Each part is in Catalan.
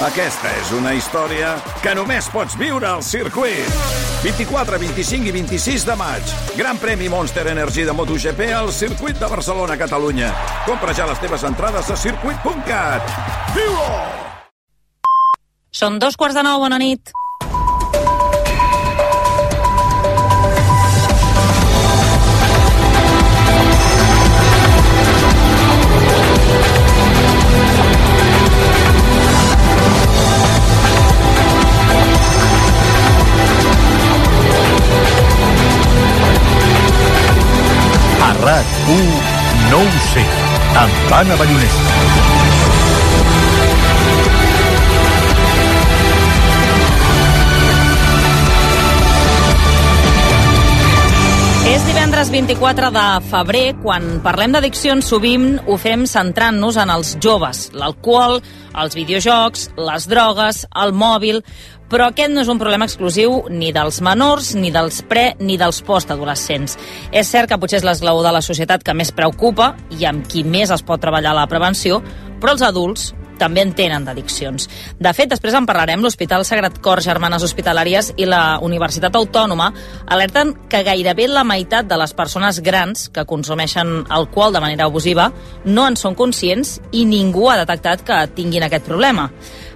Aquesta és una història que només pots viure al circuit. 24, 25 i 26 de maig. Gran premi Monster Energy de MotoGP al circuit de Barcelona, Catalunya. Compra ja les teves entrades a circuit.cat. Viu-ho! Són dos quarts de nou, bona nit. A RAC1 no ho sé, amb Anna Ballonesa. És divendres 24 de febrer, quan parlem d'addiccions sovint ho fem centrant-nos en els joves, l'alcohol, els videojocs, les drogues, el mòbil, però aquest no és un problema exclusiu ni dels menors, ni dels pre, ni dels postadolescents. És cert que potser és l'esglaó de la societat que més preocupa i amb qui més es pot treballar la prevenció, però els adults també en tenen d'addiccions. De fet, després en parlarem, l'Hospital Sagrat Cor Germanes Hospitalàries i la Universitat Autònoma alerten que gairebé la meitat de les persones grans que consumeixen alcohol de manera abusiva no en són conscients i ningú ha detectat que tinguin aquest problema.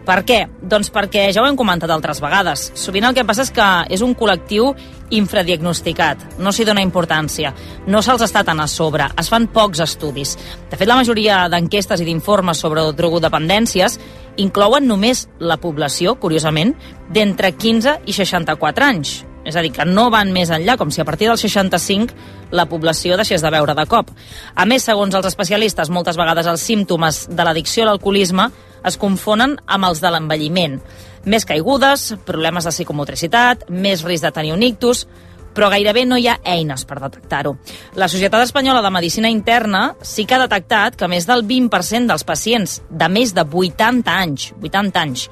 Per què? Doncs perquè ja ho hem comentat altres vegades. Sovint el que passa és que és un col·lectiu infradiagnosticat, no s'hi dona importància, no se'ls està tan a sobre, es fan pocs estudis. De fet, la majoria d'enquestes i d'informes sobre drogodependències inclouen només la població, curiosament, d'entre 15 i 64 anys. És a dir, que no van més enllà, com si a partir del 65 la població deixés de veure de cop. A més, segons els especialistes, moltes vegades els símptomes de l'addicció a l'alcoholisme es confonen amb els de l'envelliment. Més caigudes, problemes de psicomotricitat, més risc de tenir un ictus, però gairebé no hi ha eines per detectar-ho. La Societat Espanyola de Medicina Interna sí que ha detectat que més del 20% dels pacients de més de 80 anys, 80 anys,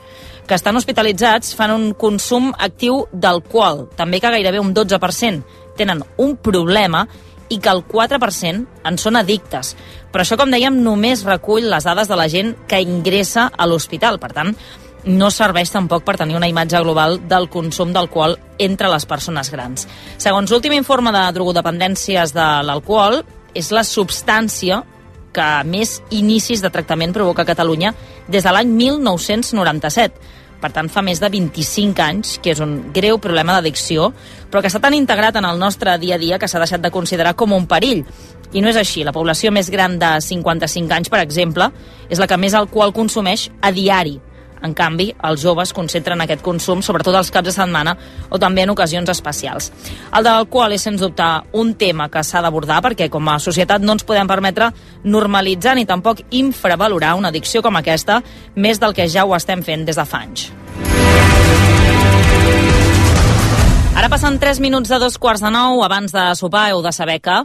que estan hospitalitzats fan un consum actiu d'alcohol, també que gairebé un 12% tenen un problema i que el 4% en són addictes. Però això, com dèiem, només recull les dades de la gent que ingressa a l'hospital. Per tant, no serveix tampoc per tenir una imatge global del consum d'alcohol entre les persones grans. Segons l'últim informe de drogodependències de l'alcohol, és la substància que més inicis de tractament provoca a Catalunya des de l'any 1997. Per tant, fa més de 25 anys que és un greu problema d'addicció, però que està tan integrat en el nostre dia a dia que s'ha deixat de considerar com un perill. I no és així. La població més gran de 55 anys, per exemple, és la que més alcohol consumeix a diari. En canvi, els joves concentren aquest consum sobretot els caps de setmana o també en ocasions especials. El de l'alcohol és, sens dubte, un tema que s'ha d'abordar perquè com a societat no ens podem permetre normalitzar ni tampoc infravalorar una addicció com aquesta més del que ja ho estem fent des de fa anys. Ara passen 3 minuts de dos quarts de nou. Abans de sopar heu de saber que...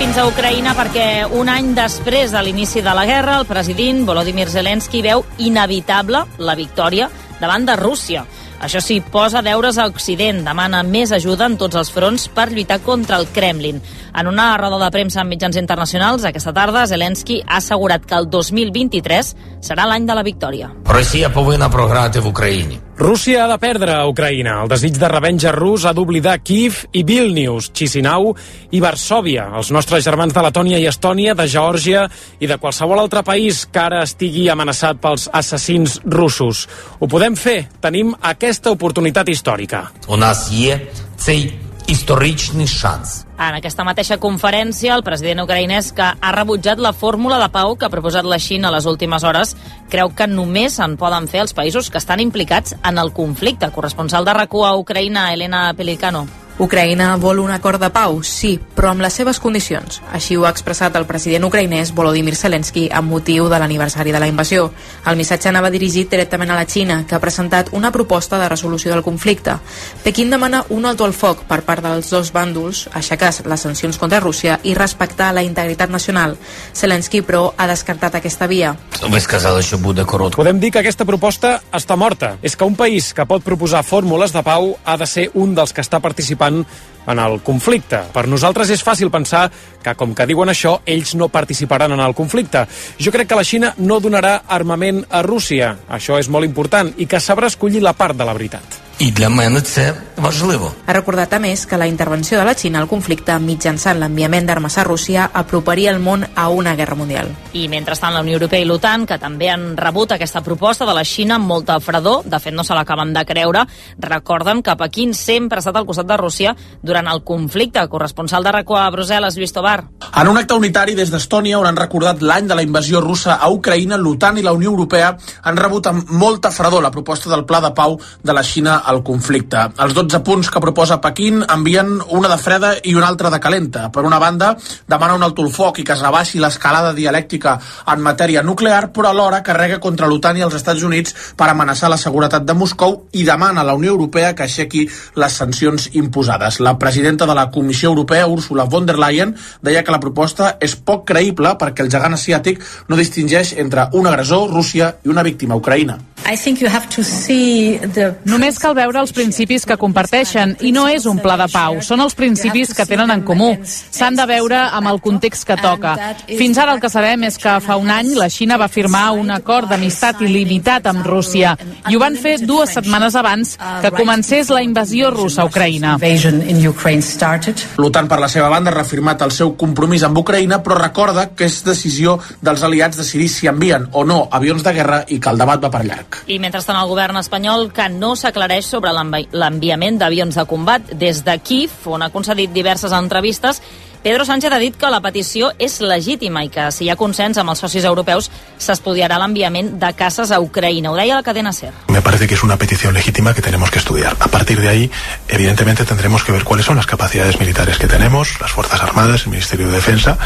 fins a Ucraïna perquè un any després de l'inici de la guerra, el president Volodymyr Zelensky veu inevitable la victòria davant de Rússia. Això sí, posa deures a Occident, demana més ajuda en tots els fronts per lluitar contra el Kremlin. En una roda de premsa amb mitjans internacionals, aquesta tarda, Zelensky ha assegurat que el 2023 serà l'any de la victòria. Росія повинна програти в Україні. Rússia ha de perdre a Ucraïna. El desig de revenja rus ha d'oblidar Kiev i Vilnius, Chisinau i Varsòvia, els nostres germans de Letònia i Estònia, de Geòrgia i de qualsevol altre país que ara estigui amenaçat pels assassins russos. Ho podem fer. Tenim aquesta oportunitat històrica. У нас є цей історичний шанс. En aquesta mateixa conferència, el president ucraïnès que ha rebutjat la fórmula de pau que ha proposat la Xina a les últimes hores creu que només en poden fer els països que estan implicats en el conflicte. Corresponsal de rac a Ucraïna, Elena Pelicano. Ucraïna vol un acord de pau, sí, però amb les seves condicions. Així ho ha expressat el president ucraïnès Volodymyr Zelensky amb motiu de l'aniversari de la invasió. El missatge anava dirigit directament a la Xina, que ha presentat una proposta de resolució del conflicte. Pequín demana un alto al foc per part dels dos bàndols, aixecar les sancions contra Rússia i respectar la integritat nacional. Zelensky, però, ha descartat aquesta via. Podem dir que aquesta proposta està morta. És que un país que pot proposar fórmules de pau ha de ser un dels que està participant participant en el conflicte. Per nosaltres és fàcil pensar que, com que diuen això, ells no participaran en el conflicte. Jo crec que la Xina no donarà armament a Rússia. Això és molt important i que sabrà escollir la part de la veritat І для мене це важливо. Ha recordat a més que la intervenció de la Xina al conflicte mitjançant l'enviament d'armes a Rússia aproparia el món a una guerra mundial. I mentrestant la Unió Europea i l'OTAN, que també han rebut aquesta proposta de la Xina amb molta fredor, de fet no se l'acaben de creure, recorden que Pequín sempre ha estat al costat de Rússia durant el conflicte. Corresponsal de RACO a Brussel·les, Lluís Tobar. En un acte unitari des d'Estònia, on han recordat l'any de la invasió russa a Ucraïna, l'OTAN i la Unió Europea han rebut amb molta fredor la proposta del Pla de Pau de la Xina al conflicte. Els 12 punts que proposa Pequín envien una de freda i una altra de calenta. Per una banda, demana un alto el foc i que es rebaixi l'escalada dialèctica en matèria nuclear, però alhora carrega contra l'OTAN i els Estats Units per amenaçar la seguretat de Moscou i demana a la Unió Europea que aixequi les sancions imposades. La presidenta de la Comissió Europea, Ursula von der Leyen, deia que la proposta és poc creïble perquè el gegant asiàtic no distingeix entre un agressor, Rússia, i una víctima, Ucraïna. I think you have to see the... Només cal veure els principis que comparteixen i no és un pla de pau, són els principis que tenen en comú. S'han de veure amb el context que toca. Fins ara el que sabem és que fa un any la Xina va firmar un acord d'amistat il·limitat amb Rússia i ho van fer dues setmanes abans que comencés la invasió russa a Ucraïna. L'OTAN, per la seva banda, ha reafirmat el seu compromís amb Ucraïna, però recorda que és decisió dels aliats decidir si envien o no avions de guerra i que el debat va per llarg. I mentrestant el govern espanyol que no s'aclareix sobre l'envi- l'enviament d'avions de combat des de Kiev, on ha concedit diverses entrevistes, Pedro Sánchez ha dit que la petició és legítima i que si hi ha consens amb els socis europeus s'estudiarà l'enviament de caces a Ucraïna. Ho deia la cadena SER. Me parece que es una petición legítima que tenemos que estudiar. A partir de ahí, evidentemente, tendremos que ver cuáles son las capacidades militares que tenemos, las Fuerzas Armadas, el Ministerio de Defensa,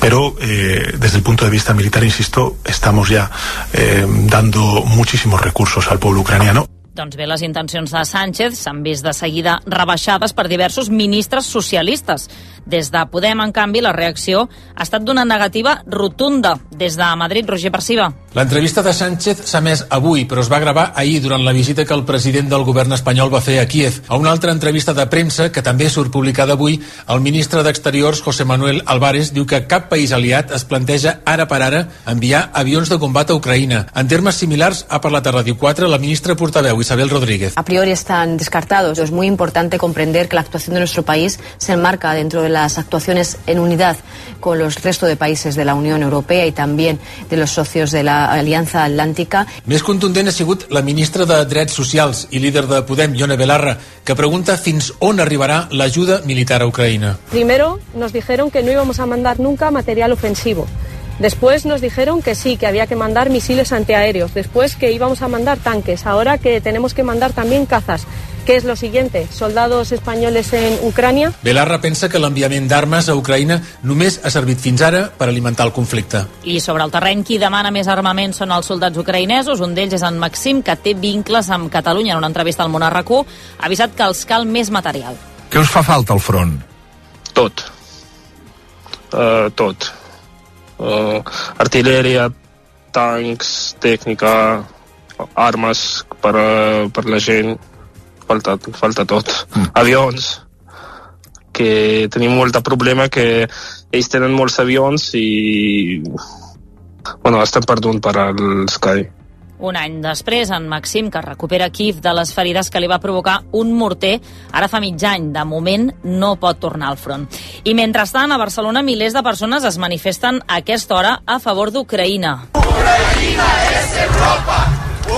pero eh, desde el punto de vista militar, insisto, estamos ya eh, dando muchísimos recursos al pueblo ucraniano. Doncs bé, les intencions de Sánchez s'han vist de seguida rebaixades per diversos ministres socialistes. Des de Podem, en canvi, la reacció ha estat d'una negativa rotunda. Des de Madrid, Roger Perciba. L'entrevista de Sánchez s'ha més avui, però es va gravar ahir durant la visita que el president del govern espanyol va fer a Kiev. A una altra entrevista de premsa, que també surt publicada avui, el ministre d'Exteriors, José Manuel Álvarez, diu que cap país aliat es planteja ara per ara enviar avions de combat a Ucraïna. En termes similars, ha parlat a Radio 4 la ministra portaveu Isabel Rodríguez. a priori están descartados. Es muy importante comprender que la actuación de nuestro país se enmarca dentro de las actuaciones en unidad con los resto de países de la Unión Europea y también de los socios de la Alianza Atlántica. Més contundent ha sigut la ministra de Drets Socials i líder de Podem, Ione Belarra, que pregunta fins on arribarà l'ajuda militar a Ucraïna. Primero nos dijeron que no íbamos a mandar nunca material ofensivo. Después nos dijeron que sí, que había que mandar misiles antiaéreos. Después que íbamos a mandar tanques. Ahora que tenemos que mandar también cazas. ¿Qué es lo siguiente? ¿Soldados españoles en Ucrania? Belarra pensa que l'enviament d'armes a Ucraïna només ha servit fins ara per alimentar el conflicte. I sobre el terreny, qui demana més armament són els soldats ucraïnesos. Un d'ells és en Maxim, que té vincles amb Catalunya. En una entrevista al Món ha avisat que els cal més material. Què us fa falta al front? Tot. Uh, tot. Uh, artilleria, tancs, tècnica, armes per, a, per la gent, falta, falta tot. Mm. Avions, que tenim molt de problema que ells tenen molts avions i bueno, estan perdut per al Sky. Un any després, en Maxim, que recupera Kiev de les ferides que li va provocar un morter, ara fa mig any. De moment, no pot tornar al front. I mentrestant, a Barcelona, milers de persones es manifesten a aquesta hora a favor d'Ucraïna. Ucraïna és Europa!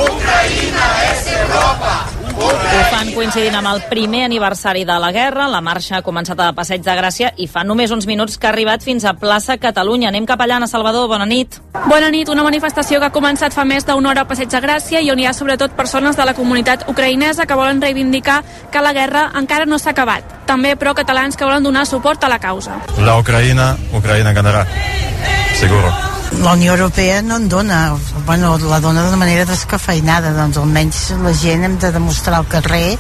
Ucraïna és Europa! Ho fan coincidint amb el primer aniversari de la guerra. La marxa ha començat a Passeig de Gràcia i fa només uns minuts que ha arribat fins a plaça Catalunya. Anem cap allà, Anna Salvador. Bona nit. Bona nit. Una manifestació que ha començat fa més d'una hora a Passeig de Gràcia i on hi ha sobretot persones de la comunitat ucraïnesa que volen reivindicar que la guerra encara no s'ha acabat. També, però, catalans que volen donar suport a la causa. La Ucraïna, Ucraïna ganarà. Seguro. La Unió Europea no en dona, bueno, la dona de manera descafeinada, doncs almenys la gent hem de demostrar al carrer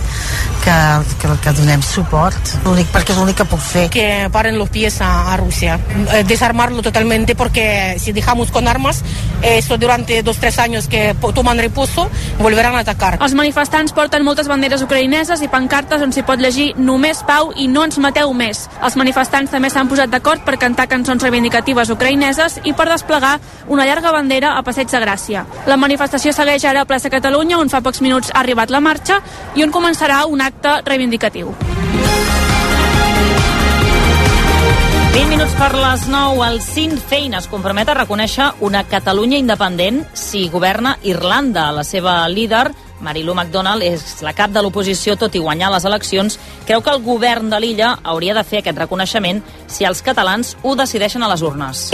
que, que, que donem suport, l'únic perquè és l'únic que puc fer. Que paren los pies a, a Rusia, eh, desarmarlo totalmente porque si dejamos con armas, eso durante dos tres años que toman reposo, volverán a atacar. Els manifestants porten moltes banderes ucraïneses i pancartes on s'hi pot llegir només pau i no ens mateu més. Els manifestants també s'han posat d'acord per cantar cançons reivindicatives ucraïneses i per desplegar una llarga bandera a Passeig de Gràcia. La manifestació segueix ara a plaça Catalunya, on fa pocs minuts ha arribat la marxa i on començarà un acte reivindicatiu. 20 minuts per les 9, el Sinn Féin es compromet a reconèixer una Catalunya independent si governa Irlanda. La seva líder, Marilu McDonald és la cap de l'oposició, tot i guanyar les eleccions, creu que el govern de l'illa hauria de fer aquest reconeixement si els catalans ho decideixen a les urnes.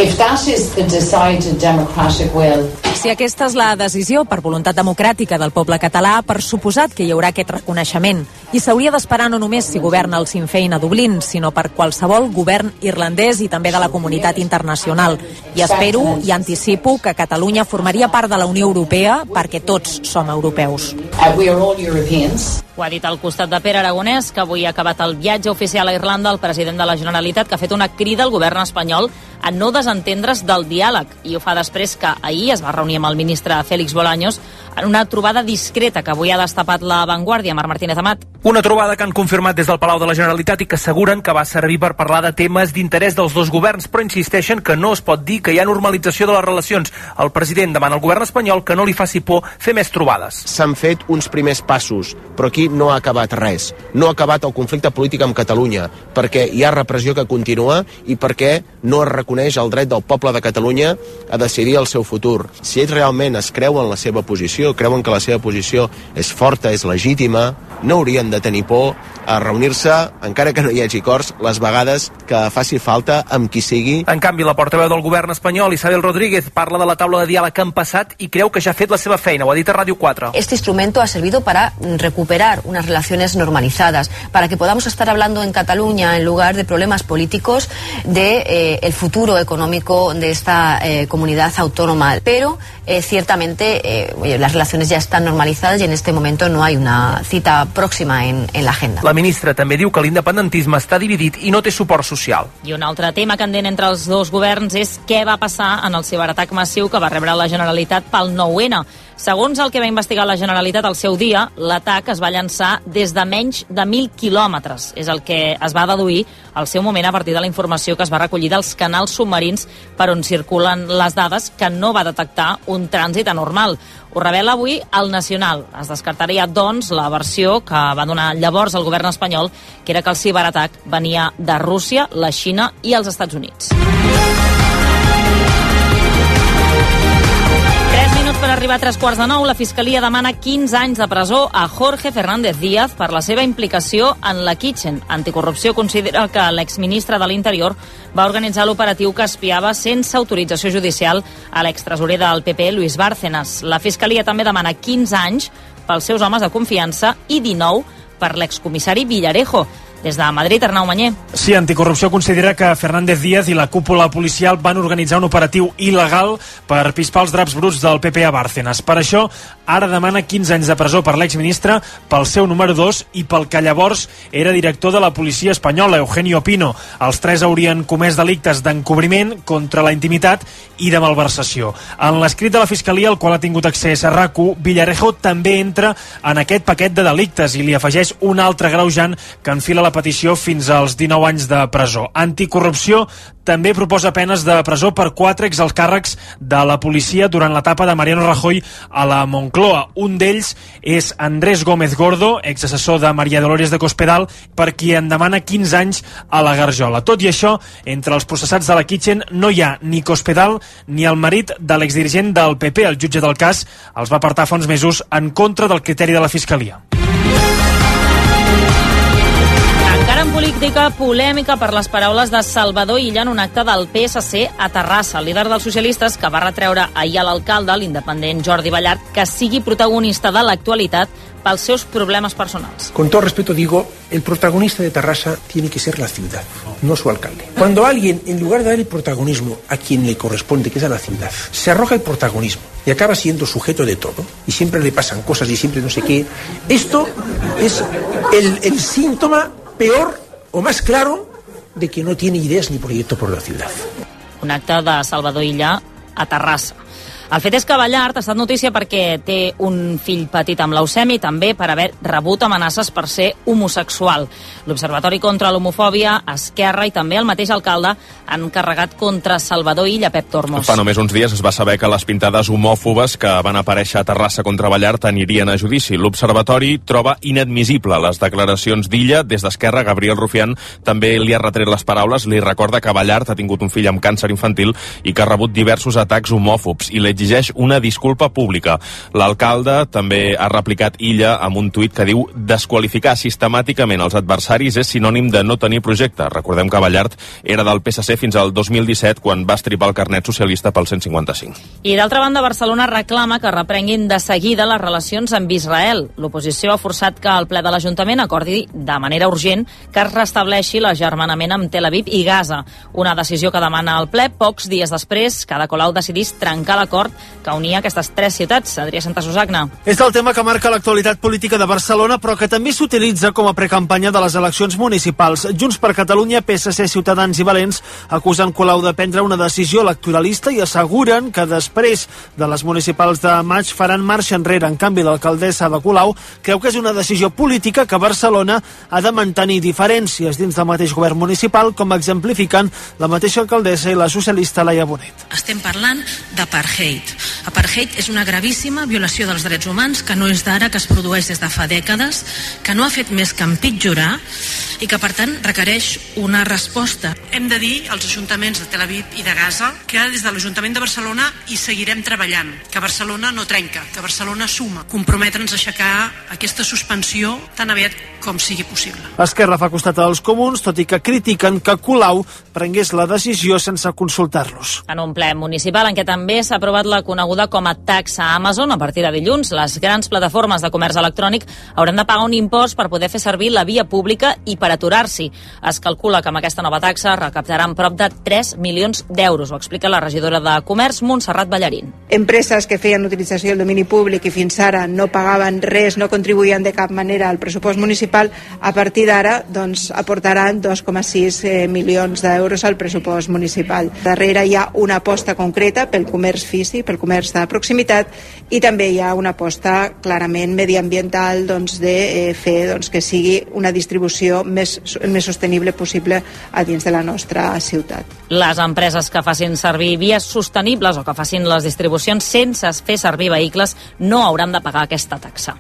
Will... Si aquesta és la decisió per voluntat democràtica del poble català, per suposat que hi haurà aquest reconeixement. I s'hauria d'esperar no només si governa el Sinn Féin a Dublín, sinó per qualsevol govern irlandès i també de la comunitat internacional. I espero i anticipo que Catalunya formaria part de la Unió Europea perquè tots som europeus. Uh, we are all Europeans. Ho ha dit al costat de Pere Aragonès, que avui ha acabat el viatge oficial a Irlanda, el president de la Generalitat, que ha fet una crida al govern espanyol a no desentendre's del diàleg. I ho fa després que ahir es va reunir amb el ministre Félix Bolaños en una trobada discreta que avui ha destapat la Vanguardia, Marc Martínez Amat. Una trobada que han confirmat des del Palau de la Generalitat i que asseguren que va servir per parlar de temes d'interès dels dos governs, però insisteixen que no es pot dir que hi ha normalització de les relacions. El president demana al govern espanyol que no li faci por fer més trobades. S'han fet uns primers passos, però aquí no ha acabat res. No ha acabat el conflicte polític amb Catalunya, perquè hi ha repressió que continua i perquè no es reconeix el dret del poble de Catalunya a decidir el seu futur. Si ells realment es creuen la seva posició, creuen que la seva posició és forta, és legítima, no haurien de tenir por a reunir-se, encara que no hi hagi cors, les vegades que faci falta amb qui sigui. En canvi, la portaveu del govern espanyol, Isabel Rodríguez, parla de la taula de diàleg que han passat i creu que ja ha fet la seva feina, ho ha dit a Ràdio 4. Este instrumento ha servido para recuperar unas relaciones normalizadas, para que podamos estar hablando en Cataluña en lugar de problemas políticos de eh, el futuro económico de esta eh, comunidad autónoma. Pero eh, ciertamente eh, las relaciones ya están normalizadas y en este momento no hay una cita próxima en, en la agenda. La ministra també diu que l'independentisme està dividit i no té suport social. I un altre tema candent entre els dos governs és què va passar en el ciberatac massiu que va rebre la Generalitat pel 9-N. Segons el que va investigar la Generalitat al seu dia, l'atac es va llançar des de menys de 1.000 quilòmetres. És el que es va deduir al seu moment a partir de la informació que es va recollir dels canals submarins per on circulen les dades que no va detectar un trànsit anormal. Ho revela avui el Nacional. Es descartaria, doncs, la versió que va donar llavors el govern espanyol, que era que el ciberatac venia de Rússia, la Xina i els Estats Units. Per arribar a tres quarts de nou, la Fiscalia demana 15 anys de presó a Jorge Fernández Díaz per la seva implicació en la Kitchen. Anticorrupció considera que l'exministre de l'Interior va organitzar l'operatiu que espiava sense autorització judicial a l'extresorer del PP, Luis Bárcenas. La Fiscalia també demana 15 anys pels seus homes de confiança i 19 per l'excomissari Villarejo. Des de Madrid, Arnau Manyer. Sí, Anticorrupció considera que Fernández Díaz i la cúpula policial van organitzar un operatiu il·legal per pispar els draps bruts del PP a Bárcenas. Per això, ara demana 15 anys de presó per l'exministre, pel seu número 2 i pel que llavors era director de la policia espanyola, Eugenio Pino. Els tres haurien comès delictes d'encobriment contra la intimitat i de malversació. En l'escrit de la Fiscalia, al qual ha tingut accés a RACU, Villarejo també entra en aquest paquet de delictes i li afegeix un altre greujant que enfila la petició fins als 19 anys de presó. Anticorrupció també proposa penes de presó per quatre exalcàrrecs de la policia durant l'etapa de Mariano Rajoy a la Moncloa. Un d'ells és Andrés Gómez Gordo, exassessor de Maria Dolores de Cospedal, per qui en demana 15 anys a la Garjola. Tot i això, entre els processats de la Kitchen no hi ha ni Cospedal ni el marit de l'exdirigent del PP, el jutge del cas, els va apartar fa uns mesos en contra del criteri de la Fiscalia. Política, polèmica per les paraules de Salvador Illa en un acte del PSC a Terrassa, el líder dels socialistes que va retreure ahir a l'alcalde, l'independent Jordi Ballart, que sigui protagonista de l'actualitat pels seus problemes personals. Con todo respeto digo, el protagonista de Tarrasa tiene que ser la ciudad, no su alcalde. Cuando alguien, en lugar de dar el protagonismo a quien le corresponde, que es a la ciudad, se arroja el protagonismo y acaba siendo sujeto de todo, y siempre le pasan cosas y siempre no sé qué, esto es el, el síntoma peor o más claro de que no tiene ideas ni proyecto por la ciudad. Un acte de Salvador Illa a Terrassa. El fet és que Ballart ha estat notícia perquè té un fill petit amb leucèmia i també per haver rebut amenaces per ser homosexual. L'Observatori contra l'Homofòbia, Esquerra i també el mateix alcalde han carregat contra Salvador Illa, Pep Tormos. Fa només uns dies es va saber que les pintades homòfobes que van aparèixer a Terrassa contra Ballart anirien a judici. L'Observatori troba inadmissible les declaracions d'Illa. Des d'Esquerra, Gabriel Rufián també li ha retret les paraules. Li recorda que Ballart ha tingut un fill amb càncer infantil i que ha rebut diversos atacs homòfobs i l'exigeix una disculpa pública. L'alcalde també ha replicat Illa amb un tuit que diu desqualificar sistemàticament els adversaris és sinònim de no tenir projecte. Recordem que Ballart era del PSC fins al 2017 quan va estripar el carnet socialista pel 155. I d'altra banda, Barcelona reclama que reprenguin de seguida les relacions amb Israel. L'oposició ha forçat que el ple de l'Ajuntament acordi de manera urgent que es restableixi l'agermanament amb Tel Aviv i Gaza. Una decisió que demana el ple pocs dies després que Ada Colau decidís trencar l'acord que unia aquestes tres ciutats. Adrià Santa Susagna. És el tema que marca l'actualitat política de Barcelona, però que també s'utilitza com a precampanya de les eleccions municipals. Junts per Catalunya, PSC, Ciutadans i Valents acusen Colau de prendre una decisió electoralista i asseguren que després de les municipals de maig faran marxa enrere. En canvi, l'alcaldessa de Colau creu que és una decisió política que Barcelona ha de mantenir diferències dins del mateix govern municipal, com exemplifiquen la mateixa alcaldessa i la socialista Laia Bonet. Estem parlant d'apartheid. Apartheid és una gravíssima violació dels drets humans que no és d'ara, que es produeix des de fa dècades, que no ha fet més que empitjorar i que, per tant, requereix una resposta. Hem de dir als ajuntaments de Tel Aviv i de Gaza que des de l'Ajuntament de Barcelona hi seguirem treballant, que Barcelona no trenca, que Barcelona suma. Comprometre'ns a aixecar aquesta suspensió tan aviat com sigui possible. Esquerra fa costat als comuns, tot i que critiquen que Colau prengués la decisió sense consultar-los. En un ple municipal en què també s'ha aprovat la coneguda com a taxa Amazon, a partir de dilluns, les grans plataformes de comerç electrònic hauran de pagar un impost per poder fer servir la via pública i per aturar-s'hi. Es calcula que amb aquesta nova taxa recaptaran prop de 3 milions d'euros, ho explica la regidora de Comerç, Montserrat Ballarín. Empreses que feien utilització del domini públic i fins ara no pagaven res, no contribuïen de cap manera al pressupost municipal, a partir d'ara doncs, aportaran 2,6 eh, milions d'euros al pressupost municipal. Darrere hi ha una aposta concreta pel comerç físic, pel comerç de proximitat i també hi ha una aposta clarament mediambiental doncs, de eh, fer doncs, que sigui una distribució més, més sostenible possible a dins de la nostra ciutat. Les empreses que facin servir vies sostenibles o que facin les distribucions sense fer servir vehicles no hauran de pagar aquesta taxa.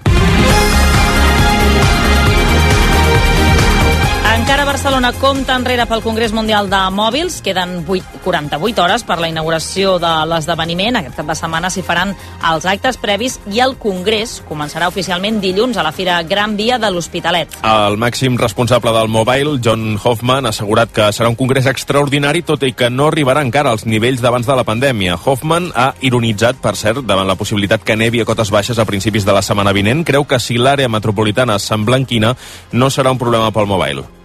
Encara Barcelona compta enrere pel Congrés Mundial de Mòbils. Queden 8, 48 hores per la inauguració de l'esdeveniment. Aquest cap de setmana s'hi faran els actes previs i el Congrés començarà oficialment dilluns a la Fira Gran Via de l'Hospitalet. El màxim responsable del Mobile, John Hoffman, ha assegurat que serà un congrés extraordinari, tot i que no arribarà encara als nivells d'abans de la pandèmia. Hoffman ha ironitzat, per cert, davant la possibilitat que nevi a cotes baixes a principis de la setmana vinent. Creu que si l'àrea metropolitana s'emblanquina, no serà un problema pel Mobile.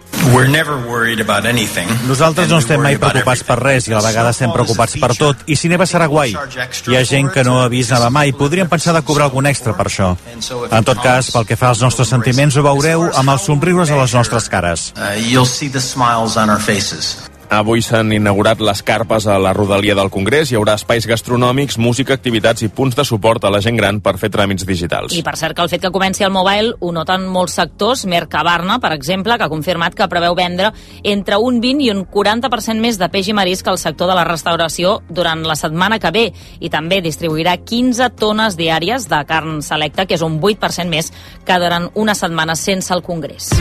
Nosaltres no estem mai preocupats per res i a la vegada estem preocupats per tot. I si neva serà guai. Hi ha gent que no nevar mai. Podríem pensar de cobrar algun extra per això. En tot cas, pel que fa als nostres sentiments, ho veureu amb els somriures a les nostres cares. Avui s'han inaugurat les carpes a la rodalia del Congrés. Hi haurà espais gastronòmics, música, activitats i punts de suport a la gent gran per fer tràmits digitals. I per cert que el fet que comenci el mobile ho noten molts sectors. Mercabarna, per exemple, que ha confirmat que preveu vendre entre un 20 i un 40% més de peix i marisc al sector de la restauració durant la setmana que ve i també distribuirà 15 tones diàries de carn selecta, que és un 8% més que durant una setmana sense el Congrés.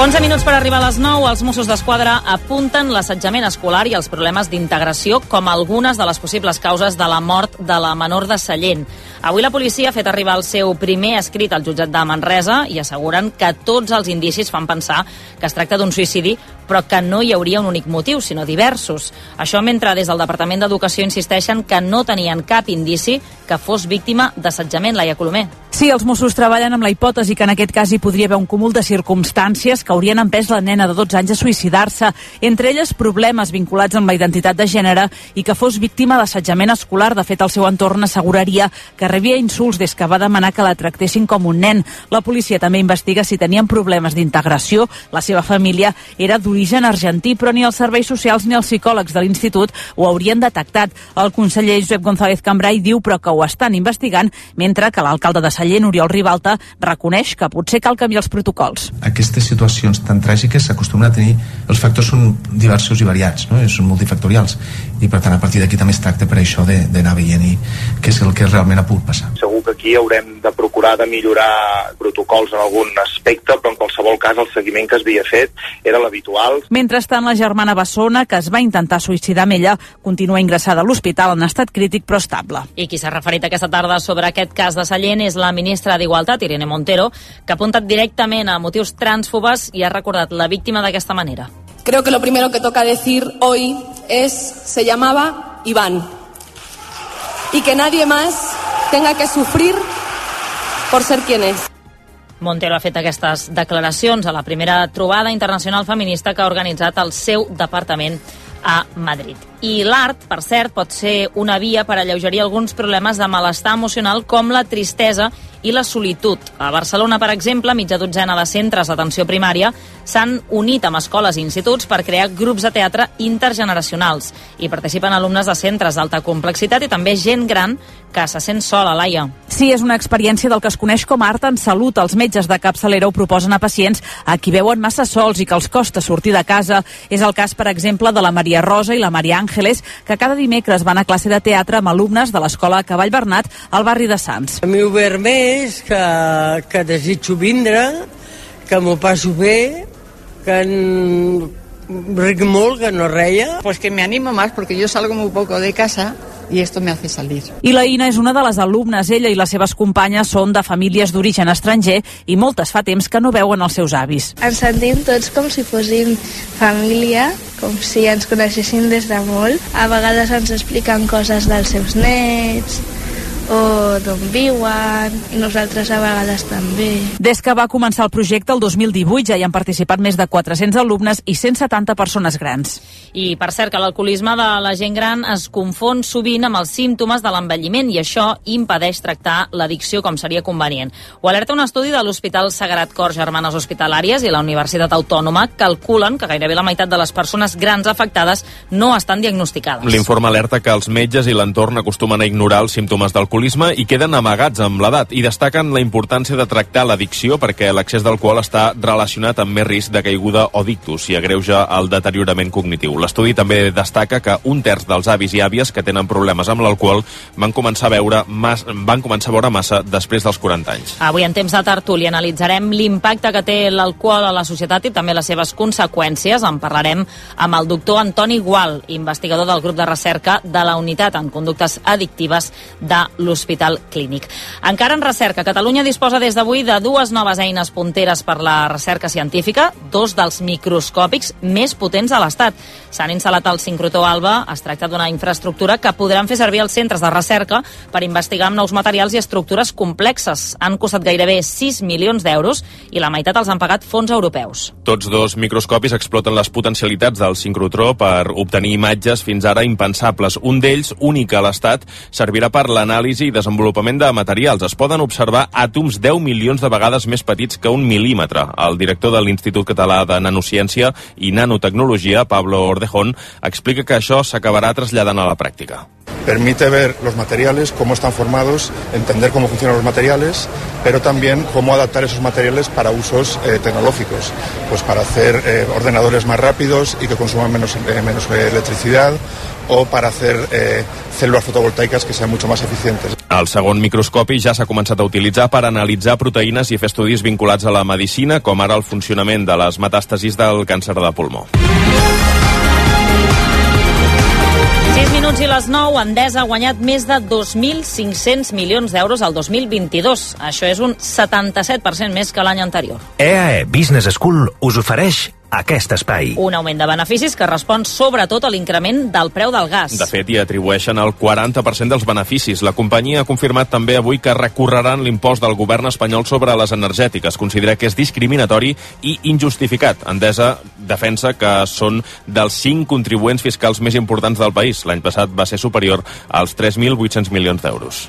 11 minuts per arribar a les 9, els Mossos d'Esquadra apunten l'assetjament escolar i els problemes d'integració com algunes de les possibles causes de la mort de la menor de Sallent. Avui la policia ha fet arribar el seu primer escrit al jutjat de Manresa i asseguren que tots els indicis fan pensar que es tracta d'un suïcidi, però que no hi hauria un únic motiu, sinó diversos. Això mentre des del Departament d'Educació insisteixen que no tenien cap indici que fos víctima d'assetjament, Laia Colomer. Sí, els Mossos treballen amb la hipòtesi que en aquest cas hi podria haver un cúmul de circumstàncies haurien empès la nena de 12 anys a suïcidar-se, entre elles problemes vinculats amb la identitat de gènere i que fos víctima d'assetjament escolar. De fet, el seu entorn asseguraria que rebia insults des que va demanar que la tractessin com un nen. La policia també investiga si tenien problemes d'integració. La seva família era d'origen argentí, però ni els serveis socials ni els psicòlegs de l'institut ho haurien detectat. El conseller Josep González Cambrai diu però que ho estan investigant, mentre que l'alcalde de Sallent, Oriol Ribalta, reconeix que potser cal canviar els protocols. Aquestes situacions tan tràgiques s'acostumen a tenir... Els factors són diversos i variats, no? són multifactorials, i per tant a partir d'aquí també es tracta per això d'anar veient i què és el que realment ha pogut passar. Segur que aquí haurem de procurar de millorar protocols en algun aspecte, però en qualsevol cas el seguiment que es havia fet era l'habitual. Mentrestant, la germana Bessona, que es va intentar suïcidar amb ella, continua ingressada a l'hospital en estat crític però estable. I qui s'ha referit aquesta tarda sobre aquest cas de Sallent és la ministra d'Igualtat, Irene Montero, que ha apuntat directament a motius transfobes i ha recordat la víctima d'aquesta manera. Creo que lo primero que toca decir hoy es, se llamaba Iván. Y que nadie más tenga que sufrir por ser quien es. Montero ha fet aquestes declaracions a la primera trobada internacional feminista que ha organitzat el seu departament a Madrid. I l'art, per cert, pot ser una via per alleugerir alguns problemes de malestar emocional com la tristesa i la solitud. A Barcelona, per exemple, mitja dotzena de centres d'atenció primària s'han unit amb escoles i instituts per crear grups de teatre intergeneracionals. Hi participen alumnes de centres d'alta complexitat i també gent gran que se sent sola, Laia. Sí, és una experiència del que es coneix com art en salut. Els metges de capçalera ho proposen a pacients a qui veuen massa sols i que els costa sortir de casa. És el cas, per exemple, de la Maria Rosa i la Maria Àngeles, que cada dimecres van a classe de teatre amb alumnes de l'escola Cavall Bernat al barri de Sants. A mi obert més, que, que desitjo vindre, que m'ho passo bé, que en... ric molt, que no reia. Pues que me animo más porque yo salgo muy poco de casa y esto me hace salir. I la Ina és una de les alumnes. Ella i les seves companyes són de famílies d'origen estranger i moltes fa temps que no veuen els seus avis. Ens sentim tots com si fóssim família, com si ens coneixessin des de molt. A vegades ens expliquen coses dels seus nets, o d'on viuen, i nosaltres a vegades també. Des que va començar el projecte el 2018 ja hi han participat més de 400 alumnes i 170 persones grans. I per cert que l'alcoholisme de la gent gran es confon sovint amb els símptomes de l'envelliment i això impedeix tractar l'addicció com seria convenient. Ho alerta un estudi de l'Hospital Sagrat Cor Germanes Hospitalàries i la Universitat Autònoma calculen que gairebé la meitat de les persones grans afectades no estan diagnosticades. L'informe alerta que els metges i l'entorn acostumen a ignorar els símptomes d'alcoholisme i queden amagats amb l'edat i destaquen la importància de tractar l'addicció perquè l'accés d'alcohol està relacionat amb més risc de caiguda o dictus i agreuja el deteriorament cognitiu. L'estudi també destaca que un terç dels avis i àvies que tenen problemes amb l'alcohol van començar a veure mas, van començar a veure massa després dels 40 anys. Avui en temps de tertúlia analitzarem l'impacte que té l'alcohol a la societat i també les seves conseqüències. En parlarem amb el doctor Antoni Gual, investigador del grup de recerca de la Unitat en Conductes Addictives de l'Hospital Clínic. Encara en recerca, Catalunya disposa des d'avui de dues noves eines punteres per la recerca científica, dos dels microscòpics més potents de l'Estat. S'han instal·lat al sincrotor ALBA, es tracta d'una infraestructura que podran fer servir els centres de recerca per investigar amb nous materials i estructures complexes. Han costat gairebé 6 milions d'euros i la meitat els han pagat fons europeus. Tots dos microscopis exploten les potencialitats del sincrotró per obtenir imatges fins ara impensables. Un d'ells, únic a l'Estat, servirà per l'anàlisi i desenvolupament de materials. Es poden observar àtoms 10 milions de vegades més petits que un mil·límetre. El director de l'Institut Català de Nanociència i Nanotecnologia, Pablo Ordejón, explica que això s'acabarà traslladant a la pràctica. permite ver los materiales, cómo están formados, entender cómo funcionan los materiales, pero también cómo adaptar esos materiales para usos eh, tecnológicos, pues para hacer eh, ordenadores más rápidos y que consuman menos, eh, menos electricidad, o para hacer eh, células fotovoltaicas que sean mucho más eficientes. El segon microscopi ja s'ha començat a utilitzar per analitzar proteïnes i fer estudis vinculats a la medicina, com ara el funcionament de les metàstasis del càncer de pulmó. 6 minuts i les 9, Endesa ha guanyat més de 2.500 milions d'euros al 2022. Això és un 77% més que l'any anterior. EAE Business School us ofereix aquest espai. Un augment de beneficis que respon sobretot a l'increment del preu del gas. De fet, hi atribueixen el 40% dels beneficis. La companyia ha confirmat també avui que recorreran l'impost del govern espanyol sobre les energètiques. Considera que és discriminatori i injustificat. Endesa defensa que són dels cinc contribuents fiscals més importants del país. L'any passat va ser superior als 3.800 milions d'euros.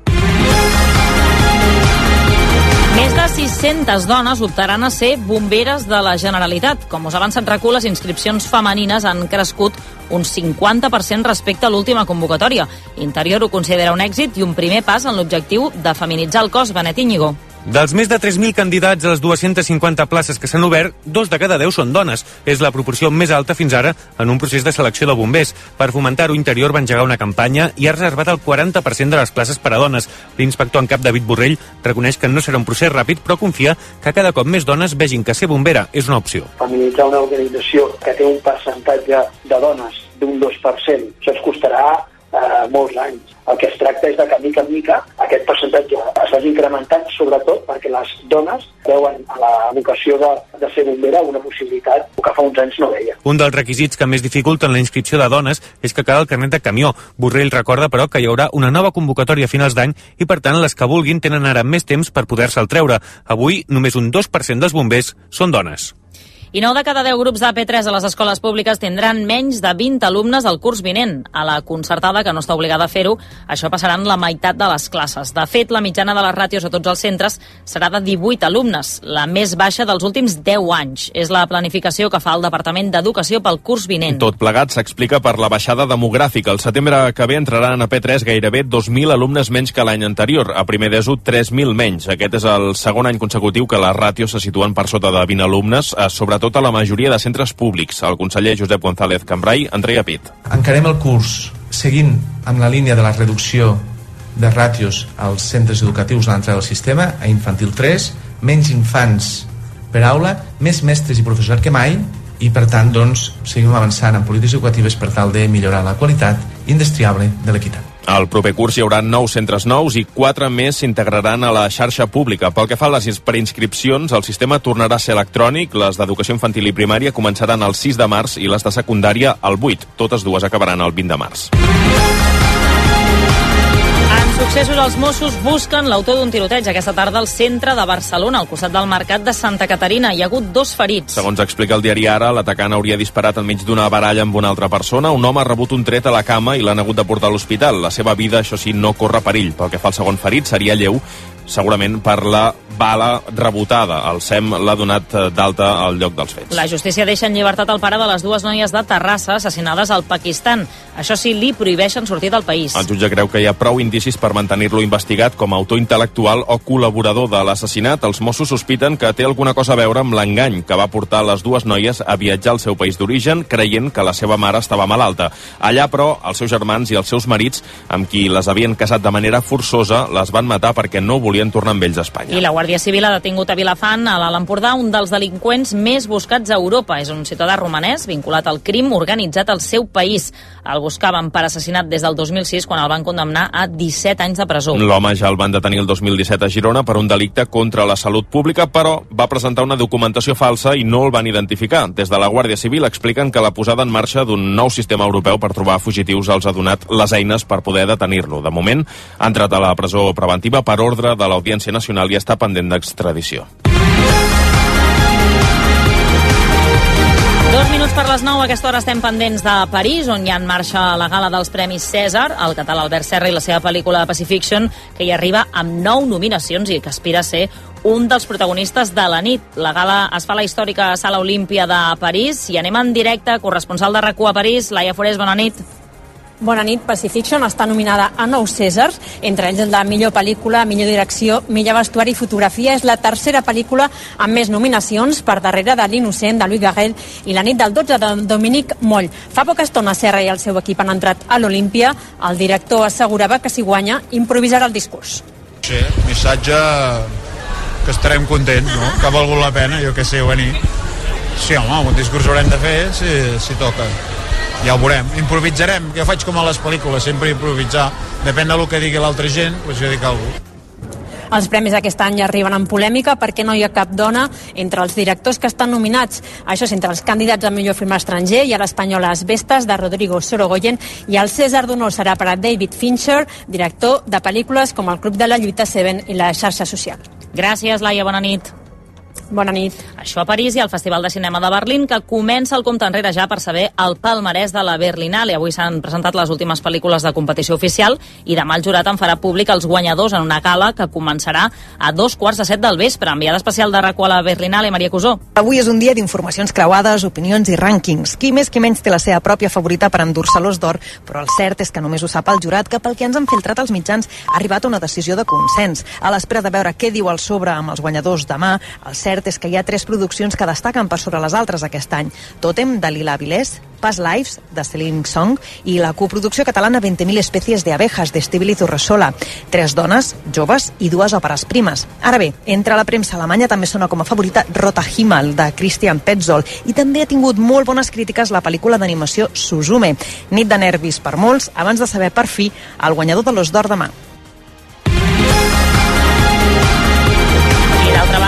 Més de 600 dones optaran a ser bomberes de la Generalitat. Com us avançat RAC1, les inscripcions femenines han crescut un 50% respecte a l'última convocatòria. Interior ho considera un èxit i un primer pas en l'objectiu de feminitzar el cos. Benet Íñigo. Dels més de 3.000 candidats a les 250 places que s'han obert, dos de cada 10 són dones. És la proporció més alta fins ara en un procés de selecció de bombers. Per fomentar-ho, Interior va engegar una campanya i ha reservat el 40% de les places per a dones. L'inspector en cap David Borrell reconeix que no serà un procés ràpid, però confia que cada cop més dones vegin que ser bombera és una opció. Feminitzar una organització que té un percentatge de dones d'un 2%, això ens costarà eh, molts anys. El que es tracta és de que mica en mica aquest percentatge es vagi incrementant, sobretot perquè les dones veuen a la vocació de, de ser bombera una possibilitat que fa uns anys no veia. Un dels requisits que més dificulten la inscripció de dones és que cal el carnet de camió. Borrell recorda, però, que hi haurà una nova convocatòria a finals d'any i, per tant, les que vulguin tenen ara més temps per poder-se'l treure. Avui, només un 2% dels bombers són dones. I 9 de cada 10 grups d'AP3 a les escoles públiques tindran menys de 20 alumnes el curs vinent. A la concertada, que no està obligada a fer-ho, això passaran la meitat de les classes. De fet, la mitjana de les ràtios a tots els centres serà de 18 alumnes, la més baixa dels últims 10 anys. És la planificació que fa el Departament d'Educació pel curs vinent. Tot plegat s'explica per la baixada demogràfica. El setembre que ve entraran a P3 gairebé 2.000 alumnes menys que l'any anterior. A primer d'ESO, 3.000 menys. Aquest és el segon any consecutiu que les ràtios se situen per sota de 20 alumnes, sobretot sobretot a la majoria de centres públics. El conseller Josep González Cambrai en treia pit. Encarem el curs seguint amb la línia de la reducció de ràtios als centres educatius a l'entrada del sistema, a infantil 3, menys infants per aula, més mestres i professorat que mai, i per tant doncs, seguim avançant en polítiques educatives per tal de millorar la qualitat indestriable de l'equitat. El proper curs hi haurà nou centres nous i quatre més s'integraran a la xarxa pública. Pel que fa a les preinscripcions, el sistema tornarà a ser electrònic. Les d'educació infantil i primària començaran el 6 de març i les de secundària el 8. Totes dues acabaran el 20 de març. Successos, els Mossos busquen l'autor d'un tiroteig aquesta tarda al centre de Barcelona, al costat del mercat de Santa Caterina. Hi ha hagut dos ferits. Segons explica el diari Ara, l'atacant hauria disparat enmig d'una baralla amb una altra persona. Un home ha rebut un tret a la cama i l'han hagut de portar a l'hospital. La seva vida, això sí, no corre perill. Pel que fa al segon ferit, seria lleu, segurament per la bala rebotada. El SEM l'ha donat eh, d'alta al lloc dels fets. La justícia deixa en llibertat el pare de les dues noies de Terrassa assassinades al Pakistan. Això sí, li prohibeixen sortir del país. El jutge creu que hi ha prou indicis per mantenir-lo investigat com a autor intel·lectual o col·laborador de l'assassinat. Els Mossos sospiten que té alguna cosa a veure amb l'engany que va portar les dues noies a viatjar al seu país d'origen creient que la seva mare estava malalta. Allà, però, els seus germans i els seus marits, amb qui les havien casat de manera forçosa, les van matar perquè no volien tornar amb ells a Espanya. I la Guàrdia Civil ha detingut a Vilafant, a l'Alt Empordà, un dels delinqüents més buscats a Europa. És un ciutadà romanès vinculat al crim organitzat al seu país. El buscaven per assassinat des del 2006, quan el van condemnar a 17 anys de presó. L'home ja el van detenir el 2017 a Girona per un delicte contra la salut pública, però va presentar una documentació falsa i no el van identificar. Des de la Guàrdia Civil expliquen que la posada en marxa d'un nou sistema europeu per trobar fugitius els ha donat les eines per poder detenir-lo. De moment, ha entrat a la presó preventiva per ordre de l'Audiència Nacional i està pendent d'extradició. Dos minuts per les 9, a aquesta hora estem pendents de París, on hi ha en marxa la gala dels Premis Cèsar, el català Albert Serra i la seva pel·lícula Pacifiction, que hi arriba amb nou nominacions i que aspira a ser un dels protagonistes de la nit. La gala es fa a la històrica Sala Olímpia de París i anem en directe, corresponsal de rac a París, Laia Forés, bona nit. Bona nit. Pacifiction està nominada a nou Cèsars, entre ells el de millor pel·lícula, millor direcció, millor vestuari i fotografia. És la tercera pel·lícula amb més nominacions per darrere de L'Innocent, de Louis Garrel i La nit del 12 de Dominic Moll. Fa poca estona Serra i el seu equip han entrat a l'Olímpia. El director assegurava que si guanya improvisarà el discurs. Sí, missatge que estarem contents, no? Que ha valgut la pena, jo que sé, venir. Sí, home, un discurs haurem de fer si, si toca ja ho veurem. Improvisarem, jo faig com a les pel·lícules, sempre improvisar. Depèn del que digui l'altra gent, doncs jo dic alguna cosa. Els premis aquest any arriben en polèmica perquè no hi ha cap dona entre els directors que estan nominats. Això és entre els candidats a millor film estranger i a l'espanyol Les Vestes de Rodrigo Sorogoyen i el César d'Honor serà per a David Fincher, director de pel·lícules com El Club de la Lluita Seven i La xarxa social. Gràcies, Laia, bona nit. Bona nit. Això a París i al Festival de Cinema de Berlín, que comença el compte enrere ja per saber el palmarès de la Berlinale. Avui s'han presentat les últimes pel·lícules de competició oficial i demà el jurat en farà públic els guanyadors en una gala que començarà a dos quarts de set del vespre. Enviada especial de RACU a la Berlinale, Maria Cusó. Avui és un dia d'informacions creuades, opinions i rànquings. Qui més qui menys té la seva pròpia favorita per endur-se l'os d'or, però el cert és que només ho sap el jurat, que pel que ens han filtrat els mitjans ha arribat a una decisió de consens. A l'espera de veure què diu el sobre amb els guanyadors demà, el cert és que hi ha tres produccions que destaquen per sobre les altres aquest any. Totem, de Lila Vilés, Past Lives, de Celine Song, i la coproducció catalana 20.000 especies de abejas, de Stibili Urresola. Tres dones, joves i dues òperes primes. Ara bé, entre la premsa alemanya també sona com a favorita Rota Himmel, de Christian Petzold, i també ha tingut molt bones crítiques la pel·lícula d'animació Suzume. Nit de nervis per molts, abans de saber per fi el guanyador de l'Os d'Or demà.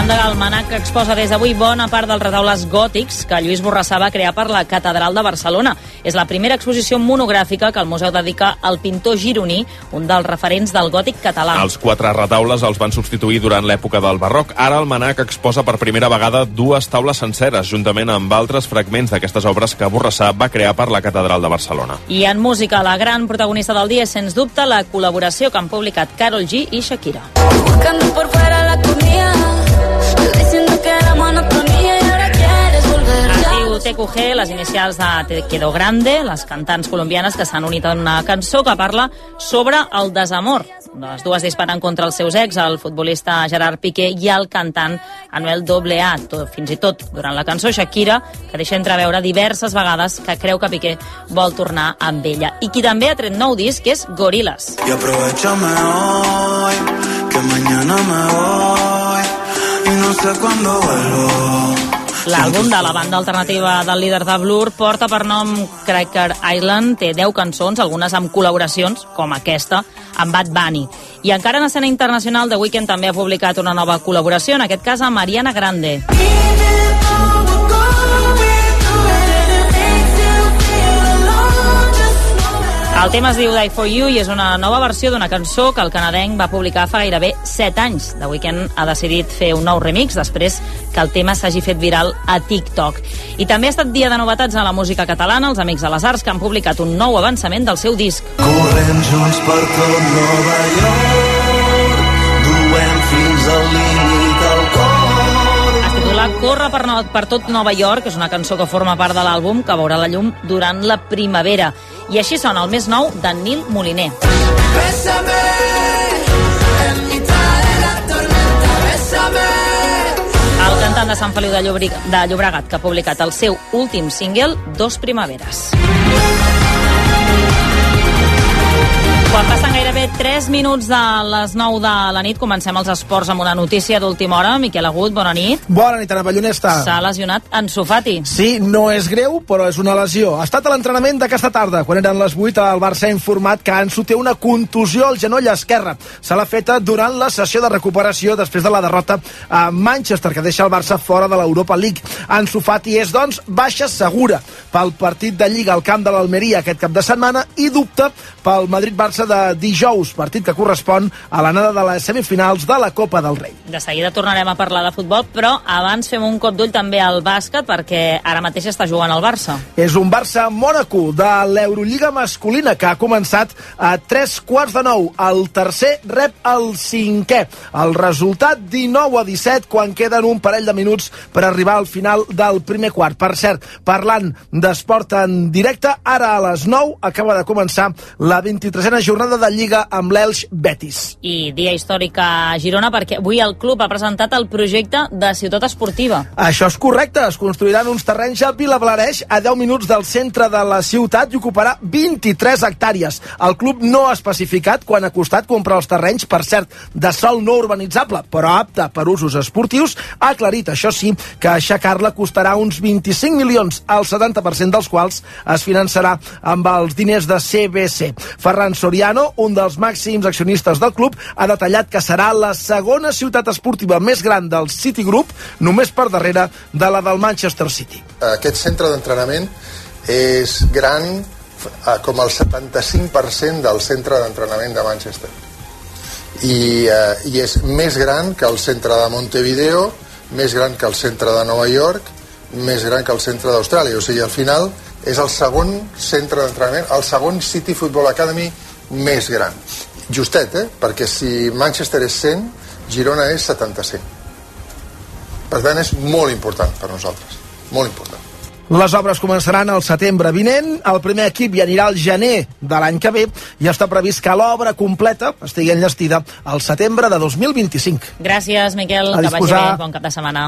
Banda, l'Almanac exposa des d'avui bona part dels retaules gòtics que Lluís Borrassà va crear per la Catedral de Barcelona. És la primera exposició monogràfica que el museu dedica al pintor gironí, un dels referents del gòtic català. Els quatre retaules els van substituir durant l'època del barroc. Ara el Manac exposa per primera vegada dues taules senceres, juntament amb altres fragments d'aquestes obres que Borrassà va crear per la Catedral de Barcelona. I en música, la gran protagonista del dia és, sens dubte, la col·laboració que han publicat Carol G i Shakira. Buscando por fuera la comida, monotonía y ahora quieres volver. Es diu TQG, les inicials de Te Quedo Grande, les cantants colombianes que s'han unit en una cançó que parla sobre el desamor. Les dues disparen contra els seus ex, el futbolista Gerard Piqué i el cantant Anuel AA. Tot, fins i tot durant la cançó Shakira, que deixa entreveure diverses vegades que creu que Piqué vol tornar amb ella. I qui també ha tret nou disc és Gorillaz. Y aprovechame hoy, que mañana me voy no sé cuándo vuelvo. L'àlbum de la banda alternativa del líder de Blur porta per nom Cracker Island, té 10 cançons, algunes amb col·laboracions, com aquesta, amb Bad Bunny. I encara en escena internacional, The Weeknd també ha publicat una nova col·laboració, en aquest cas amb Mariana Grande. El tema es diu Die For You i és una nova versió d'una cançó que el canadenc va publicar fa gairebé 7 anys. The Weeknd ha decidit fer un nou remix després que el tema s'hagi fet viral a TikTok. I també ha estat dia de novetats a la música catalana, els Amics de les Arts, que han publicat un nou avançament del seu disc. Correm junts per tot Nova York, duem fins titula Corre per, no, per tot Nova York, és una cançó que forma part de l'àlbum que veurà la llum durant la primavera. I així sona el més nou d'en Nil Moliner. Bésame, en mitad de la tormenta, bésame. El cantant de Sant Feliu de, Llobrig, de Llobregat, que ha publicat el seu últim single, Dos Primaveres. Quan passen gairebé 3 minuts de les 9 de la nit, comencem els esports amb una notícia d'última hora. Miquel Agut, bona nit. Bona nit, Ana Ballonesta. S'ha lesionat en Sofati. Sí, no és greu, però és una lesió. Ha estat a l'entrenament d'aquesta tarda. Quan eren les 8, el Barça ha informat que Ansu té una contusió al genoll esquerre. Se l'ha feta durant la sessió de recuperació després de la derrota a Manchester, que deixa el Barça fora de l'Europa League. Ansu Fati és, doncs, baixa segura pel partit de Lliga al camp de l'Almeria aquest cap de setmana i dubta pel Madrid-Barça de dijous, partit que correspon a l'anada de les semifinals de la Copa del Rei. De seguida tornarem a parlar de futbol, però abans fem un cop d'ull també al bàsquet, perquè ara mateix està jugant el Barça. És un Barça-Mònaco de l'Eurolliga masculina que ha començat a tres quarts de nou. El tercer rep el cinquè. El resultat 19 a 17 quan queden un parell de minuts per arribar al final del primer quart. Per cert, parlant d'esport en directe, ara a les 9 acaba de començar la 23a jornada de Lliga amb l'Elx Betis. I dia històric a Girona, perquè avui el club ha presentat el projecte de ciutat esportiva. Això és correcte, es construiran uns terrenys a Vilablareix a 10 minuts del centre de la ciutat i ocuparà 23 hectàrees. El club no ha especificat quan ha costat comprar els terrenys, per cert, de sol no urbanitzable, però apte per usos esportius, ha aclarit, això sí, que aixecar-la costarà uns 25 milions, el 70% dels quals es finançarà amb els diners de CBC. Ferran Soriano, un dels màxims accionistes del club, ha detallat que serà la segona ciutat esportiva més gran del City Group, només per darrere de la del Manchester City. Aquest centre d'entrenament és gran eh, com el 75% del centre d'entrenament de Manchester. I, eh, I és més gran que el centre de Montevideo, més gran que el centre de Nova York, més gran que el centre d'Austràlia. O sigui, al final és el segon centre d'entrenament, el segon City Football Academy més gran. Justet, eh? Perquè si Manchester és 100, Girona és 75. Per tant, és molt important per nosaltres. Molt important. Les obres començaran al setembre vinent, el primer equip hi anirà al gener de l'any que ve i està previst que l'obra completa estigui enllestida al setembre de 2025. Gràcies, Miquel, A que vagi bé, bon cap de setmana.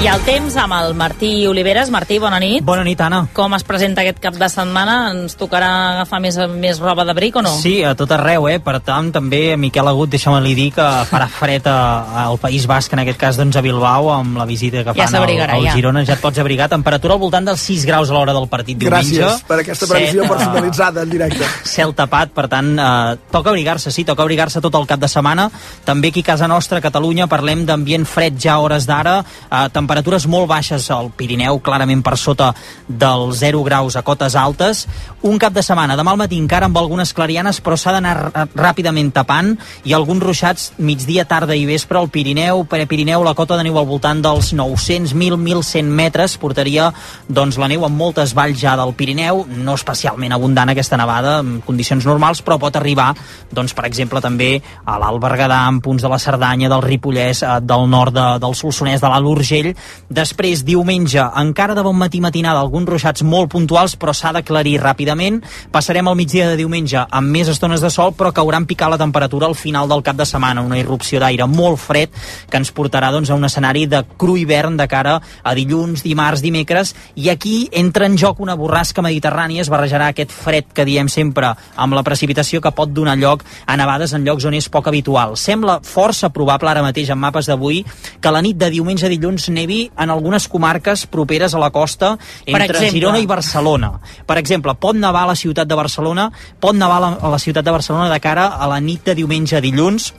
I el temps amb el Martí Oliveres. Martí, bona nit. Bona nit, Anna. Com es presenta aquest cap de setmana? Ens tocarà agafar més, més roba d'abric o no? Sí, a tot arreu, eh? Per tant, també, Miquel Agut, deixa'm-li dir que farà fred a- al País Basc, en aquest cas, doncs, a Bilbao, amb la visita que Ja fan al, al ja. Girona. Ja et pots abrigar. Temperatura al voltant dels 6 graus a l'hora del partit diumenge. Gràcies per aquesta previsió Set, eh, personalitzada en directe. cel tapat, per tant, eh, toca abrigar-se, sí, toca abrigar-se tot el cap de setmana. També aquí a casa nostra, a Catalunya, parlem d'ambient fred ja a hores d'ara, eh, temperatures molt baixes al Pirineu, clarament per sota dels 0 graus a cotes altes. Un cap de setmana, demà al matí encara amb algunes clarianes, però s'ha d'anar ràpidament tapant i alguns ruixats migdia, tarda i vespre al Pirineu, per Pirineu la cota de neu al voltant dels 900, 1.000, 1.100 metres portaria doncs, la neu en moltes valls ja del Pirineu, no especialment abundant aquesta nevada, en condicions normals, però pot arribar, doncs, per exemple, també a l'Alt Berguedà, en punts de la Cerdanya, del Ripollès, eh, del nord de, del Solsonès, de l'Alt Urgell. Després, diumenge, encara de bon matí matinada, alguns ruixats molt puntuals, però s'ha d'aclarir ràpidament. Passarem al migdia de diumenge amb més estones de sol, però cauran picar la temperatura al final del cap de setmana, una irrupció d'aire molt fred que ens portarà doncs, a un escenari de cru hivern de cara a dilluns, dimarts, dimecres, i aquí entra en joc una borrasca mediterrània, es barrejarà aquest fred que diem sempre amb la precipitació que pot donar lloc a nevades en llocs on és poc habitual. Sembla força probable ara mateix en mapes d'avui que la nit de diumenge a dilluns nevi en algunes comarques properes a la costa entre exemple? Girona i Barcelona. Per exemple, pot nevar a la ciutat de Barcelona, pot nevar a la, ciutat de Barcelona de cara a la nit de diumenge a dilluns,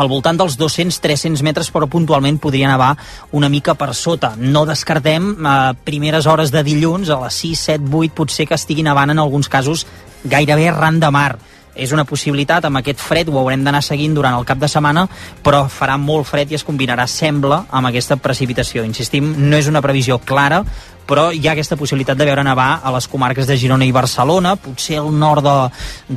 al voltant dels 200-300 metres, però puntualment podria nevar una mica per sota. No descartem a primeres hores de dilluns, a les 6, 7, 8, potser que estigui nevant en alguns casos gairebé arran de mar. És una possibilitat, amb aquest fred ho haurem d'anar seguint durant el cap de setmana, però farà molt fred i es combinarà, sembla, amb aquesta precipitació. Insistim, no és una previsió clara, però hi ha aquesta possibilitat de veure nevar a les comarques de Girona i Barcelona, potser al nord de,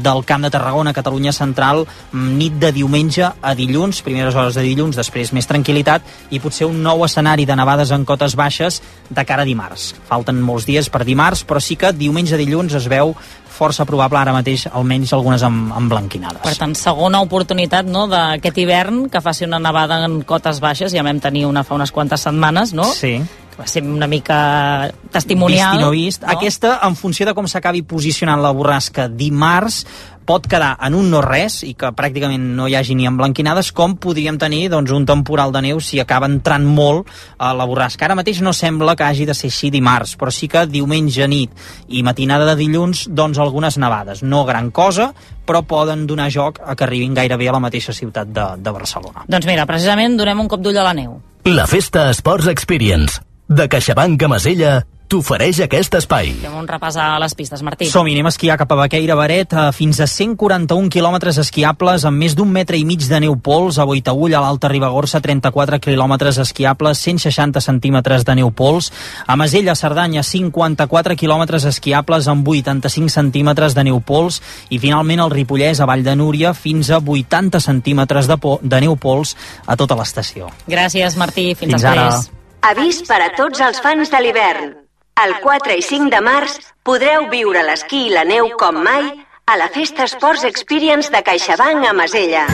del Camp de Tarragona, Catalunya Central, mm, nit de diumenge a dilluns, primeres hores de dilluns, després més tranquil·litat, i potser un nou escenari de nevades en cotes baixes de cara a dimarts. Falten molts dies per dimarts, però sí que diumenge a dilluns es veu força probable ara mateix, almenys algunes amb, amb blanquinades. Per tant, segona oportunitat no, d'aquest hivern que faci una nevada en cotes baixes, ja vam tenir una fa unes quantes setmanes, no? Sí. Que va ser una mica testimonial. Vist i no vist. No? Aquesta, en funció de com s'acabi posicionant la borrasca dimarts, pot quedar en un no res i que pràcticament no hi hagi ni emblanquinades com podríem tenir doncs, un temporal de neu si acaba entrant molt a la borrasca. Ara mateix no sembla que hagi de ser així dimarts, però sí que diumenge nit i matinada de dilluns doncs algunes nevades. No gran cosa, però poden donar joc a que arribin gairebé a la mateixa ciutat de, de Barcelona. Doncs mira, precisament donem un cop d'ull a la neu. La Festa Sports Experience, de CaixaBank a Masella, t'ofereix aquest espai. Fem un repàs a les pistes, Martí. Som-hi, anem a esquiar cap a Baqueira Baret, fins a 141 quilòmetres esquiables amb més d'un metre i mig de neu pols, a Boitagull, a l'Alta Ribagorça, 34 quilòmetres esquiables, 160 centímetres de neu pols, a Masella, Cerdanya, 54 quilòmetres esquiables amb 85 centímetres de neu pols, i finalment al Ripollès, a Vall de Núria, fins a 80 centímetres de, po de neu pols a tota l'estació. Gràcies, Martí. Fins, Fins després. ara. Avís per a tots els fans de l'hivern. El 4 i 5 de març podreu viure l'esquí i la neu com mai a la Festa Sports Experience de CaixaBank a Masella.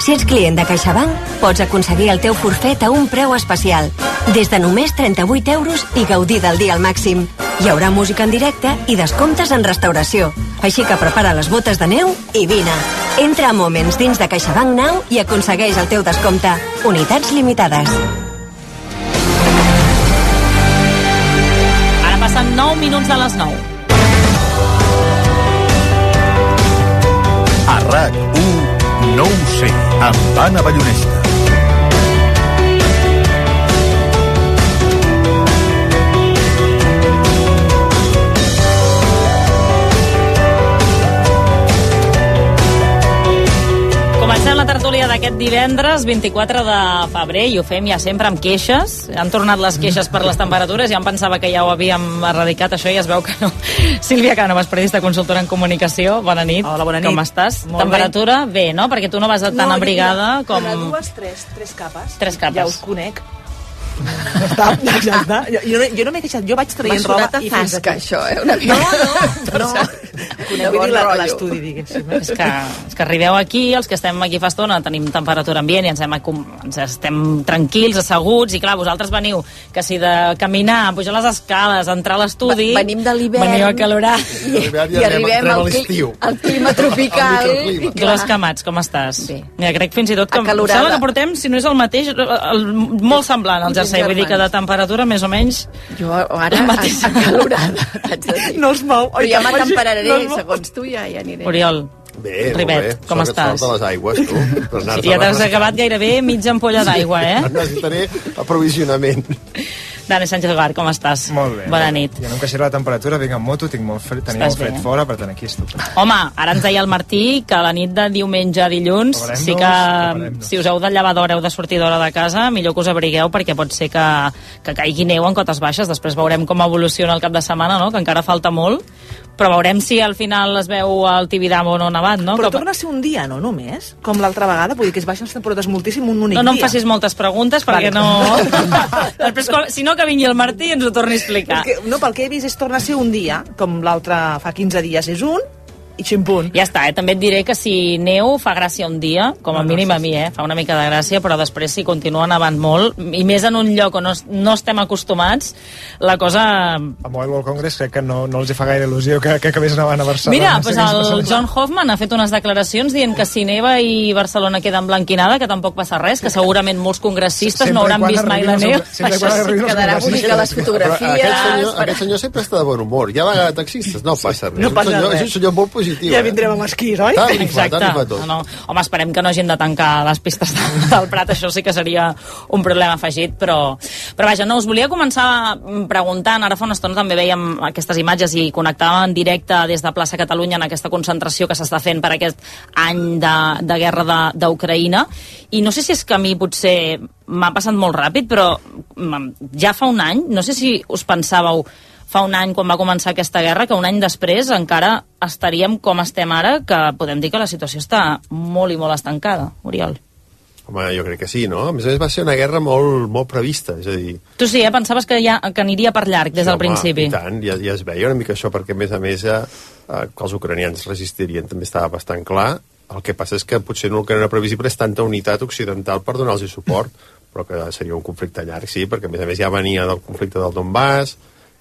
Si ets client de CaixaBank, pots aconseguir el teu forfet a un preu especial. Des de només 38 euros i gaudir del dia al màxim. Hi haurà música en directe i descomptes en restauració. Així que prepara les botes de neu i vine. Entra a Moments dins de CaixaBank Now i aconsegueix el teu descompte. Unitats limitades. Passen 9 minuts de les 9. A RAC1, no ho sé, amb Anna Ballonesta. D'aquest divendres, 24 de febrer, i ho fem ja sempre amb queixes. Han tornat les queixes per les temperatures, ja em pensava que ja ho havíem erradicat, això i es veu que no. Sílvia Cànovas, periodista consultora en comunicació, bona nit. Hola, bona nit. Com estàs? Molt Temperatura, bé. bé, no? Perquè tu no vas tan No, jo- abrigada com... De dues, tres, tres capes. Tres capes. Ja us conec. Ja està, ja, ja està. Jo, jo, no- jo no m'he queixat, jo vaig traient roba a i fins aquí. això, eh, una mica. No, no, no. Conec bon l'estudi, diguéssim. eh? És que, és que arribeu aquí, els que estem aquí fa estona, tenim temperatura ambient i ens, hem, acom- ens estem tranquils, asseguts, i clar, vosaltres veniu que si de caminar, pujar les escales, entrar a l'estudi... Ve- venim de l'hivern. Veniu acalorar. I, i arribem al, cli al clima tropical. i clar. Dolors Camats, com estàs? Bé. Mira, crec fins i tot que... Acalorada. Sembla que portem, si no és el mateix, el, molt semblant al jersei. Vull dir que de temperatura, més o menys... Jo ara t'haig de dir. No els mou. Però ja m'atemperaré, no segons tu ja, ja aniré. Oriol, Bé, Ribet, molt bé. com Sort- estàs? Sort de les aigües, tu. Anar-te ja t'has acabat gairebé mitja ampolla d'aigua, eh? Necessitaré aprovisionament. Dani Sánchez Gar, com estàs? Molt bé. Bona nit. Jo no em queixaré la temperatura, vinc amb moto, tinc molt fred, tenia Estàs molt fred bé. fora, per tant aquí estic. Home, ara ens deia el Martí que la nit de diumenge a dilluns sí que si us heu de llevar d'hora heu de sortir d'hora de casa, millor que us abrigueu perquè pot ser que, que caigui neu en cotes baixes. Després veurem com evoluciona el cap de setmana, no? que encara falta molt. Però veurem si al final es veu el Tibidabo o no nevat, no? Però Que- torna a ser un dia, no només? Com l'altra vegada, vull dir que es baixen les temperatures moltíssim un únic No, no em dia. facis moltes preguntes perquè Vale. no... Després, quan- si no, que vingui el Martí i ens ho torni a explicar. Que, no, pel que he vist és torna a ser un dia, com l'altre fa 15 dies és un, i ximpunt. Ja està, eh? també et diré que si neu fa gràcia un dia, com a No, no, mínim sí, a mi, eh? fa una mica de gràcia, però després si continua nevant molt, i més en un lloc on no, no estem acostumats, la cosa... A Mobile World Congress crec que no, no els hi fa gaire il·lusió que, que acabés nevant a Barcelona. Mira, No sé pues el. John Hoffman ha fet unes declaracions dient que si neva i Barcelona queda emblanquinada, que tampoc passa res, que segurament molts congressistes no hauran vist mai la neu. Sempre arribin els quedarà bonica les fotografies. Però aquest senyor, per- aquest senyor sempre està de bon humor. Ja va taxistes, no passa res. No És un passa senyor, res. És un senyor molt positiu. Ja eh? vindrem amb esquís, oi? Tant li fa, tant li fa tot. No, no. Home, esperem que no hagin de tancar les pistes de, del Prat, això sí que seria un problema afegit, però, però vaja, no, us volia començar preguntant, ara fa una estona també veiem aquestes imatges i connectàvem en directe des de plaça Catalunya en aquesta concentració que s'està fent per aquest any de, de guerra de- d'Ucraïna, i no sé si és que a mi potser m'ha passat molt ràpid, però mm, ja fa un any, no sé si us pensàveu fa un any quan va començar aquesta guerra, que un any després encara estaríem com estem ara, que podem dir que la situació està molt i molt estancada, Oriol. Home, jo crec que sí, no? A més a més va ser una guerra molt, molt prevista, és a dir... Tu sí, eh? Pensaves que, ja, que aniria per llarg des del home, principi. I tant, ja, ja es veia una mica això, perquè a més a més eh, eh, que els ucranians resistirien també estava bastant clar. El que passa és que potser no el que no era previsible és tanta unitat occidental per donar-los suport, però que seria un conflicte llarg, sí, perquè a més a més ja venia del conflicte del Donbass,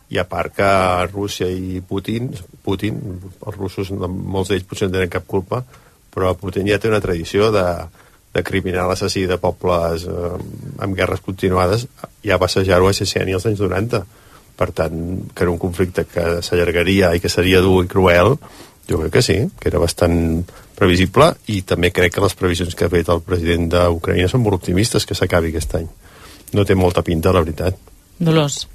i a part que Rússia i Putin, Putin els russos, molts d'ells potser no tenen cap culpa, però Putin ja té una tradició de, de criminal assassí de pobles eh, amb guerres continuades, ja va assajar-ho a Chechenia als anys 90. Per tant, que era un conflicte que s'allargaria i que seria dur i cruel, jo crec que sí, que era bastant previsible i també crec que les previsions que ha fet el president d'Ucraïna són molt optimistes que s'acabi aquest any. No té molta pinta, la veritat. Dolors.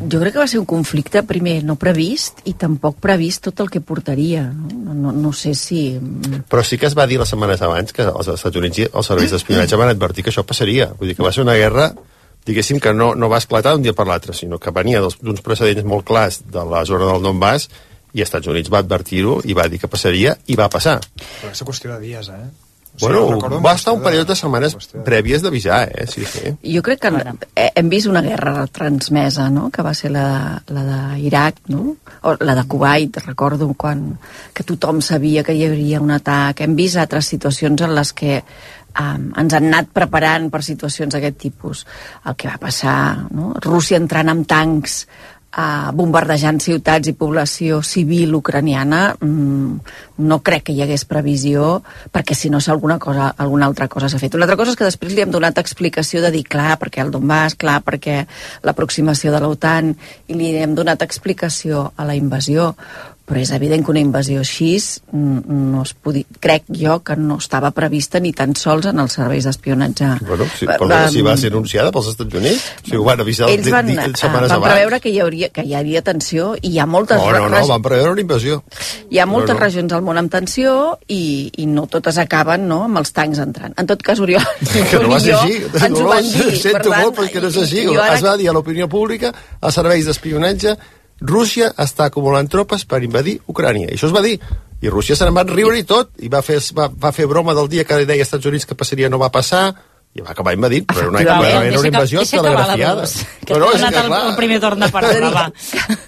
Jo crec que va ser un conflicte, primer, no previst i tampoc previst tot el que portaria. No, no, no sé si... Però sí que es va dir les setmanes abans que els Estats Units i els serveis d'espionatge van advertir que això passaria. Vull dir que va ser una guerra diguéssim que no, no va esclatar d'un dia per l'altre, sinó que venia d'uns precedents molt clars de la zona del Donbass i els Estats Units va advertir-ho i va dir que passaria i va passar. Però és qüestió de dies, eh? Bueno, recordo va estar un qüestió de- període de setmanes prèvies d'avisar, eh? Sí, sí. Jo crec que eh, hem vist una guerra transmesa, no?, que va ser la, de- la d'Iraq, no?, o la de Kuwait, recordo, quan que tothom sabia que hi hauria un atac. Hem vist altres situacions en les que um, ens han anat preparant per situacions d'aquest tipus. El que va passar, no?, Rússia entrant amb tancs uh, bombardejant ciutats i població civil ucraniana mm, no crec que hi hagués previsió perquè si no alguna, cosa, alguna altra cosa s'ha fet. Una altra cosa és que després li hem donat explicació de dir clar perquè el Donbass, clar perquè l'aproximació de l'OTAN i li hem donat explicació a la invasió però és evident que una invasió així mm, no es podia, crec jo que no estava prevista ni tan sols en els serveis d'espionatge Bueno, sí, Va- però va- si va ser anunciada pels Estats Units, si ho van avisar ells van, eh, setmanes van abans. preveure que hi, hauria, que hi havia tensió i hi ha moltes No, no, no, van preveure una invasió. hi ha moltes No, no. regions al món amb tensió i, i no totes acaben no, amb els tancs entrant. En tot cas, Oriol, que no va ser així. ens ho van dir. Sento per tant, molt perquè no és així. jo ara- Es va dir a l'opinió pública, als serveis d'espionatge, Rússia està acumulant tropes per invadir Ucrània. I això es va dir. I Rússia se'n va riure i tot, i va fer, va, va fer broma del dia que deia als Estats Units que passaria no va passar, i va acabar invadint, però era una, Efectivament. era una que- invasió deixa acabar la telegrafiada. Que No, no, t'ha és donat que, el, clar, el primer torn de paraula, va.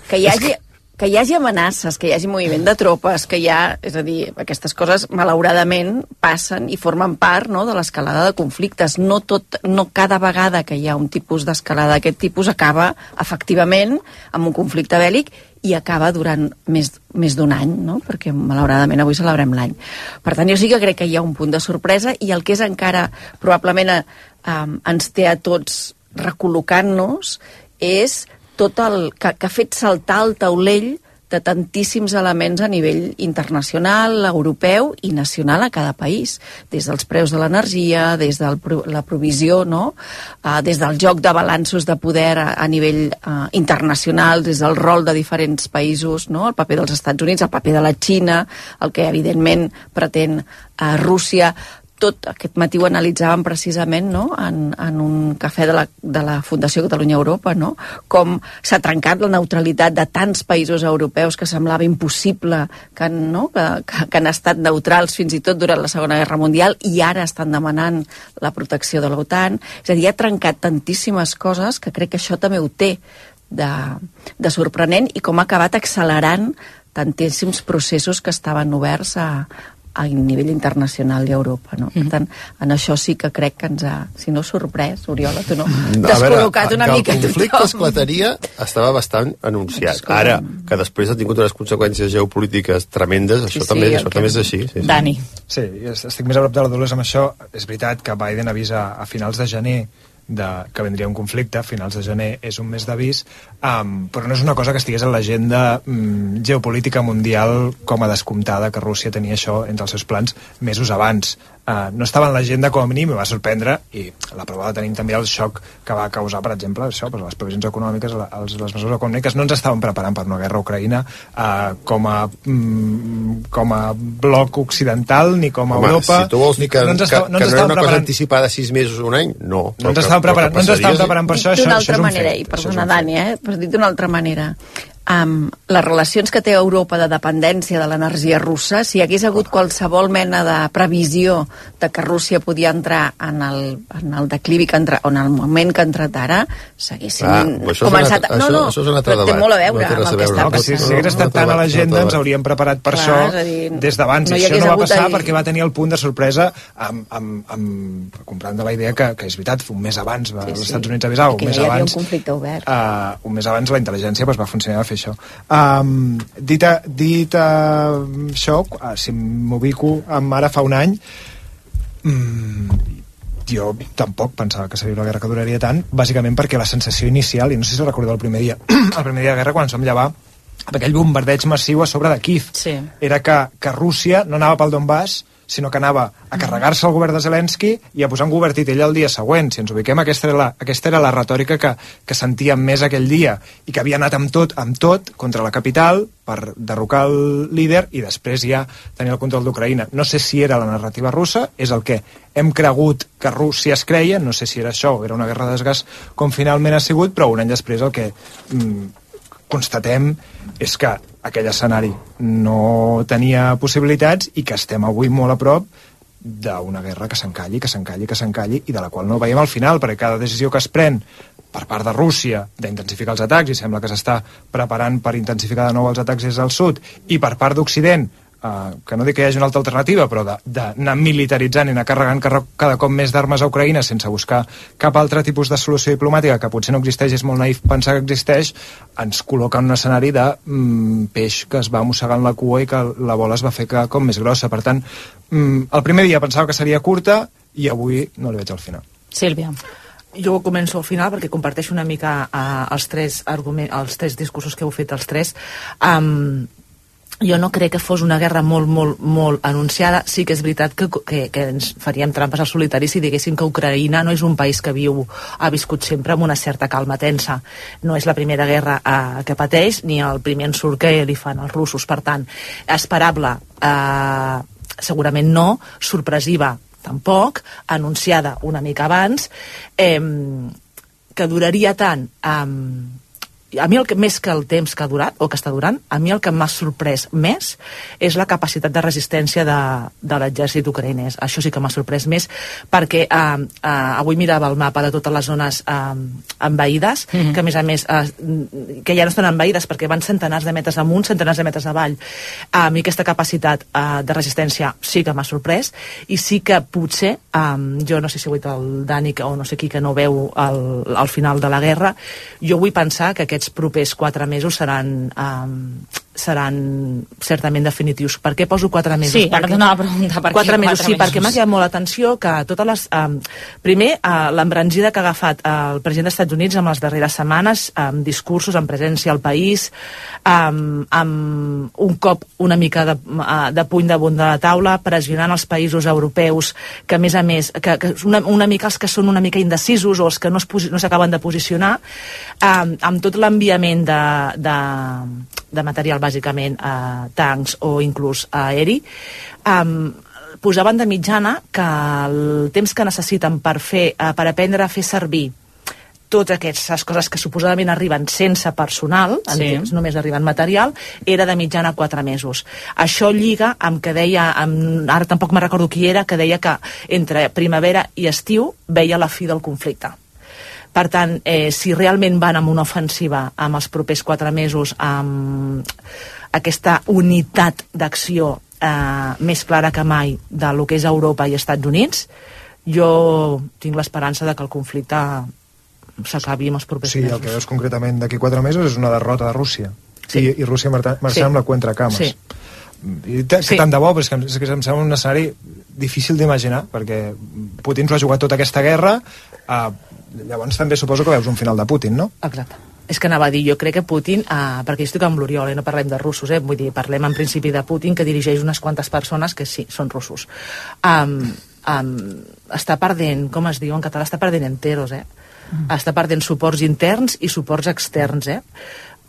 que hi hagi que hi hagi amenaces, que hi hagi moviment de tropes, que hi ha, és a dir, aquestes coses malauradament passen i formen part no, de l'escalada de conflictes. No, tot, no cada vegada que hi ha un tipus d'escalada d'aquest tipus acaba efectivament amb un conflicte bèl·lic i acaba durant més, més d'un any, no? perquè malauradament avui celebrem l'any. Per tant, jo sí que crec que hi ha un punt de sorpresa i el que és encara probablement eh, ens té a tots recol·locant-nos és tot el que, que ha fet saltar el taulell de tantíssims elements a nivell internacional, europeu i nacional a cada país, des dels preus de l'energia, des de la provisió, no? uh, des del joc de balanços de poder a, a nivell uh, internacional, des del rol de diferents països, no? el paper dels Estats Units, el paper de la Xina, el que evidentment pretén uh, Rússia, tot aquest matí ho analitzàvem precisament no? en, en un cafè de la, de la Fundació Catalunya Europa, no? com s'ha trencat la neutralitat de tants països europeus que semblava impossible que, no? que, que, que han estat neutrals fins i tot durant la Segona Guerra Mundial i ara estan demanant la protecció de l'OTAN. És a dir, ha trencat tantíssimes coses que crec que això també ho té de, de sorprenent i com ha acabat accelerant tantíssims processos que estaven oberts a, a nivell internacional i a Europa. No? Per tant, en això sí que crec que ens ha, si no sorprès, Oriola, tu no, t'has col·locat una mica el conflicte tothom. esclataria estava bastant anunciat. Escolta. Ara, que després ha tingut unes conseqüències geopolítiques tremendes, això, Sí, sí, també, això que- també és així. Sí, sí. Dani. Sí, estic més a prop de la Dolors amb això. És veritat que Biden avisa a finals de gener de, que vendria un conflicte, a finals de gener és un mes d'avís, um, però no és una cosa que estigués en l'agenda um, geopolítica mundial com a descomptada que Rússia tenia això entre els seus plans mesos abans. Uh, no estava en l'agenda com a mínim i va sorprendre i la prova la tenim també el xoc que va causar, per exemple, això, doncs les previsions econòmiques, els, les mesures econòmiques no ens estaven preparant per una guerra a Ucraïna uh, com, a, mm, com a bloc occidental ni com a Home, Europa si tu vols dir que, no ens que, estava- que no no, ens era estàvem una cosa anticipada sis mesos o un any, no. no ens estàvem preparant, no ens estàvem preparant per això, això, això és un manera, fet. i això és perdona Dani, eh, però dit d'una altra manera, um, les relacions que té Europa de dependència de l'energia russa, si hi hagués hagut qualsevol mena de previsió de que Rússia podia entrar en el, en el declivi que entra, o en el moment que ha entrat ara, s'haguessin Ah, començat... un altre- no, això- no, això és un altre però té molt a veure No amb el que està No, que si, passant. si hagués estat tan a l'agenda ens hauríem preparat per Clar, això dir, des d'abans no això no va passar ahir- perquè va tenir el punt de sorpresa amb, amb, amb comprant de la idea que, que és veritat, un mes abans va, Sí, els sí. Estats Units avisava, un mes ja hi havia abans un conflicte obert. uh, un mes abans la intel·ligència pues, va funcionar a fer això um, dit, a, dit a, això uh, si m'ubico amb ara fa un any mm, jo tampoc pensava que seria una guerra que duraria tant, bàsicament perquè la sensació inicial, i no sé si recordeu el primer dia, el primer dia de guerra quan ens vam llevar amb aquell bombardeig massiu a sobre de Kiev, sí. era que, que Rússia no anava pel Donbass, sinó que anava a carregar-se el govern de Zelensky i a posar un govern titella el dia següent. Si ens ubiquem, aquesta era la, aquesta era la retòrica que, que sentíem més aquell dia i que havia anat amb tot, amb tot contra la capital per derrocar el líder i després ja tenir el control d'Ucraïna. No sé si era la narrativa russa, és el que hem cregut que Rússia es creia, no sé si era això era una guerra de desgast com finalment ha sigut, però un any després el que mm, constatem és que aquell escenari no tenia possibilitats i que estem avui molt a prop d'una guerra que s'encalli, que s'encalli, que s'encalli i de la qual no veiem al final, perquè cada decisió que es pren per part de Rússia d'intensificar els atacs i sembla que s'està preparant per intensificar de nou els atacs des del sud i per part d'Occident Uh, que no dic que hi hagi una altra alternativa, però d'anar militaritzant i anar carregant cada cop més d'armes a Ucraïna sense buscar cap altre tipus de solució diplomàtica que potser no existeix, és molt naïf pensar que existeix, ens col·loca en un escenari de mm, peix que es va mossegant la cua i que la bola es va fer cada cop més grossa. Per tant, mm, el primer dia pensava que seria curta i avui no li veig al final. Sílvia. Jo començo al final perquè comparteixo una mica uh, els, tres arguments, els tres discursos que heu fet els tres. Um, jo no crec que fos una guerra molt, molt, molt anunciada. Sí que és veritat que, que, que ens faríem trampes al solitari si diguéssim que Ucraïna no és un país que viu, ha viscut sempre amb una certa calma tensa. No és la primera guerra eh, que pateix, ni el primer ensurt que li fan els russos. Per tant, esperable, eh, segurament no, sorpresiva tampoc, anunciada una mica abans, eh, que duraria tant eh, a mi el que, més que el temps que ha durat, o que està durant, a mi el que m'ha sorprès més és la capacitat de resistència de, de l'exèrcit ucraïnès. Això sí que m'ha sorprès més, perquè eh, eh, avui mirava el mapa de totes les zones eh, envaïdes, mm -hmm. que a més a més, eh, que ja no estan envaïdes perquè van centenars de metres amunt, centenars de metres avall. A mi aquesta capacitat eh, de resistència sí que m'ha sorprès, i sí que potser, eh, jo no sé si ho ha dit el Dani o no sé qui que no veu el, el final de la guerra, jo vull pensar que aquest aquests propers quatre mesos seran um, seran certament definitius. Per què poso quatre mesos? Sí, ara t'anava a preguntar per quatre mesos. sí, perquè m'ha cridat molt l'atenció que totes les... Um, primer, uh, l'embranzida que ha agafat uh, el president dels Estats Units amb les darreres setmanes, amb discursos, amb presència al país, um, amb un cop una mica de, uh, de puny damunt de la taula, pressionant els països europeus, que a més a més, que, que una, una mica els que són una mica indecisos o els que no s'acaben no de posicionar, um, amb tot l'enviament de, de, de material bàsicament eh, tancs o inclús aeri, eh, posaven de mitjana que el temps que necessiten per, fer, eh, per aprendre a fer servir totes aquestes coses que suposadament arriben sense personal, en sí. temps només arriben material, era de mitjana 4 mesos. Això lliga amb que deia, amb, ara tampoc me recordo qui era, que deia que entre primavera i estiu veia la fi del conflicte. Per tant, eh, si realment van amb una ofensiva amb els propers quatre mesos, amb aquesta unitat d'acció eh, més clara que mai de lo que és Europa i Estats Units, jo tinc l'esperança de que el conflicte s'acabi amb els propers sí, mesos. Sí, el que veus concretament d'aquí quatre mesos és una derrota de Rússia. Sí. I, i Rússia marxant sí. amb la cuenta cames. Sí. I que sí. tant de bo, però és que, és que em sembla un escenari difícil d'imaginar, perquè Putin s'ho ha jugat tota aquesta guerra, eh, llavors també suposo que veus un final de Putin, no? Exacte. És que anava a dir, jo crec que Putin, eh, perquè jo estic amb l'Oriol, i no parlem de russos, eh, vull dir, parlem en principi de Putin, que dirigeix unes quantes persones que sí, són russos. Um, um, està perdent, com es diu en català, està perdent enteros, eh? Mm. Està perdent suports interns i suports externs, eh?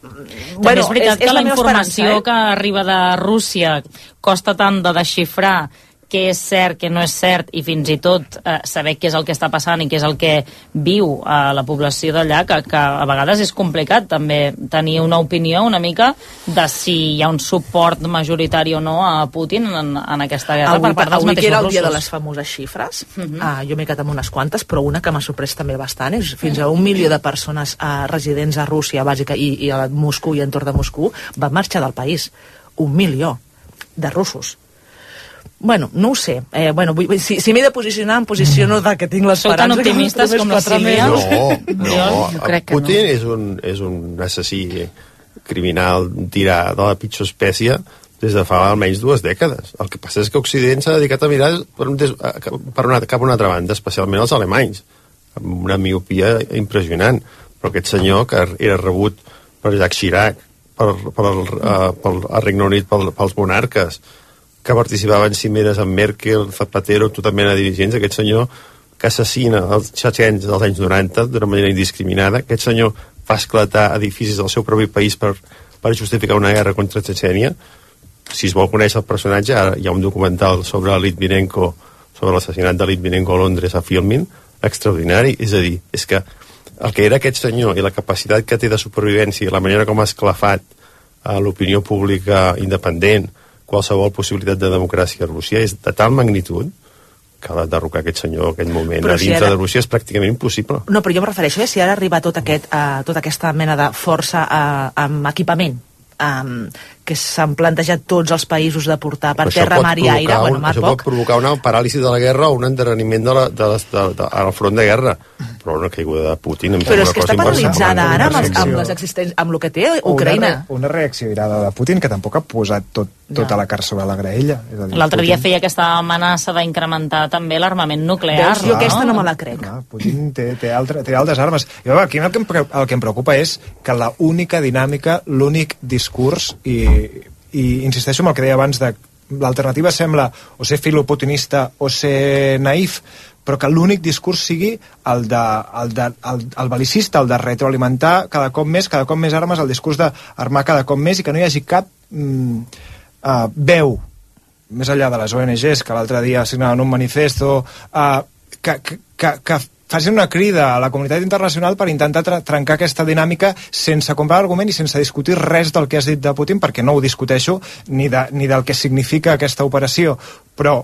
També bueno, és veritat és, que és la, la informació eh? que arriba de Rússia costa tant de desxifrar què és cert, què no és cert i fins i tot eh, saber què és el que està passant i què és el que viu a eh, la població d'allà, que, que a vegades és complicat també tenir una opinió una mica de si hi ha un suport majoritari o no a Putin en, en aquesta guerra avui, per part dels avui mateixos que era el russos. dia de les famoses xifres, uh. -huh. uh, jo m'he quedat amb unes quantes, però una que m'ha sorprès també bastant és fins a un milió de persones uh, residents a Rússia bàsica i, i a Moscou i entorn de Moscou van marxar del país. Un milió de russos Bueno, no ho sé. Eh, bueno, vull, si, si m'he de posicionar, em posiciono de que tinc l'esperança. Sou tan optimistes com la Sílvia? No, no. Jo, jo crec que Putin no. és, un, és un assassí criminal tirà de la pitjor espècie des de fa almenys dues dècades. El que passa és que Occident s'ha dedicat a mirar per, un des, per una, cap a una altra banda, especialment els alemanys, amb una miopia impressionant. Però aquest senyor, que era rebut per Jacques Chirac, per, per, el, uh, pel el Regne Unit, pel, pels monarques, que participava en cimeres amb Merkel, Zapatero, tota mena de dirigents, aquest senyor que assassina els txetxens dels anys 90 d'una manera indiscriminada, aquest senyor fa esclatar edificis del seu propi país per, per justificar una guerra contra Txetxènia, si es vol conèixer el personatge, ara hi ha un documental sobre Litvinenko, sobre l'assassinat de Litvinenko a Londres a Filmin, extraordinari, és a dir, és que el que era aquest senyor i la capacitat que té de supervivència i la manera com ha esclafat a l'opinió pública independent qualsevol possibilitat de democràcia a Rússia és de tal magnitud que la derrocar aquest senyor en aquell moment Però a si dintre ara- de Rússia és pràcticament impossible. No, però jo em refereixo, eh, si ara arriba tot aquest, uh, tota aquesta mena de força uh, amb equipament um, que s'han plantejat tots els països de portar per Això terra, mar i aire, provocar bueno, un, mar això poc, pot provocar una paràlisi de la guerra o un endarreriment de la, de, les- de, de, al front de guerra però una caiguda de Putin em però és que està paralitzada ara amb, els, amb les existències, amb el que té Ucraïna. Una, una reacció irada de Putin que tampoc ha posat tot, tota la carn sobre la graella. És a dir, L'altre dia feia aquesta amenaça d'incrementar també l'armament nuclear. Veus? Jo no? aquesta no me la crec. Clar, Putin té, té, altre, té altres armes. I veure, aquí el que, em, el que em preocupa és que la única dinàmica, l'únic discurs, i, i insisteixo en el que deia abans de l'alternativa sembla o ser filoputinista o ser naïf, però que l'únic discurs sigui el, de, el, de, el, el belicista, el de retroalimentar cada cop més, cada cop més armes, el discurs d'armar cada cop més i que no hi hagi cap mm, uh, veu més enllà de les ONGs que l'altre dia signaven un manifesto uh, que, que, que, que facin una crida a la comunitat internacional per intentar trencar aquesta dinàmica sense comprar argument i sense discutir res del que has dit de Putin, perquè no ho discuteixo ni, de, ni del que significa aquesta operació, però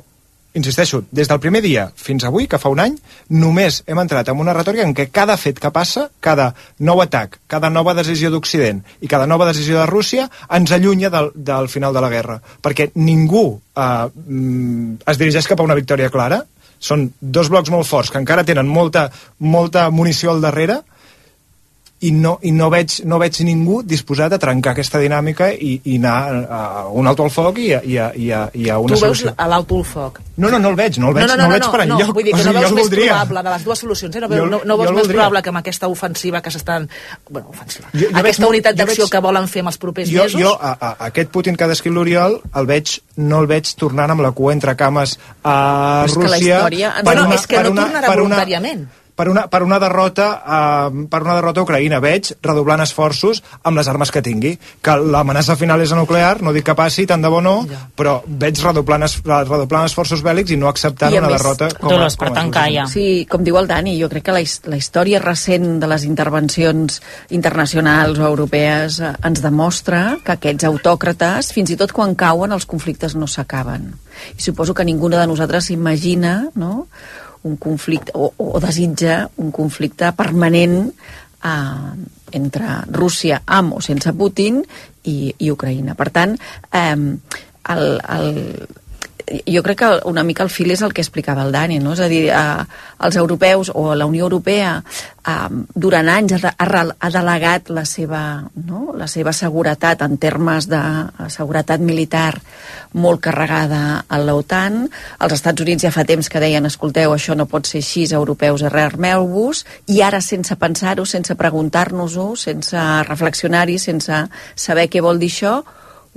insisteixo, des del primer dia fins avui, que fa un any, només hem entrat en una retòrica en què cada fet que passa, cada nou atac, cada nova decisió d'Occident i cada nova decisió de Rússia ens allunya del, del final de la guerra. Perquè ningú eh, mm, es dirigeix cap a una victòria clara, són dos blocs molt forts que encara tenen molta, molta munició al darrere i no, i no, veig, no veig ningú disposat a trencar aquesta dinàmica i, i anar a, un alto al foc i a, i a, i a, i a una tu veus solució. a l'auto al foc. No, no, no el veig, no el veig, no, no, no, el veig per enlloc. vull dir que O sigui, no veus més voldria. probable de les dues solucions, eh? no, veus, Jo- no, no veus més probable que amb aquesta ofensiva que s'estan... Bueno, ofensiva. Jo- jo veig aquesta molt- unitat d'acció veig- que volen fer amb els propers jo, mesos... jo a, a, aquest Putin que ha descrit l'Oriol el veig, no el veig tornant amb la cua entre cames a Però és que la Rússia història Bueno, una- és que no una- tornarà voluntàriament. Per una, per una derrota uh, per una derrota a Ucraïna veig redoblant esforços amb les armes que tingui que l'amenaça final és a nuclear no dic que passi, tant de bo no però veig redoblant, es, redoblant esforços bèl·lics i no acceptant I una més- derrota com, Dolors, per com a tancar solució. ja. Sí, com diu el Dani, jo crec que la, la història recent de les intervencions internacionals o europees eh, ens demostra que aquests autòcrates, fins i tot quan cauen, els conflictes no s'acaben. I suposo que ninguna de nosaltres s'imagina no? Un conflicte, o, o desitja un conflicte permanent eh, entre Rússia amb o sense Putin i, i Ucraïna. Per tant, eh, el, el, jo crec que una mica el fil és el que explicava el Dani, no? és a dir, eh, els europeus o la Unió Europea eh, durant anys ha, ha, ha delegat la seva, no? la seva seguretat en termes de eh, seguretat militar molt carregada a l'OTAN. Els Estats Units ja fa temps que deien escolteu, això no pot ser així, europeus, arreu-vos, i ara sense pensar-ho, sense preguntar-nos-ho, sense reflexionar-hi, sense saber què vol dir això,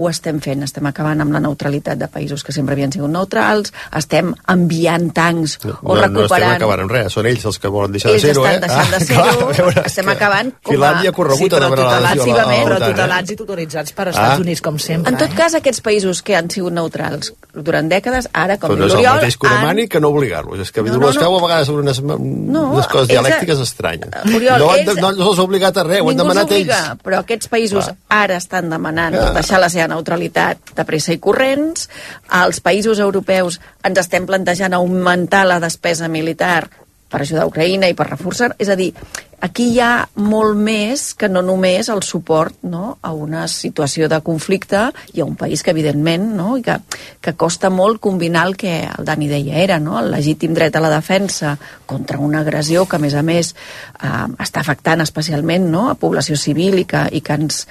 ho estem fent, estem acabant amb la neutralitat de països que sempre havien sigut neutrals, estem enviant tancs o no, no estem recuperant... acabant amb res, són ells els que volen deixar ells de ser-ho, eh? estan deixant de clar, ser-ho, estem que acabant com a... Finlàndia ha corregut a però tutelats, l'adhesió a la- a però eh? tutelats i tutoritzats per Estats Ah. Units, com sempre. En tot eh? cas, aquests països que han sigut neutrals durant dècades, ara, com Però diu no és el l'Oriol, mateix demani que no obligar-los. És que No, no, no, no, no. feu a vegades sobre unes, unes coses ells- dialèctiques estranyes. Oriol, no, han de, ells- no, no se'ls ha obligat a res, ho han Ningú demanat s'obliga, ells. però aquests països ara estan demanant Ah. deixar la seva neutralitat de pressa i corrents. Als països europeus ens estem plantejant augmentar la despesa militar per ajudar a Ucraïna i per reforçar... És a dir, aquí hi ha molt més que no només el suport no, a una situació de conflicte i a un país que, evidentment, no, i que, que costa molt combinar el que el Dani deia era, no, el legítim dret a la defensa contra una agressió que, a més a més, eh, està afectant especialment no, a població civil i que, i que ens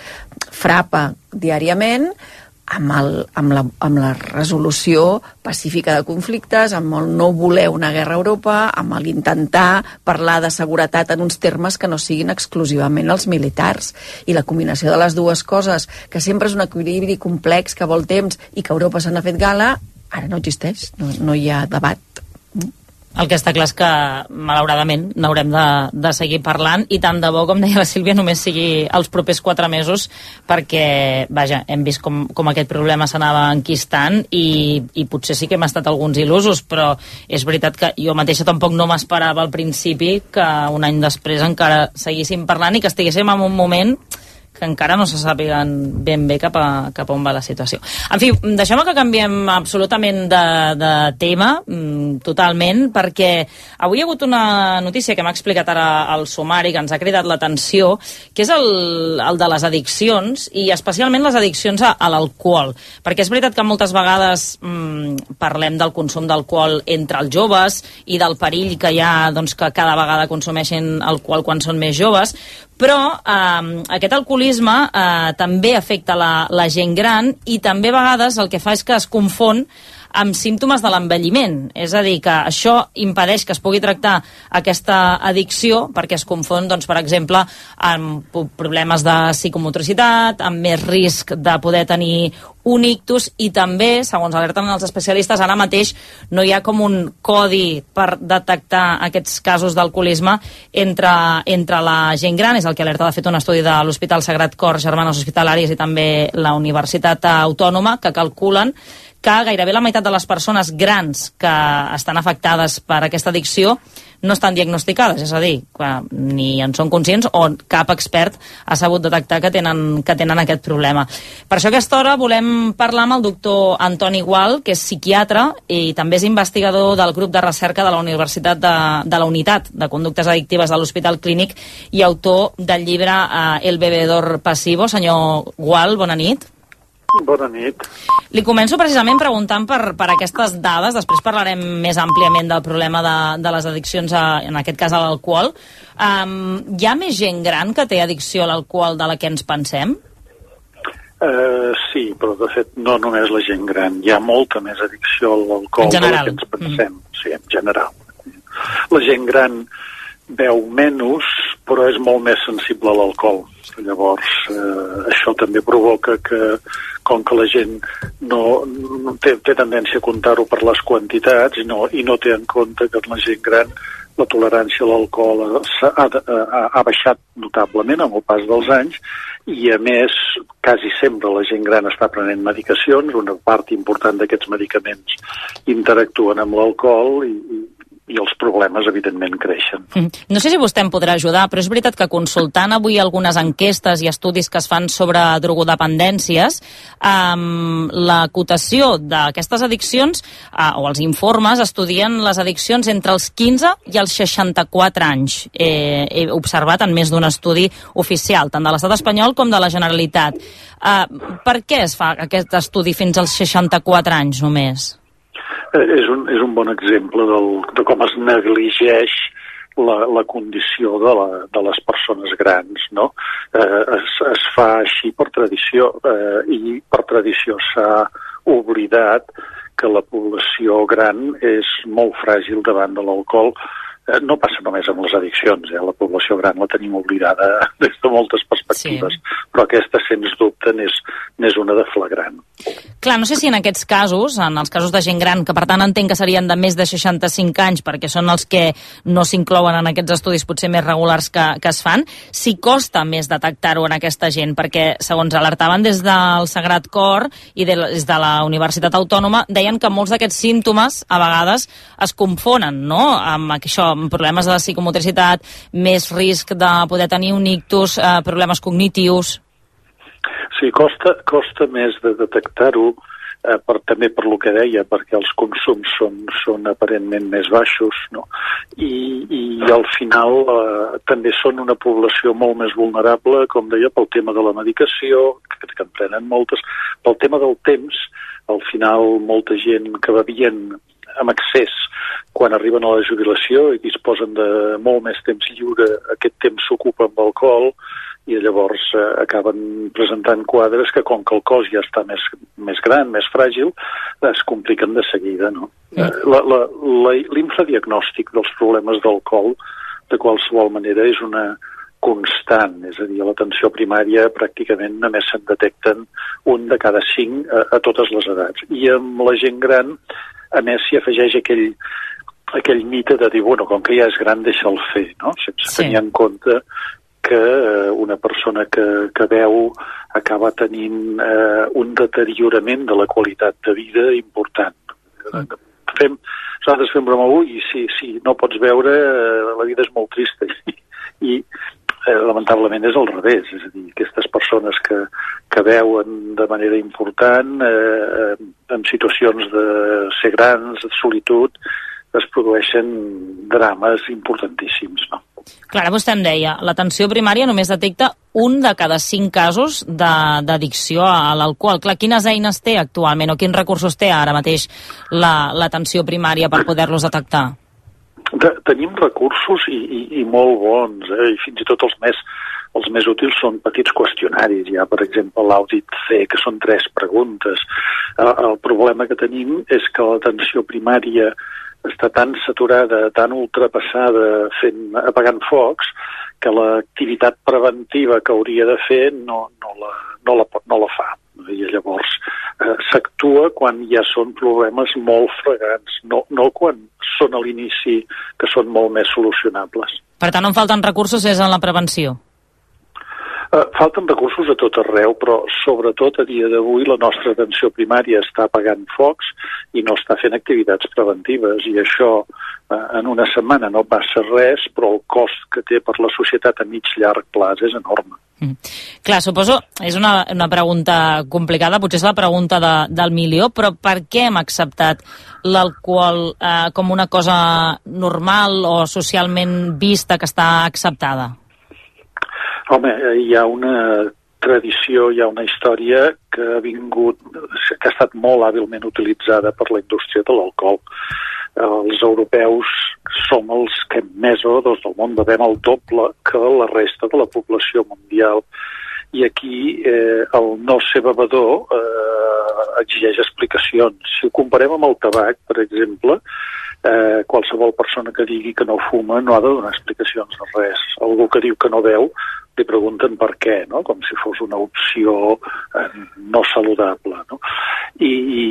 frapa diàriament, amb, el, amb, la, amb la resolució pacífica de conflictes, amb el no voler una guerra a Europa, amb l'intentar parlar de seguretat en uns termes que no siguin exclusivament els militars. I la combinació de les dues coses, que sempre és un equilibri complex que vol temps i que Europa se n'ha fet gala, ara no existeix, no, no hi ha debat. El que està clar és que, malauradament, n'haurem de, de seguir parlant i tant de bo, com deia la Sílvia, només sigui els propers quatre mesos perquè, vaja, hem vist com, com aquest problema s'anava enquistant i, i potser sí que hem estat alguns il·lusos, però és veritat que jo mateixa tampoc no m'esperava al principi que un any després encara seguíssim parlant i que estiguéssim en un moment que encara no se sàpiguen ben bé cap a, cap a on va la situació. En fi, deixem que canviem absolutament de, de tema, mm, totalment, perquè avui hi ha hagut una notícia que m'ha explicat ara el sumari, que ens ha cridat l'atenció, que és el, el de les addiccions, i especialment les addiccions a, a l'alcohol. Perquè és veritat que moltes vegades mm, parlem del consum d'alcohol entre els joves i del perill que hi ha doncs, que cada vegada consumeixin alcohol quan són més joves, però eh, aquest alcoholisme eh, també afecta la, la gent gran i també a vegades el que fa és que es confon amb símptomes de l'envelliment. És a dir, que això impedeix que es pugui tractar aquesta addicció perquè es confon, doncs, per exemple, amb problemes de psicomotricitat, amb més risc de poder tenir un ictus i també, segons alerten els especialistes, ara mateix no hi ha com un codi per detectar aquests casos d'alcoholisme entre, entre la gent gran, és el que alerta de fet un estudi de l'Hospital Sagrat Cor, Germanes Hospitalàries i també la Universitat Autònoma, que calculen que gairebé la meitat de les persones grans que estan afectades per aquesta addicció no estan diagnosticades, és a dir, que ni en són conscients o cap expert ha sabut detectar que tenen, que tenen aquest problema. Per això aquesta hora volem parlar amb el doctor Antoni Gual, que és psiquiatre i també és investigador del grup de recerca de la Universitat de, de la Unitat de Conductes Addictives de l'Hospital Clínic i autor del llibre eh, El bebedor passivo. Senyor Gual, bona nit. Bona nit. Li començo precisament preguntant per, per aquestes dades, després parlarem més àmpliament del problema de, de les addiccions, a, en aquest cas a l'alcohol. Um, hi ha més gent gran que té addicció a l'alcohol de la que ens pensem? Uh, sí, però de fet no només la gent gran. Hi ha molta més addicció a l'alcohol de la que ens pensem. Mm. Sí, en general. La gent gran veu menys, però és molt més sensible a l'alcohol. Llavors, eh, això també provoca que, com que la gent no, no té, té tendència a comptar-ho per les quantitats i no, i no té en compte que la gent gran la tolerància a l'alcohol ha, ha, ha baixat notablement amb el pas dels anys i a més quasi sempre la gent gran està prenent medicacions, una part important d'aquests medicaments interactuen amb l'alcohol i, i, i els problemes, evidentment, creixen. Mm. No sé si vostè em podrà ajudar, però és veritat que consultant avui algunes enquestes i estudis que es fan sobre drogodependències, um, la cotació d'aquestes addiccions, uh, o els informes, estudien les addiccions entre els 15 i els 64 anys. Eh, he observat en més d'un estudi oficial, tant de l'estat espanyol com de la Generalitat. Uh, per què es fa aquest estudi fins als 64 anys només? És, un, és un bon exemple del, de com es negligeix la, la condició de, la, de les persones grans, no? Eh, es, es fa així per tradició eh, i per tradició s'ha oblidat que la població gran és molt fràgil davant de l'alcohol eh, no passa només amb les addiccions, eh? la població gran la tenim oblidada des de moltes perspectives, sí. però aquesta, sens dubte, n'és una de flagrant. Clar, no sé si en aquests casos, en els casos de gent gran, que per tant entenc que serien de més de 65 anys, perquè són els que no s'inclouen en aquests estudis potser més regulars que, que es fan, si costa més detectar-ho en aquesta gent, perquè, segons alertaven des del Sagrat Cor i de, des de la Universitat Autònoma, deien que molts d'aquests símptomes a vegades es confonen, no?, amb això, amb problemes de psicomotricitat, més risc de poder tenir un ictus, eh, problemes cognitius... Sí, costa, costa més de detectar-ho, eh, per, també per lo que deia, perquè els consums són, són aparentment més baixos, no? I, i al final eh, també són una població molt més vulnerable, com deia, pel tema de la medicació, que, que en prenen moltes, pel tema del temps, al final molta gent que bevien amb accés quan arriben a la jubilació i disposen de molt més temps lliure, aquest temps s'ocupa amb alcohol i llavors eh, acaben presentant quadres que com que el cos ja està més, més gran, més fràgil, es compliquen de seguida. No? Mm. La, l'infradiagnòstic dels problemes del col de qualsevol manera és una constant, és a dir, a l'atenció primària pràcticament només se'n detecten un de cada cinc a, a totes les edats. I amb la gent gran, a més, s'hi afegeix aquell, aquell mite de dir, bueno, com que ja és gran, deixa'l fer, no? sense sí. tenir en compte que eh, una persona que, que veu acaba tenint eh, un deteriorament de la qualitat de vida important. Mm. Fem, nosaltres fem broma, ui, si, si no pots veure, eh, la vida és molt trista. I, i eh, lamentablement és al revés, és a dir, aquestes persones que, que veuen de manera important eh, en situacions de ser grans, de solitud, es produeixen drames importantíssims. No? Clara, vostè em deia, l'atenció primària només detecta un de cada cinc casos d'addicció a l'alcohol. Clar, quines eines té actualment o quins recursos té ara mateix l'atenció la, primària per poder-los detectar? De, tenim recursos i, i, i molt bons, eh? i fins i tot els més, els més útils són petits qüestionaris. Hi ha, per exemple, l'àudit C, que són tres preguntes. El, el problema que tenim és que l'atenció primària està tan saturada, tan ultrapassada fent, apagant focs, que l'activitat preventiva que hauria de fer no, no, la, no, la, no la fa. I llavors eh, s'actua quan ja són problemes molt fregants, no, no quan són a l'inici, que són molt més solucionables. Per tant, on falten recursos és en la prevenció. Uh, falten recursos a tot arreu, però sobretot a dia d'avui la nostra atenció primària està apagant focs i no està fent activitats preventives i això uh, en una setmana no passa res, però el cost que té per la societat a mig llarg plaç és enorme. Mm. Clar, suposo, és una, una pregunta complicada, potser és la pregunta de, del milió, però per què hem acceptat l'alcohol eh, com una cosa normal o socialment vista que està acceptada? Home, hi ha una tradició, hi ha una història que ha vingut, que ha estat molt hàbilment utilitzada per la indústria de l'alcohol. Els europeus som els que més dos del món bevem el doble que la resta de la població mundial i aquí eh, el no ser bevedor eh, exigeix explicacions. Si ho comparem amb el tabac, per exemple, eh, qualsevol persona que digui que no fuma no ha de donar explicacions de res. Algú que diu que no veu li pregunten per què, no? com si fos una opció eh, no saludable. No? I, i,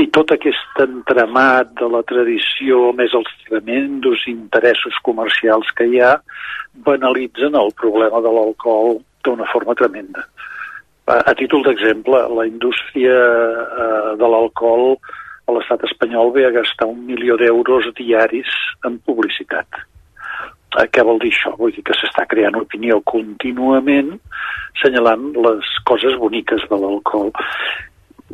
I tot aquest entremat de la tradició, més els tremendos interessos comercials que hi ha, banalitzen el problema de l'alcohol d'una forma tremenda. A, a títol d'exemple, la indústria eh, de l'alcohol l'estat espanyol ve a gastar un milió d'euros diaris en publicitat Eh, què vol dir això? Vull dir que s'està creant opinió contínuament senyalant les coses boniques de l'alcohol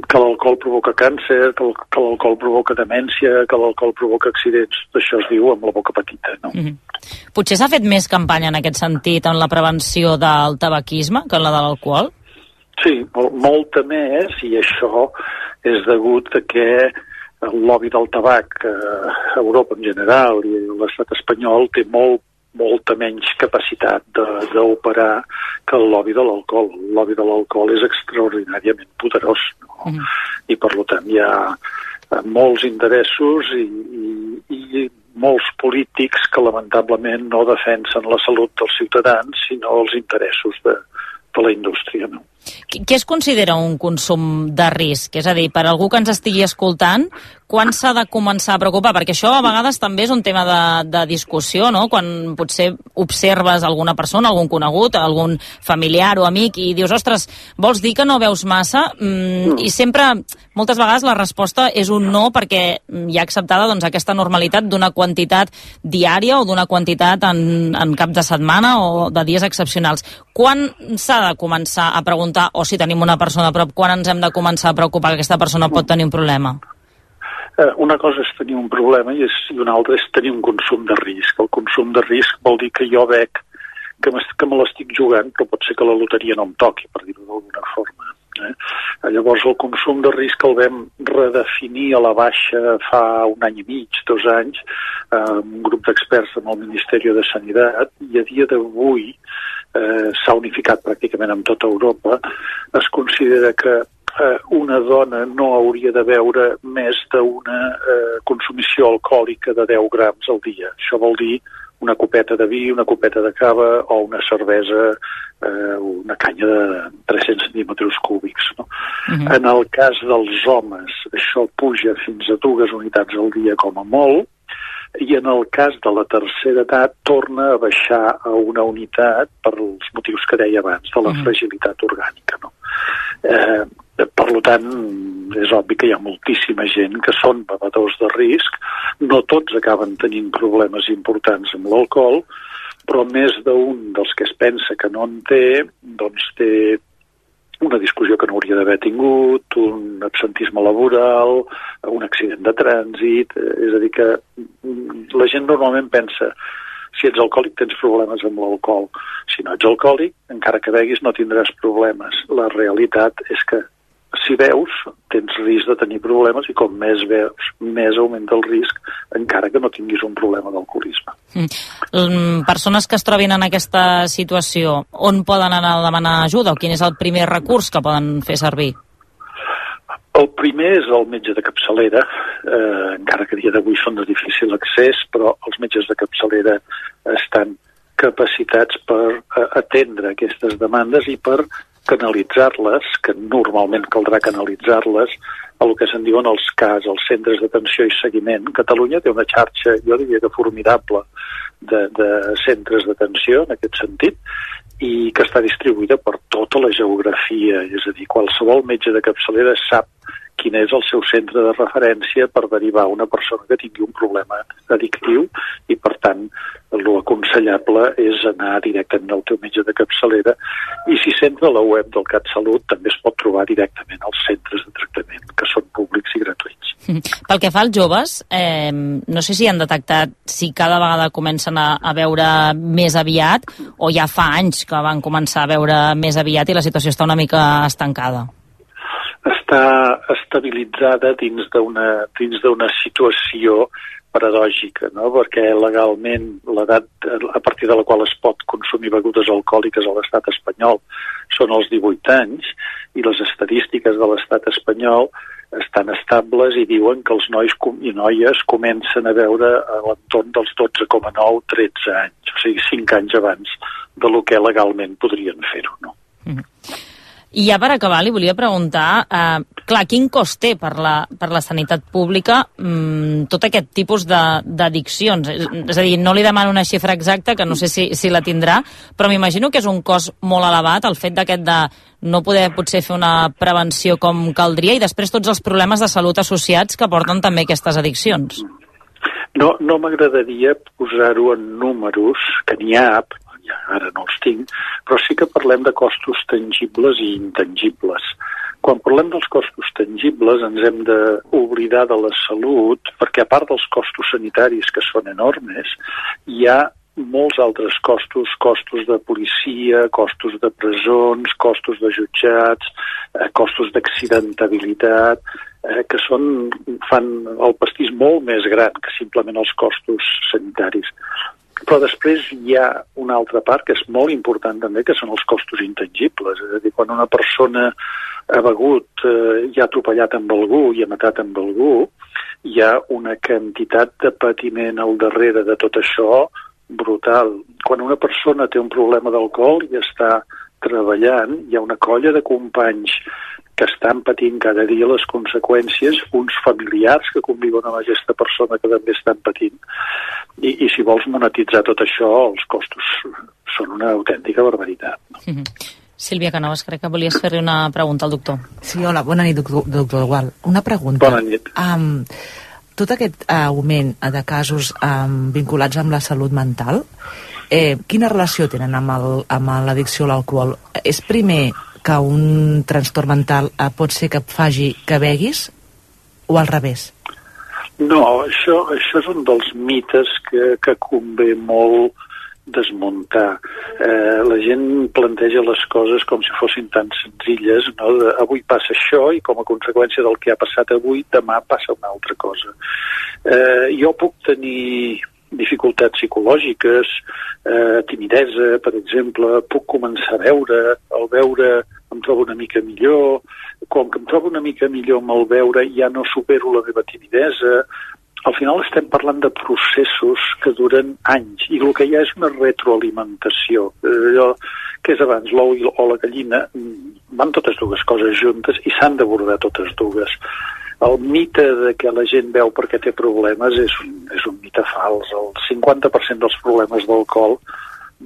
que l'alcohol provoca càncer, que l'alcohol provoca demència, que l'alcohol provoca accidents. Això es diu amb la boca petita, no? Mm -hmm. Potser s'ha fet més campanya en aquest sentit en la prevenció del tabaquisme que en la de l'alcohol? Sí, molta més, i això és degut a que el lobby del tabac eh, a Europa en general i l'estat espanyol té molt molta menys capacitat d'operar que el lobby de l'alcohol. El lobby de l'alcohol és extraordinàriament poderós no? Mm. i per tant hi ha eh, molts interessos i, i, i molts polítics que lamentablement no defensen la salut dels ciutadans sinó els interessos de, de la indústria. No? Què es considera un consum de risc? És a dir, per algú que ens estigui escoltant, quan s'ha de començar a preocupar? Perquè això a vegades també és un tema de, de discussió, no? Quan potser observes alguna persona, algun conegut, algun familiar o amic i dius, ostres, vols dir que no veus massa? Mm, I sempre, moltes vegades la resposta és un no perquè hi ha acceptada doncs, aquesta normalitat d'una quantitat diària o d'una quantitat en, en cap de setmana o de dies excepcionals. Quan s'ha de començar a preguntar, o si tenim una persona a prop, quan ens hem de començar a preocupar que aquesta persona pot tenir un problema? Eh, una cosa és tenir un problema i, és, i una altra és tenir un consum de risc. El consum de risc vol dir que jo veig que, que me l'estic jugant, però pot ser que la loteria no em toqui, per dir-ho d'alguna forma. Eh? Llavors el consum de risc el vam redefinir a la baixa fa un any i mig, dos anys, eh, un grup d'experts amb el Ministeri de Sanitat, i a dia d'avui eh, s'ha unificat pràcticament amb tota Europa, es considera que eh, una dona no hauria de beure més d'una eh, consumició alcohòlica de 10 grams al dia. Això vol dir una copeta de vi, una copeta de cava o una cervesa, eh, una canya de 300 centímetres cúbics. No? Uh -huh. En el cas dels homes, això puja fins a dues unitats al dia com a molt, i en el cas de la tercera edat torna a baixar a una unitat per els motius que deia abans, de la fragilitat orgànica. No? Eh, per tant, és obvi que hi ha moltíssima gent que són bevedors de risc, no tots acaben tenint problemes importants amb l'alcohol, però més d'un dels que es pensa que no en té, doncs té una discussió que no hauria d'haver tingut, un absentisme laboral, un accident de trànsit, és a dir que la gent normalment pensa si ets alcohòlic tens problemes amb l'alcohol. Si no ets alcohòlic, encara que beguis no tindràs problemes. La realitat és que si veus, tens risc de tenir problemes i com més veus, més augmenta el risc, encara que no tinguis un problema d'alcoholisme. Mm. Persones que es trobin en aquesta situació, on poden anar a demanar ajuda o quin és el primer recurs que poden fer servir? El primer és el metge de capçalera, eh, encara que dia d'avui són de difícil accés, però els metges de capçalera estan capacitats per eh, atendre aquestes demandes i per canalitzar-les, que normalment caldrà canalitzar-les, a el que se'n diuen els CAS, els centres d'atenció i seguiment. Catalunya té una xarxa, jo diria que formidable, de, de centres d'atenció en aquest sentit, i que està distribuïda per tota la geografia, és a dir, qualsevol metge de capçalera sap quin és el seu centre de referència per derivar una persona que tingui un problema addictiu i, per tant, el aconsellable és anar directament al teu metge de capçalera i si s'entra a la web del CatSalut també es pot trobar directament als centres de tractament, que són públics i gratuïts. Pel que fa als joves, eh, no sé si han detectat si cada vegada comencen a, a veure més aviat o ja fa anys que van començar a veure més aviat i la situació està una mica estancada està estabilitzada dins d'una dins d'una situació paradògica, no? perquè legalment l'edat a partir de la qual es pot consumir begudes alcohòliques a l'estat espanyol són els 18 anys i les estadístiques de l'estat espanyol estan estables i diuen que els nois i noies comencen a veure a l'entorn dels 12,9-13 anys, o sigui, 5 anys abans de lo que legalment podrien fer-ho. No? Mm -hmm. I ja per acabar, li volia preguntar, eh, clar, quin cost té per la, per la sanitat pública mm, tot aquest tipus d'addiccions? És a dir, no li demano una xifra exacta, que no sé si, si la tindrà, però m'imagino que és un cost molt elevat el fet d'aquest de no poder potser fer una prevenció com caldria i després tots els problemes de salut associats que porten també aquestes addiccions. No, no m'agradaria posar-ho en números, que n'hi ha, ja ara no els tinc, però sí que parlem de costos tangibles i intangibles. Quan parlem dels costos tangibles ens hem d'oblidar de la salut, perquè a part dels costos sanitaris, que són enormes, hi ha molts altres costos, costos de policia, costos de presons, costos de jutjats, eh, costos d'accidentabilitat, eh, que són, fan el pastís molt més gran que simplement els costos sanitaris. Però després hi ha una altra part que és molt important també, que són els costos intangibles. És a dir, quan una persona ha begut eh, i ha atropellat amb algú i ha matat amb algú, hi ha una quantitat de patiment al darrere de tot això brutal. Quan una persona té un problema d'alcohol i està treballant, hi ha una colla de companys que estan patint cada dia les conseqüències, uns familiars que conviuen amb aquesta persona que també estan patint. I, i si vols monetitzar tot això, els costos són una autèntica barbaritat. No? Mm -hmm. Sílvia Canovas, crec que volies fer-li una pregunta al doctor. Sí, hola, bona nit, doctor, doctor Gual. Una pregunta. Bona nit. Um, tot aquest augment de casos um, vinculats amb la salut mental, eh, quina relació tenen amb l'addicció a l'alcohol? És primer que un trastorn mental eh, pot ser que faci que beguis o al revés? No, això, això és un dels mites que, que convé molt desmuntar. Eh, la gent planteja les coses com si fossin tan senzilles, no? De, avui passa això i com a conseqüència del que ha passat avui, demà passa una altra cosa. Eh, jo puc tenir dificultats psicològiques, eh, timidesa, per exemple, puc començar a veure, al veure em trobo una mica millor, com que em trobo una mica millor amb el veure ja no supero la meva timidesa, al final estem parlant de processos que duren anys i el que hi ha és una retroalimentació. Eh, allò que és abans, l'ou o la gallina, mm, van totes dues coses juntes i s'han d'abordar totes dues. El mite de que la gent veu perquè té problemes és un, és un mite fals. El 50% dels problemes d'alcohol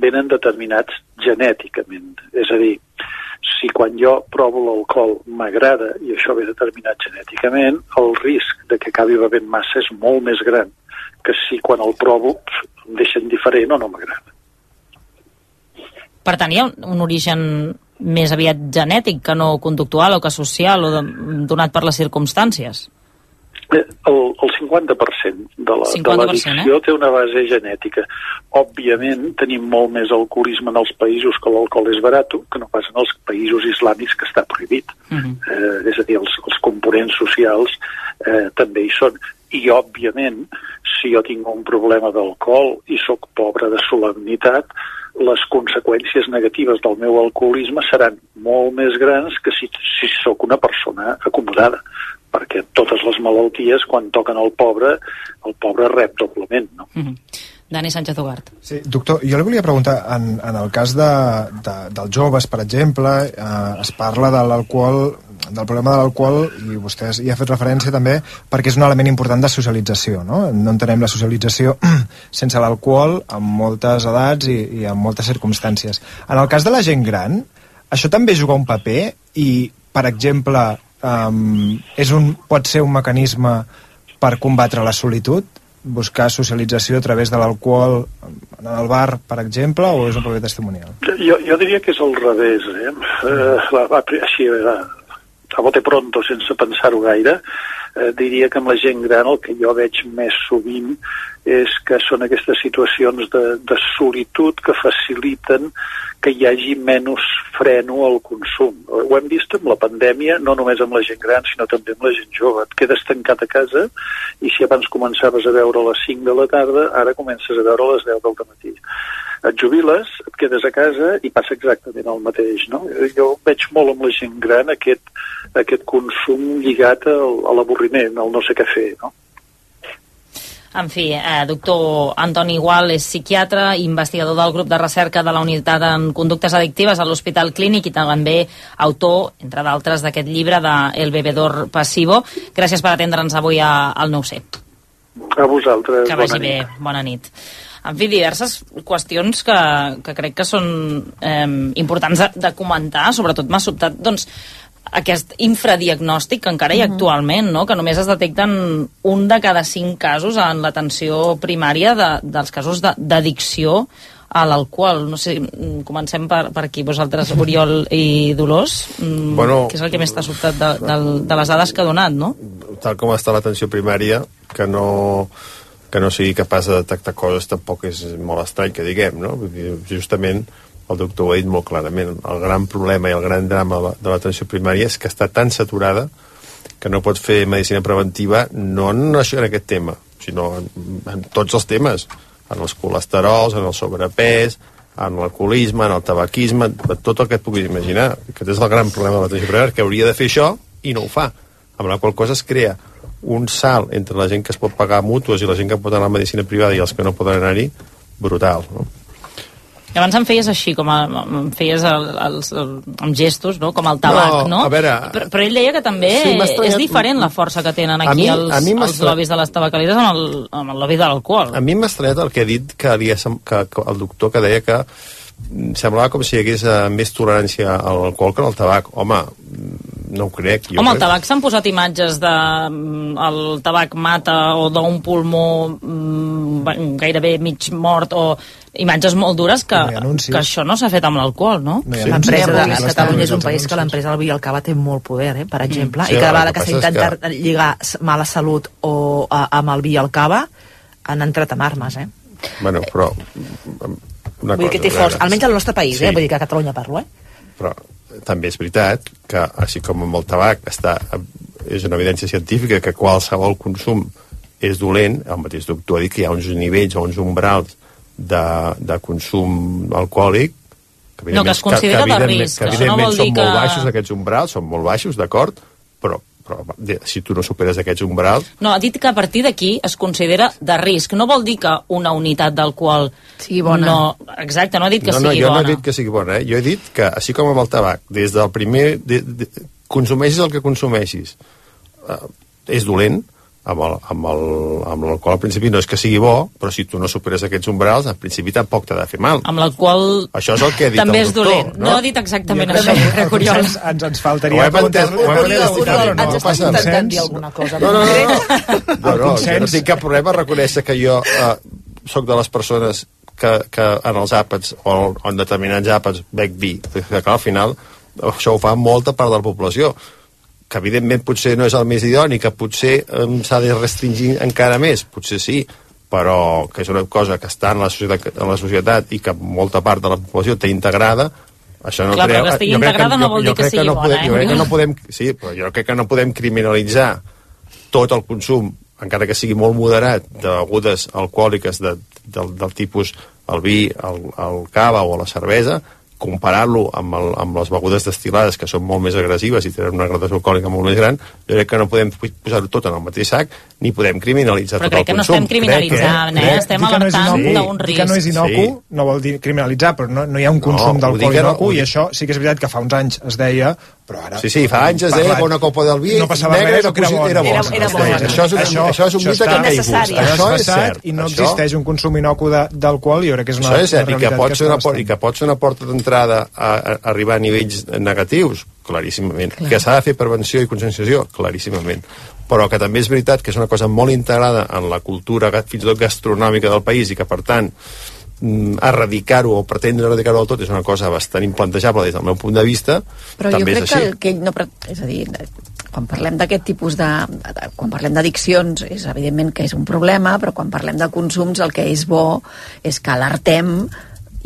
venen determinats genèticament. És a dir, si quan jo provo l'alcohol m'agrada i això ve determinat genèticament, el risc de que acabi bevent massa és molt més gran que si quan el provo em deixen diferent o no m'agrada. Per tant, hi ha un origen més aviat genètic que no conductual o que social o de, donat per les circumstàncies. Eh, El, el 50% de la- de 50%, l'addicció té una base genètica. Òbviament, tenim molt més alcoholisme en els països que l'alcohol és barat que no pas en els països islàmics que està prohibit. Eh, és a dir, els, els components socials eh, també hi són. I, òbviament, si jo tinc un problema d'alcohol i sóc pobre de solemnitat, les conseqüències negatives del meu alcoholisme seran molt més grans que si, si sóc una persona acomodada perquè totes les malalties, quan toquen al pobre, el pobre rep doblement. No? Mm -hmm. Dani Sánchez Ugart. Sí, doctor, jo li volia preguntar, en, en el cas de, de, dels joves, per exemple, eh, es parla de l'alcohol del problema de l'alcohol, i vostè hi ha fet referència també, perquè és un element important de socialització, no? No entenem la socialització sense l'alcohol en moltes edats i, i en moltes circumstàncies. En el cas de la gent gran, això també juga un paper i, per exemple, um, és un, pot ser un mecanisme per combatre la solitud? buscar socialització a través de l'alcohol en el bar, per exemple, o és un paper testimonial? Jo, jo diria que és al revés. Eh? Eh, va, va, així, a, a bote pronto, sense pensar-ho gaire, eh, diria que amb la gent gran el que jo veig més sovint és que són aquestes situacions de, de solitud que faciliten que hi hagi menys freno al consum. Ho hem vist amb la pandèmia, no només amb la gent gran, sinó també amb la gent jove. Et quedes tancat a casa i si abans començaves a veure a les 5 de la tarda, ara comences a veure a les 10 del matí. Et jubiles, et quedes a casa i passa exactament el mateix. No? Jo veig molt amb la gent gran aquest, aquest consum lligat al, a l'avorriment, al no sé què fer. No? En fi, eh, doctor Antoni Igual és psiquiatre, investigador del grup de recerca de la Unitat en Conductes Addictives a l'Hospital Clínic i també autor, entre d'altres, d'aquest llibre de El bebedor passivo. Gràcies per atendre'ns avui a, al 9C. A vosaltres, Que vagi bona bé, nit. bona nit. En fi, diverses qüestions que, que crec que són eh, importants de, de comentar, sobretot m'ha sobtat doncs, aquest infradiagnòstic que encara hi ha Mhm. actualment, no? que només es detecten un de cada cinc casos en l'atenció primària de, dels casos de- d'addicció a l'alcohol. No sé, comencem per, per aquí, vosaltres, Oriol i Dolors, mm, Bueno, que és el que més t'ha sobtat de, de, de les dades que ha donat, no? tal com està l'atenció primària, que no, que no sigui capaç de detectar coses tampoc és molt estrany que diguem, no? Justament, el doctor ho ha dit molt clarament, el gran problema i el gran drama de l'atenció primària és que està tan saturada que no pot fer medicina preventiva no en aquest tema, sinó en, en tots els temes, en els colesterols, en el sobrepès, en l'alcoholisme, en el tabaquisme, tot el que et puguis imaginar. Aquest és el gran problema de l'atenció primària, que hauria de fer això i no ho fa. Amb la qual cosa es crea un salt entre la gent que es pot pagar mútues i la gent que pot anar a la medicina privada i els que no poden anar-hi, brutal. No? I abans em feies així, com a, em feies el, els, el, amb gestos, no? com el tabac, No, no? a veure, però, però ell deia que també sí, és diferent la força que tenen A aquí mi- els, a mi els lobbies de les tabacaleres amb el, amb el lobby de l'alcohol. A mi m'ha estranyat el que ha dit que, li que, que el doctor que deia que semblava com si hi hagués eh, més tolerància a l'alcohol que al tabac. Home, no ho crec. Jo Home, al crec- tabac s'han posat imatges de mm, el tabac mata o d'un pulmó mm, gairebé mig mort o imatges molt dures que, que això no s'ha fet amb l'alcohol, no? L'empresa de Catalunya és un país que l'empresa del vi el cava té molt poder, eh, per exemple, Sí, i el cada vegada que que s'ha intentat lligar s- mala salut o a, amb el vi el cava han entrat en armes, eh? Bueno, però... Una Vull dir que té força, almenys al nostre país, sí, eh? Vull dir que a Catalunya parlo, eh? Però també és veritat que, així com amb el tabac, està, és una evidència científica que qualsevol consum és dolent, el mateix doctor ha dit que hi ha uns nivells o uns umbrals de, de consum alcohòlic que No, que es considera de evidentment- risc, que no evidentment vol són dir molt que- baixos aquests umbrals, són molt baixos, d'acord, però, però de- si tu no superes aquests umbrals No, ha dit que a partir d'aquí es considera de risc. No vol dir que una unitat d'alcohol sigui bona. No, exacte, no ha dit que no, no, sigui jo bona. no he dit que sigui bona, eh? jo he dit que, així com amb el tabac, des del primer... De, de, consumeixis el que consumeixis, eh, és dolent, amb el- amb el- amb l'alcohol al principi no és que sigui bo, però si tu no superes aquests umbrals, al principi tampoc t'ha de fer mal. Amb l'alcohol Això és el que ha dit també el és doctor, dolent. No? no? ha dit exactament Jo això, que Oriol. Ens, ens, ens faltaria Ho hem entès, ho hem entès, no, no passa res. consens. alguna cosa. No, no, no, no. no, no jo no tinc cap problema a reconèixer que jo eh, sóc de les persones que, que en els àpats o, en determinats àpats bec vi, perquè clar, al final això ho fa molta part de la població que evidentment potser no és el més idoni, que potser eh, s'ha de restringir encara més, potser sí, però que és una cosa que està en la societat, en la societat i que molta part de la població té integrada, això no Clar, però que estigui jo crec integrada no jo- vol jo dir que sigui no bona, podem, eh, Jo crec que no podem... Sí, però jo crec que no podem criminalitzar tot el consum, encara que sigui molt moderat, de begudes alcohòliques de, del, del tipus el vi, el, el cava o la cervesa, comparar-lo amb, el, amb les begudes destil·lades que són molt més agressives i tenen una gradació alcohòlica molt més gran, jo crec que no podem posar-ho tot en el mateix sac ni podem criminalitzar Però tot crec el que no consum. estem criminalitzant, eh? Estem Dir que no és alertant inocu- d'un dir que no és risc. inocu Sí. no vol dir criminalitzar, però no, no hi ha un consum No, ho d'alcohol no, inocu ho i això sí que és veritat que fa uns anys es deia, però ara... Sí, sí, fa anys es deia que una copa del vi no passava negra res, era o que era era bona. Era- era bona. Això és un, això, és un mite que caigut. Això Això és cert. i no Això- existeix un consum inocu de- d'alcohol i jo crec que és una, Això és cert, una i que, pot ser una, por- i que pot ser una porta d'entrada a, a, arribar a nivells negatius, claríssimament. Clar. Que s'ha de fer prevenció i conscienciació, claríssimament. Però que també és veritat que és una cosa molt integrada en la cultura fins i tot gastronòmica del país i que, per tant, erradicar-ho o pretendre erradicar-ho del tot és una cosa bastant implantejable des del meu punt de vista. Però jo també crec és que, així. el, que ell no... És a dir, quan parlem d'aquest tipus de, de... Quan parlem d'addiccions, és evidentment que és un problema, però quan parlem de consums el que és bo és que alertem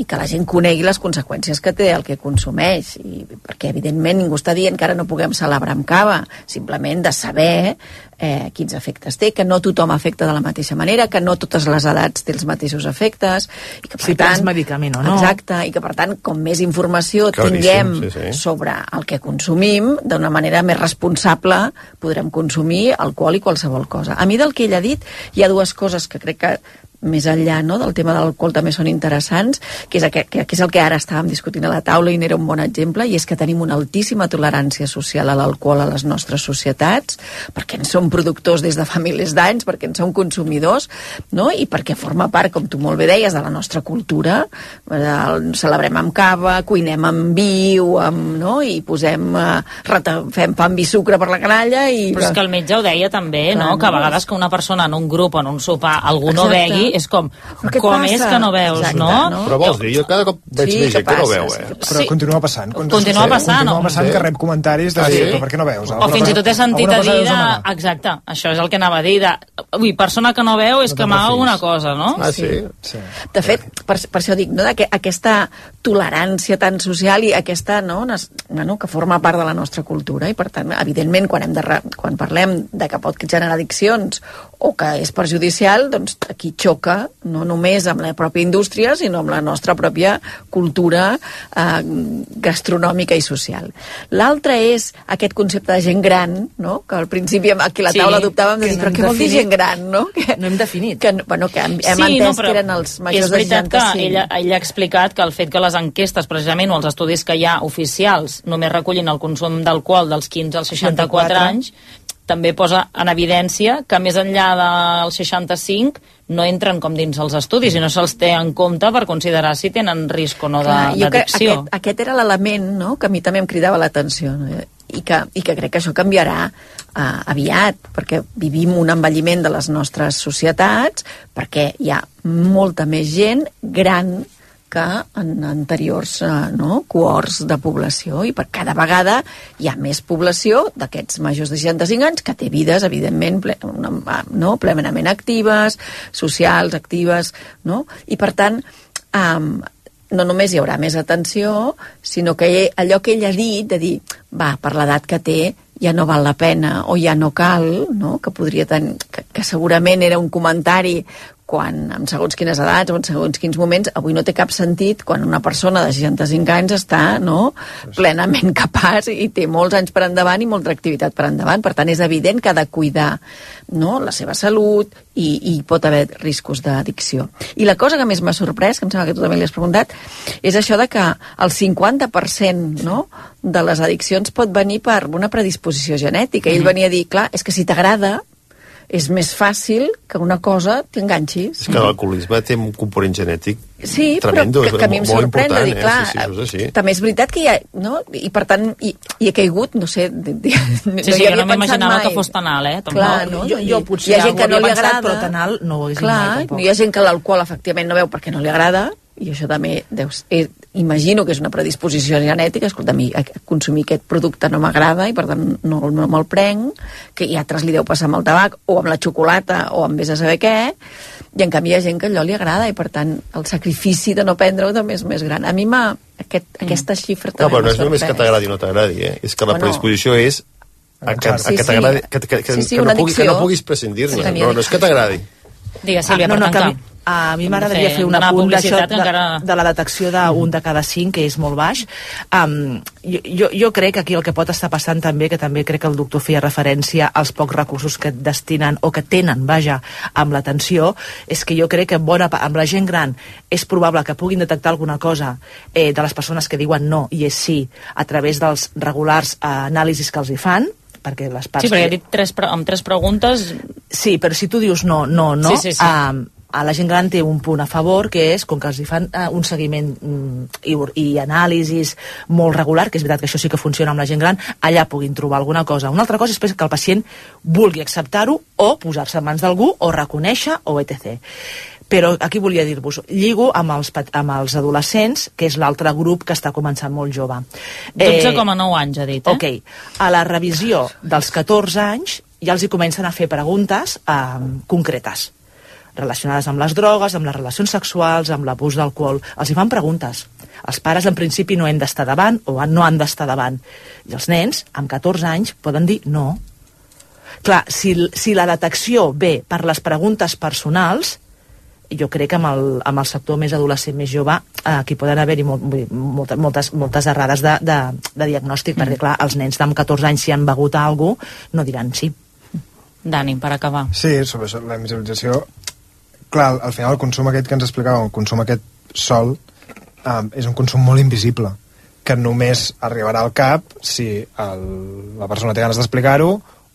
i que la gent conegui les conseqüències que té el que consumeix. I perquè evidentment ningú està dient que ara no puguem celebrar amb cava. Simplement de saber eh, quins efectes té, que no tothom afecta de la mateixa manera, que no totes les edats té els mateixos efectes i que per Si tant, medicament o no. exacte, i que per tant com més informació Claríssim, tinguem sí, sí. sobre el que consumim, d'una manera més responsable podrem consumir alcohol i qualsevol cosa. A mi del que ell ha dit hi ha dues coses que crec que més enllà no, del tema de l'alcohol també són interessants, que és, aquest, que, que és el que ara estàvem discutint a la taula i n'era un bon exemple, i és que tenim una altíssima tolerància social a l'alcohol a les nostres societats, perquè en som productors des de fa milers d'anys, perquè en som consumidors, no? i perquè forma part, com tu molt bé deies, de la nostra cultura. El, celebrem amb cava, cuinem amb vi, amb, no? i posem, eh, rata, fem pa amb vi sucre per la canalla, i... Però és que el metge ho deia també, Clar, no? Que a no? vegades que una persona en un grup o en un sopar algú no Exacte. begui és com, com passa? és que no veus, Exacte, no? no? Però vols dir, jo cada cop veig Sí, més que gent que no veu, eh? Però Sí. continua passant. Continua passant, Continua no? passant Sí. que rep comentaris de Ah, dir, sí? però per què no veus? O fins i tot he sentit a dir de... Exacte, això és el que anava a dir de... Ui, persona que no veu és No que amaga alguna cosa, no? Ah, sí? Sí. De fet, per, per això dic, no, que aquesta tolerància tan social i aquesta, no, nes- bueno, que forma part de la nostra cultura i, per tant, evidentment, quan, hem de, re- quan parlem de que pot generar addiccions o que és perjudicial, doncs aquí xoca no només amb la pròpia indústria, sinó amb la nostra pròpia cultura eh, gastronòmica i social. L'altre és aquest concepte de gent gran, no? que al principi aquí a la Sí, taula adoptàvem de que dir, no però què vol dir gent gran, no? Que, No hem definit. que, no- bueno, que hem, hem Sí, entès no, que eren els majors és de veritat 65. que ella, ella ha explicat que el fet que les enquestes precisament o els estudis que hi ha oficials només recullin el consum d'alcohol dels 15 als 64 64. anys també posa en evidència que més enllà dels 65 no entren com dins els estudis i no se'ls té en compte per considerar si tenen risc o no d'addicció. Aquest, aquest era l'element no? que a mi també em cridava l'atenció no? I, que, i que crec que això canviarà uh, aviat, perquè vivim un envelliment de les nostres societats, perquè hi ha molta més gent gran que en anteriors eh, no, cohorts de població i per cada vegada hi ha més població d'aquests majors de 65 anys que té vides, evidentment, ple, no, plenament actives, socials, actives, no? i per tant um, no només hi haurà més atenció, sinó que allò que ell ha dit, de dir, va, per l'edat que té, ja no val la pena o ja no cal, no? que podria tenir, que, que segurament era un comentari quan en segons quines edats o en segons quins moments, avui no té cap sentit quan una persona de 65 anys està no, plenament capaç i té molts anys per endavant i molta activitat per endavant. Per tant, és evident que ha de cuidar no, la seva salut i, i pot haver riscos d'addicció. I la cosa que més m'ha sorprès, que em sembla que tu també li has preguntat, és això de que el 50% no, de les addiccions pot venir per una predisposició genètica. I ell venia a dir, clar, és que si t'agrada, és més fàcil que una cosa t'enganxis. És que l'alcoholisme té un component genètic Sí, tremendo, però que, que a mi em molt sorprèn dir, eh? clar, Sí, sí, això és així. també és veritat que hi ha, no? I per tant, hi, hi he caigut, no sé, de, de, no Sí, sí, hi jo havia no pensat m''imaginava que fos tan alt, eh? Tampoc. Clar, no? Jo- jo potser hi ha gent que no li pensat, agrada. però tan alt no ho hagués Clar, mai, tampoc. hi ha gent que l'alcohol efectivament no veu perquè no li agrada, i això també deus, eh, imagino que és una predisposició genètica, escolta, a mi a consumir aquest producte no m'agrada i per tant no, no me'l prenc, que hi ha altres li deu passar amb el tabac o amb la xocolata o amb vés a saber què, i en canvi hi ha gent que allò li agrada i per tant el sacrifici de no prendre-ho també és més gran. A mi m'ha, aquest, aquesta xifra No, també però no és només que t'agradi o no t'agradi, eh? És que la Bueno. predisposició és a que, a que sí. t'agradi, que, que, que, Sí, sí, que, no pugui, que no puguis prescindir-ne. No, no és que t'agradi. Digues, Sílvia, no, per no, que a mi, m'agradaria fer- fer un donar apunt d'això de, encara- de la detecció d'un de cada cinc, que és molt baix. Um, jo, jo, jo crec que aquí el que pot estar passant també, que també crec que el doctor feia referència als pocs recursos que destinen o que tenen, vaja, amb l'atenció, és que jo crec que bona, amb la gent gran és probable que puguin detectar alguna cosa eh, de les persones que diuen no i és sí, a través dels regulars eh, anàlisis que els hi fan, perquè les parts Sí, perquè he dit tres, amb tres preguntes... Sí, però si tu dius no, no, no, Sí, sí, sí. A, a la gent gran té un punt a favor, que és, com que els hi fan uh, un seguiment mm, i, i anàlisis molt regular, que és veritat que això sí que funciona amb la gent gran, allà puguin trobar alguna cosa. Una altra cosa és que el pacient vulgui acceptar-ho o posar-se en mans d'algú o reconèixer o etc. Però aquí volia dir-vos, lligo amb els, amb els adolescents, que és l'altre grup que està començant molt jove. 12,9 anys, ha dit, eh? Ok. A la revisió dels 14 anys ja els hi comencen a fer preguntes eh, concretes relacionades amb les drogues, amb les relacions sexuals, amb l'abús d'alcohol. Els hi fan preguntes. Els pares, en principi, no hem d'estar davant o no han d'estar davant. I els nens, amb 14 anys, poden dir no. Clar, si, si la detecció ve per les preguntes personals, jo crec que amb el, amb el sector més adolescent, més jove, aquí poden haver-hi molt, moltes, moltes, moltes errades de, de, de diagnòstic, mm. perquè clar, els nens amb 14 anys si han begut alguna cosa, no diran sí. Dani, per acabar. Sí, sobre això, la invisibilització... Clar, al final el consum aquest que ens explicava, el consum aquest sol, um, és un consum molt invisible, que només arribarà al cap si el, la persona té ganes d'explicar-ho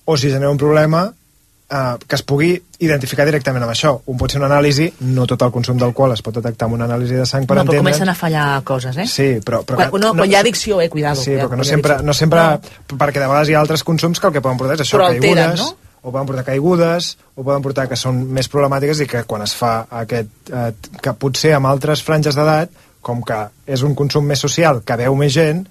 o si genera un problema uh, que es pugui identificar directament amb això. Un pot ser una anàlisi, no tot el consum d'alcohol es pot detectar amb una anàlisi de sang per no, però entendre... comencen a fallar coses, eh? Sí, però... però quan, no, quan hi ha addicció, eh, cuidado. Sí, però que no sempre, no sempre perquè de vegades hi ha altres consums que el que poden portar és això, Però alteren, caigudes, no? O poden portar caigudes, o poden portar que són més problemàtiques i que quan es fa aquest... Eh, que potser amb altres franges d'edat, com que és un consum més social, que veu més gent,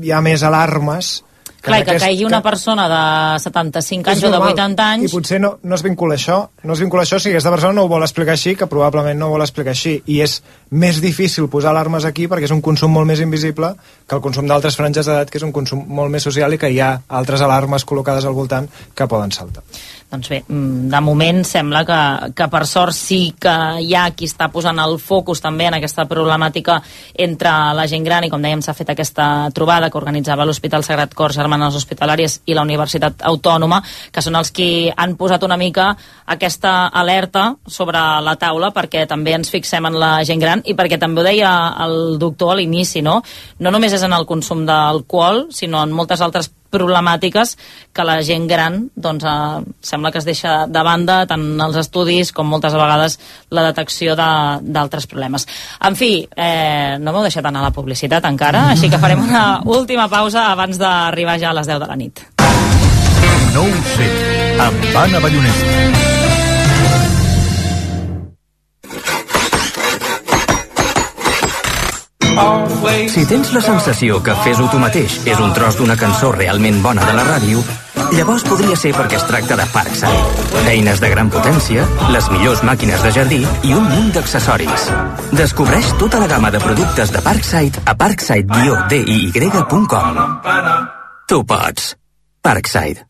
hi ha més alarmes Clar, i que aquest- caigui una persona de 75 anys és o de normal. 80 anys... I potser no, no es vincula això, no es vincula això si aquesta persona no ho vol explicar així, que probablement no ho vol explicar així. I és més difícil posar alarmes aquí perquè és un consum molt més invisible que el consum d'altres franges d'edat, que és un consum molt més social i que hi ha altres alarmes col·locades al voltant que poden saltar. Doncs bé, mm, de moment sembla que, que per sort sí que hi ha qui està posant el focus també en aquesta problemàtica entre la gent gran i com dèiem s'ha fet aquesta trobada que organitzava l'Hospital Sagrat Cor Germanes Hospitalàries i la Universitat Autònoma que són els qui han posat una mica aquesta alerta sobre la taula perquè també ens fixem en la gent gran i perquè també ho deia el doctor a l'inici, no? No només és en el consum d'alcohol, sinó en moltes altres problemàtiques que la gent gran doncs, eh, sembla que es deixa de banda tant els estudis com moltes vegades la detecció de- d'altres problemes. En fi, eh, no m'heu deixat anar a la publicitat encara, així que farem una última pausa abans d'arribar ja a les 10 de la nit. No ho sé, amb Anna Ballonesta. Si tens la sensació que Fes-ho tu mateix és un tros d'una cançó realment bona de la ràdio, llavors podria ser perquè es tracta de Parkside. Eines de gran potència, les millors màquines de jardí i un munt d'accessoris. Descobreix tota la gamma de productes de Parkside a parkside-diy.com. Tu pots. Parkside.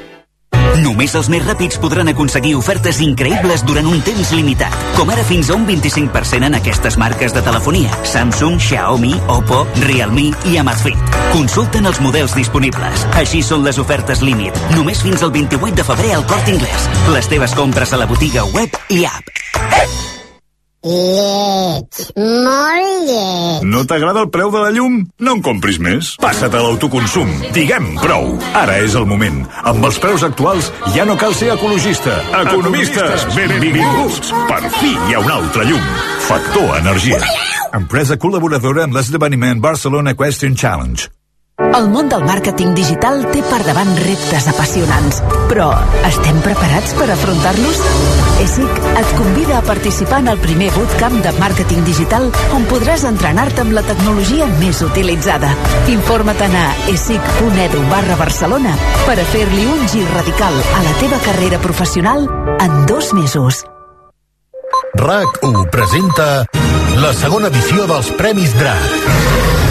Només els més ràpids podran aconseguir ofertes increïbles durant un temps limitat, com ara fins a un 25% en aquestes marques de telefonia. Samsung, Xiaomi, Oppo, Realme i Amazfit. Consulten els models disponibles. Així són les ofertes límit. Només fins al 28 de febrer al Cort Inglés. Les teves compres a la botiga web i app. Lleig, molt lleig. No t'agrada el preu de la llum? No en compris més. Passa't a l'autoconsum. Diguem prou. Ara és el moment. Amb els preus actuals ja no cal ser ecologista. Economistes, benvinguts. Per fi hi ha un altre llum. Factor Energia. Empresa col·laboradora amb l'esdeveniment Barcelona Question Challenge. El món del màrqueting digital té per davant reptes apassionants, però estem preparats per afrontar-los? ESIC et convida a participar en el primer bootcamp de màrqueting digital on podràs entrenar-te amb la tecnologia més utilitzada. Informa't a esic.edu barra Barcelona per a fer-li un gir radical a la teva carrera professional en dos mesos. RAC1 presenta la segona edició dels Premis DRAC.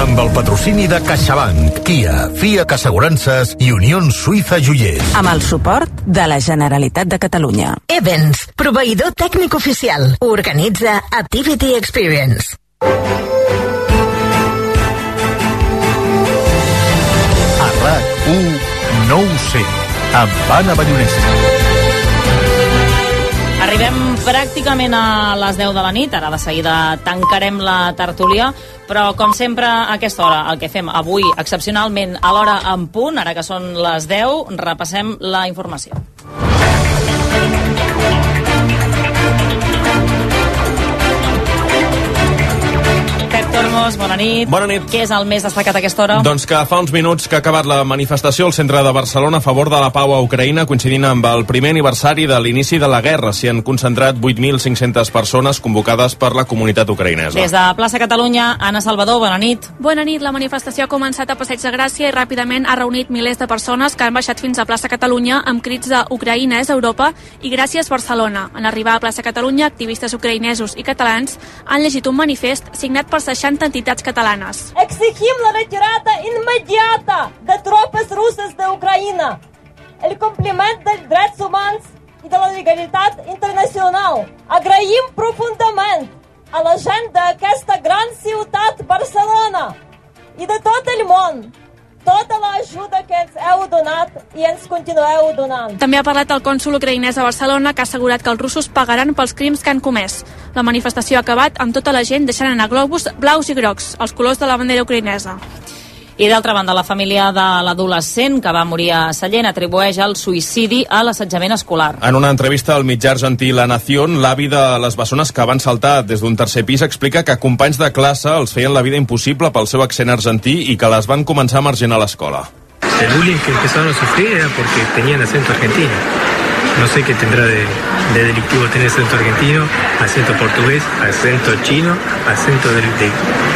Amb el patrocini de CaixaBank, Kia, FIAC Assegurances i Unió Suïssa Joiers. amb el suport de la Generalitat de Catalunya. Evans, proveïdor tècnic oficial. Organitza Activity Experience. A RAC1 no ho sé, amb Anna Ballonesa. Arribem pràcticament a les 10 de la nit, ara de seguida tancarem la tertúlia, però com sempre a aquesta hora, el que fem avui excepcionalment a l'hora en punt, ara que són les 10, repassem la informació. Tormos, bona nit. Bona nit. Què és el més destacat a aquesta hora? Doncs que fa uns minuts que ha acabat la manifestació al centre de Barcelona a favor de la pau a Ucraïna, coincidint amb el primer aniversari de l'inici de la guerra. S'hi han concentrat 8.500 persones convocades per la comunitat ucraïnesa. Des de Plaça Catalunya, Anna Salvador, bona nit. Bona nit. La manifestació ha començat a Passeig de Gràcia i ràpidament ha reunit milers de persones que han baixat fins a Plaça Catalunya amb crits de Ucraïna és Europa i gràcies Barcelona. En arribar a Plaça Catalunya, activistes ucraïnesos i catalans han llegit un manifest signat per 60 entitats catalanes. Exigim la retirada immediata de tropes russes d'Ucraïna, el compliment dels drets humans i de la legalitat internacional. Agraïm profundament a la gent d'aquesta gran ciutat, Barcelona, i de tot el món, tota l'ajuda que ens heu donat i ens continueu donant. També ha parlat el cònsul ucraïnès a Barcelona que ha assegurat que els russos pagaran pels crims que han comès. La manifestació ha acabat amb tota la gent deixant anar globus blaus i grocs, els colors de la bandera ucraïnesa. I d'altra banda, la família de l'adolescent que va morir a Sallent atribueix el suïcidi a l'assetjament escolar. En una entrevista al mitjà argentí La Nación, l'avi de les bessones que van saltar des d'un tercer pis explica que companys de classe els feien la vida impossible pel seu accent argentí i que les van començar a marginar a l'escola. El bullying que empezaron a sufrir era porque tenían acento argentino. No sé qué tendrá de, de delictivo tener acento argentino, acento portugués, acento chino, acento de, de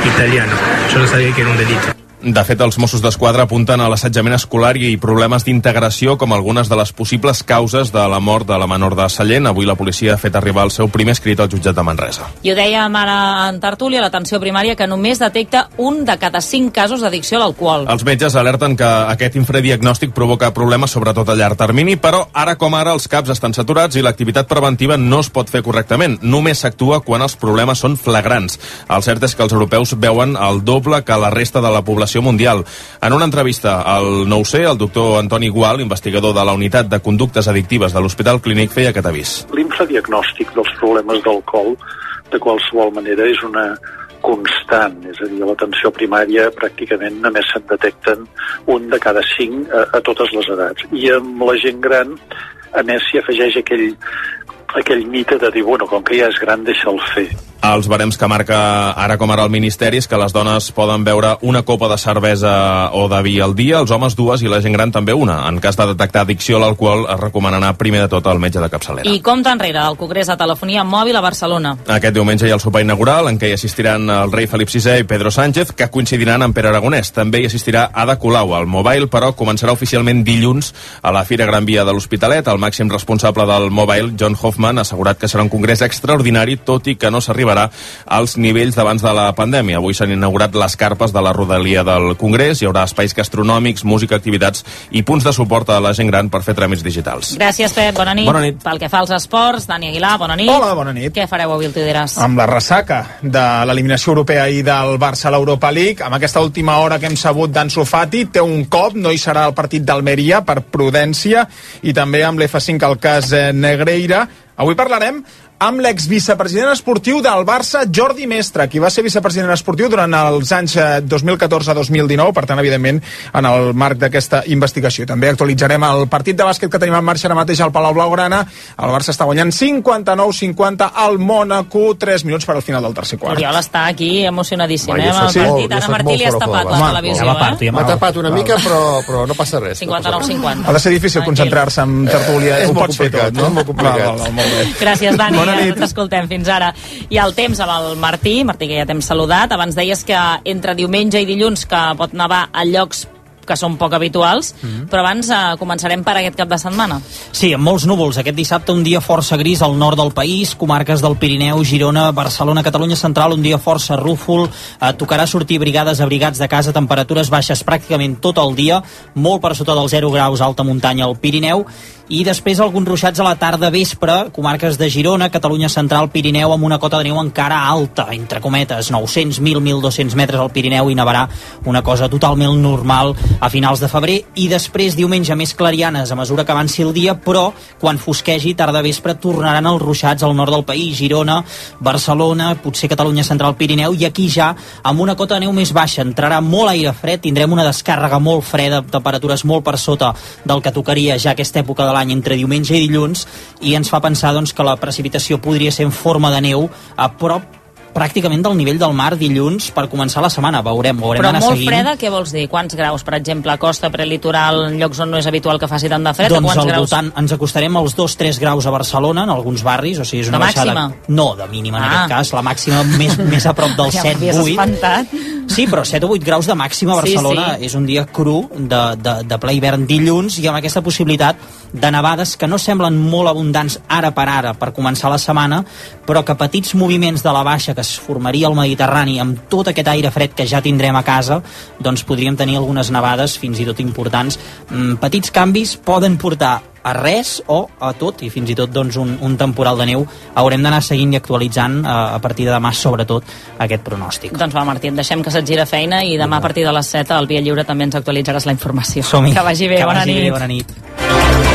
italiano. Yo no sabía que era un delito. De fet, els Mossos d'Esquadra apunten a l'assetjament escolar i problemes d'integració com algunes de les possibles causes de la mort de la menor de Sallent. Avui la policia ha fet arribar el seu primer escrit al jutjat de Manresa. I ho dèiem ara en tertúlia, l'atenció primària, que només detecta un de cada cinc casos d'addicció a l'alcohol. Els metges alerten que aquest infradiagnòstic provoca problemes sobretot a llarg termini, però ara com ara els CAPs estan saturats i l'activitat preventiva no es pot fer correctament. Només s'actua quan els problemes són flagrants. El cert és que els europeus veuen el doble que la resta de la població situació mundial. En una entrevista al 9C, el doctor Antoni Gual, investigador de la unitat de conductes addictives de l'Hospital Clínic, feia aquest avís. L'infradiagnòstic dels problemes d'alcohol, de qualsevol manera, és una constant, és a dir, a l'atenció primària pràcticament només se'n detecten un de cada cinc a, a totes les edats. I amb la gent gran, a més, s'hi afegeix aquell, aquell mite de dir, bueno, com que ja és gran, deixa'l fer. Els barems que marca ara com ara el Ministeri és que les dones poden beure una copa de cervesa o de vi al dia, els homes dues i la gent gran també una. En cas de detectar addicció a l'alcohol es recomana anar primer de tot al metge de capçalera. I compta enrere del Congrés de Telefonia Mòbil a Barcelona. Aquest diumenge hi ha el sopar inaugural en què hi assistiran el rei Felip VI i Pedro Sánchez, que coincidiran amb Pere Aragonès. També hi assistirà Ada Colau. El Mobile, però, començarà oficialment dilluns a la Fira Gran Via de l'Hospitalet. El màxim responsable del Mobile, John Hoffman, ha assegurat que serà un congrés extraordinari, tot i que no s'arribarà als nivells d'abans de la pandèmia. Avui s'han inaugurat les carpes de la rodalia del Congrés, hi haurà espais gastronòmics, música, activitats i punts de suport a la gent gran per fer tràmits digitals. Gràcies, Pep. Bona nit. Bona nit. Pel que fa als esports, Dani Aguilar, bona nit. Hola, bona nit. Què fareu avui al Tideres? Amb la ressaca de l'eliminació europea i del Barça a l'Europa League, amb aquesta última hora que hem sabut d'Ansu Fati, té un cop, no hi serà el partit d'Almeria per prudència, i també amb l'F5 al cas eh, Negreira. Avui parlarem amb l'exvicepresident esportiu del Barça, Jordi Mestre, qui va ser vicepresident esportiu durant els anys 2014-2019, per tant, evidentment, en el marc d'aquesta investigació. També actualitzarem el partit de bàsquet que tenim en marxa ara mateix al Palau Blaugrana. El Barça està guanyant 59-50 al Mónaco, 3 minuts per al final del tercer quart. Oriol està aquí emocionadíssim, eh, amb el partit. molt, Ara Martí li has tapat la televisió, ja va partir, eh? M'ha tapat una mica, però, però no passa res. 59-50. Ha de ser difícil concentrar-se en tertúlia. Eh, és Ho molt pots fer complicat, tot, no? és molt complicat. Gràcies, Dani. Bona nit. T'escoltem fins ara. I el temps amb el Martí, Martí, que ja t'hem saludat. Abans deies que entre diumenge i dilluns que pot nevar a llocs que són poc habituals, mm -hmm. però abans eh, començarem per aquest cap de setmana. Sí, amb molts núvols. Aquest dissabte un dia força gris al nord del país, comarques del Pirineu, Girona, Barcelona, Catalunya Central, un dia força rúfol. Eh, tocarà sortir brigades abrigats de casa, temperatures baixes pràcticament tot el dia, molt per sota dels 0 graus alta muntanya al Pirineu, i després alguns ruixats a la tarda vespre, comarques de Girona, Catalunya Central, Pirineu, amb una cota de neu encara alta, entre cometes, 900, 1.000, 1.200 metres al Pirineu i nevarà una cosa totalment normal a finals de febrer i després diumenge més clarianes a mesura que avanci el dia, però quan fosquegi tarda vespre tornaran els ruixats al nord del país, Girona, Barcelona, potser Catalunya Central, Pirineu i aquí ja amb una cota de neu més baixa entrarà molt aire fred, tindrem una descàrrega molt freda, temperatures molt per sota del que tocaria ja aquesta època de l'any entre diumenge i dilluns i ens fa pensar doncs, que la precipitació podria ser en forma de neu a prop pràcticament del nivell del mar dilluns per començar la setmana, veurem, ho haurem Però d'anar molt seguint. freda, què vols dir? Quants graus, per exemple, a costa prelitoral, en llocs on no és habitual que faci tant de fred? doncs al graus? voltant ens acostarem als 2-3 graus a Barcelona, en alguns barris, o sigui, és una De baixada... màxima? No, de mínima en Ah. aquest cas, la màxima més, més a prop del Ja m'havies 7-8. espantat. Sí, però 7 o 8 graus de màxima a Sí, Barcelona sí. és un dia cru de, de, de ple hivern dilluns i amb aquesta possibilitat de nevades que no semblen molt abundants ara per ara per començar la setmana, però que petits moviments de la baixa que es formaria al Mediterrani amb tot aquest aire fred que ja tindrem a casa, doncs podríem tenir algunes nevades fins i tot importants. Mm, petits canvis poden portar a res o a tot i fins i tot doncs, un, un temporal de neu haurem d'anar seguint i actualitzant eh, a partir de demà sobretot aquest pronòstic Doncs va, Martí, et deixem que se't gira feina i demà a partir de les 7 al Via Lliure també ens actualitzaràs la informació. Que vagi bé, que bona vagi nit. Bé, bona nit.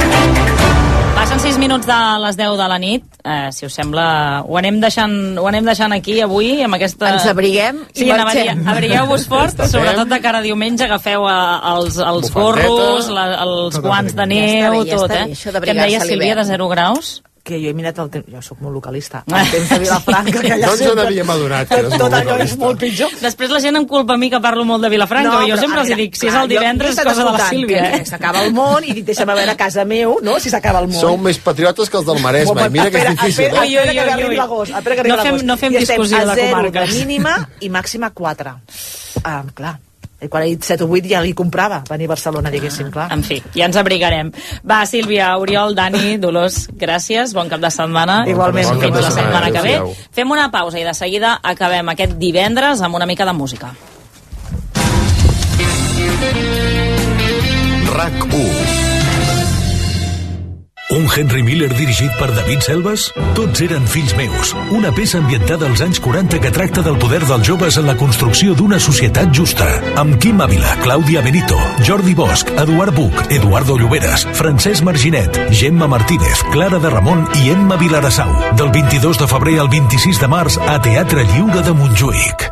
Passen 6 minuts de les 10 de la nit. Eh, si us sembla, ho anem deixant, ho anem deixant aquí avui, amb aquesta... Ens abriguem i sí, marxem. abrigueu- Abrigueu-vos fort, sobretot de cara a diumenge, agafeu eh, els, els gorros, la, els tot guants de abriguem. Ja neu, està bé, ja tot, està eh? això Què em deia Sílvia, de l'hivern. 0 graus? Que jo he mirat el temps, jo sóc molt localista, el temps de Vilafranca, que allà No ens sempre... n'havíem adonat, que eres Tot molt allò és localista. molt pitjor. Després la gent em culpa a mi que parlo molt de Vilafranca, no, jo però, sempre els dic, si és el divendres, jo- és jo cosa de la Sílvia, eh? que S'acaba el món i dic, deixa'm veure a casa meu, no?, si s'acaba el món. Sou més patriotes que els del Maresme. Mira que és difícil, espera, eh? espera, que arribi l'agost. Espera No fem- no fem I estem discussió a de comarques. de mínima i màxima 4. Ah, clar. I quan he dit 7 o 8 ja li comprava venir a Barcelona, diguéssim, clar. En fi, ja ens abrigarem. Va, Sílvia, Oriol, Dani, Dolors, gràcies, bon cap de setmana. Igualment. Bon cap de Fins la setmana setmana que ve. Fem una pausa i de seguida acabem aquest divendres amb una mica de música. RAC 1 Un Henry Miller dirigit per David Selves? Tots eren fills meus. Una peça ambientada als anys 40 que tracta del poder dels joves en la construcció d'una societat justa. Amb Quim Ávila, Clàudia Benito, Jordi Bosch, Eduard Buch, Eduardo Lloberes, Francesc Marginet, Gemma Martínez, Clara de Ramon i Emma Vilarassau. Del 22 de febrer al 26 de març a Teatre Lliure de Montjuïc.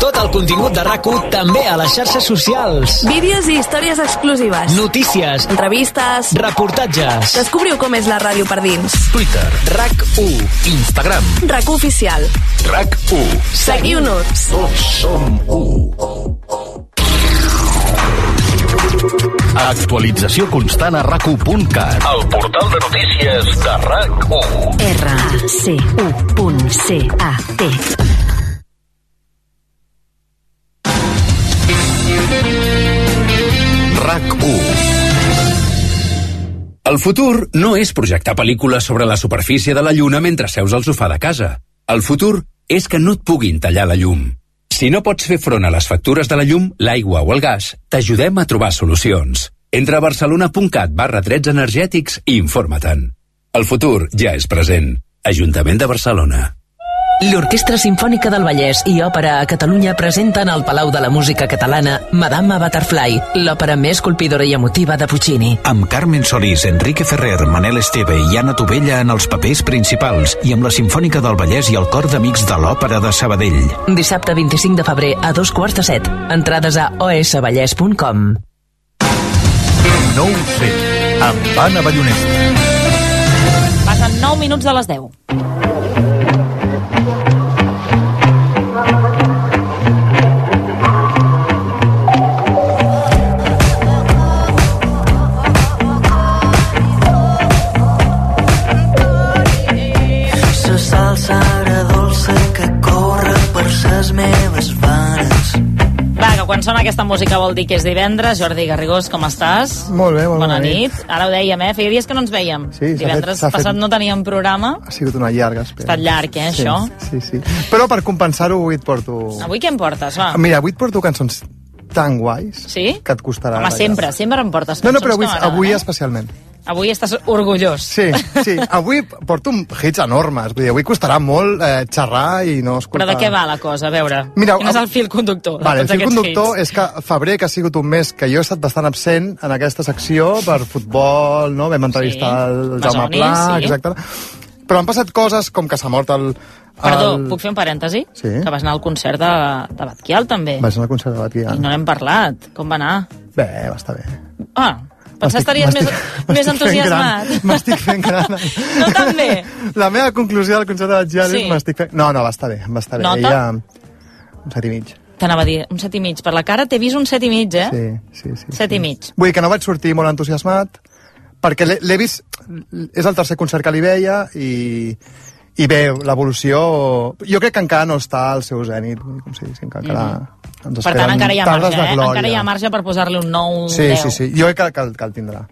Tot el contingut de rac també a les xarxes socials. Vídeos i històries exclusives. Notícies. Entrevistes. Reportatges. Descobriu com és la ràdio per dins. Twitter. RAC1. Instagram. RAC oficial. RAC1. Seguiu-nos. Tots som u. Actualització constant a rac1.cat. El portal de notícies de RAC1. R-A-C-U.C-A-T RAC1. El futur no és projectar pel·lícules sobre la superfície de la Lluna mentre seus al sofà de casa. El futur és que no et puguin tallar la llum. Si no pots fer front a les factures de la llum, l'aigua o el gas, t'ajudem a trobar solucions. Entra a barcelona.cat barra drets energètics i informa-te'n. El futur ja és present. Ajuntament de Barcelona. L'Orquestra Simfònica del Vallès i Òpera a Catalunya presenten al Palau de la Música Catalana Madame Butterfly, l'òpera més colpidora i emotiva de Puccini. Amb Carmen Solís, Enrique Ferrer, Manel Esteve i Anna Tovella en els papers principals i amb la Simfònica del Vallès i el Cor d'Amics de l'Òpera de Sabadell. Dissabte 25 de febrer a dos quarts de set. Entrades a osvallès.com. No ho sé, amb Anna Ballonesta. Passen 9 minuts de les 10. Quan sona aquesta música vol dir que és divendres. Jordi Garrigós, com estàs? Molt bé, molt Bona bona nit. Ara ho dèiem, eh? Feia dies que no ens veiem. Sí, Divendres fet- s'ha fet- passat no teníem programa. Ha sigut una llarga Ha espera. estat llarg, eh, sí, això? Sí, sí. Però per compensar-ho avui et porto... Avui què em portes, va? Mira, avui et porto cançons tan guais Sí? que et costarà... Home, sempre, sempre em portes No, no, però avui, avui eh? especialment. Avui estàs orgullós. Sí, sí. Avui porto un hits enormes. Vull dir, avui costarà molt eh, xerrar i no escoltar... Però de què va la cosa? A veure, Mira, quin és el fil conductor Vale, el fil conductor hits? és que febrer, que ha sigut un mes que jo he estat bastant absent en aquesta secció per futbol, no? Vam entrevistar Sí. el Jaume Masoni, Pla, sí. exacte. Però han passat coses com que s'ha mort el... Perdó, el... puc fer un parèntesi? Sí. Que vas anar al concert de, de Batquial, també. Vaig anar al concert de Batquial. I no n'hem parlat. Com va anar? Bé, va estar bé. Ah, pensar estaries més, més entusiasmat. M'estic fent gran. No tan bé. La meva conclusió del concert de Batquial Sí. és m'estic fent... No, no, va estar bé, va estar bé. Nota? Ella... Un set i mig. T'anava a dir, un set i mig. Per la cara t'he vist un set i mig, eh? Sí, sí, sí. Set i mig. Vull dir que no vaig sortir molt entusiasmat, perquè l'he vist... És el tercer concert que li veia i, i bé, l'evolució... Jo crec que encara no està al seu zènit, com si diguéssim que encara... Mhm. Ens Per tant, encara hi ha marge, eh? Encara hi ha marge per posar-li un 9, un Sí, 10. sí, sí. Jo crec que, que, que el tindrà.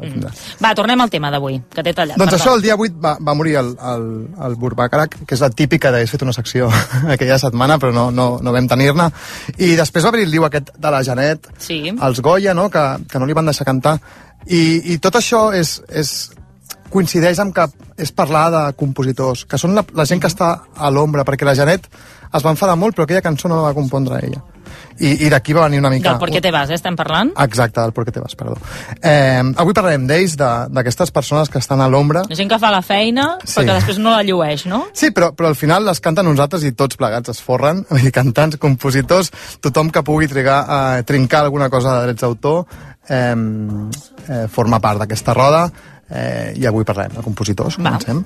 El tindrà. Va, tornem al tema d'avui, que t'he tallat. Doncs perdó. això, el dia 8 va, va morir el, el, el Burbàcarac, que és la típica d'haver fet una secció aquella setmana, però no, no, no vam tenir-ne. I després va venir el liu aquest de la Janet, Sí. els Goya, no? que, que no li van deixar cantar. I, i tot això és, és, coincideix amb que és parlar de compositors, que són la, la gent que està a l'ombra, perquè la Janet es va enfadar molt, però aquella cançó no la va compondre ella. I, i d'aquí va venir una mica... Del por què te vas, eh? Estem parlant? Exacte, del por què te vas, perdó. Eh, avui parlarem d'ells, de- d'aquestes persones que estan a l'ombra. Gent que fa la feina, Sí. perquè després no la llueix, no? Sí, però, però al final les canten nosaltres i tots plegats es forren, vull dir, cantants, compositors, tothom que pugui trigar a trincar alguna cosa de drets d'autor eh, eh, forma part d'aquesta roda eh, i avui parlem de compositors, Va. comencem.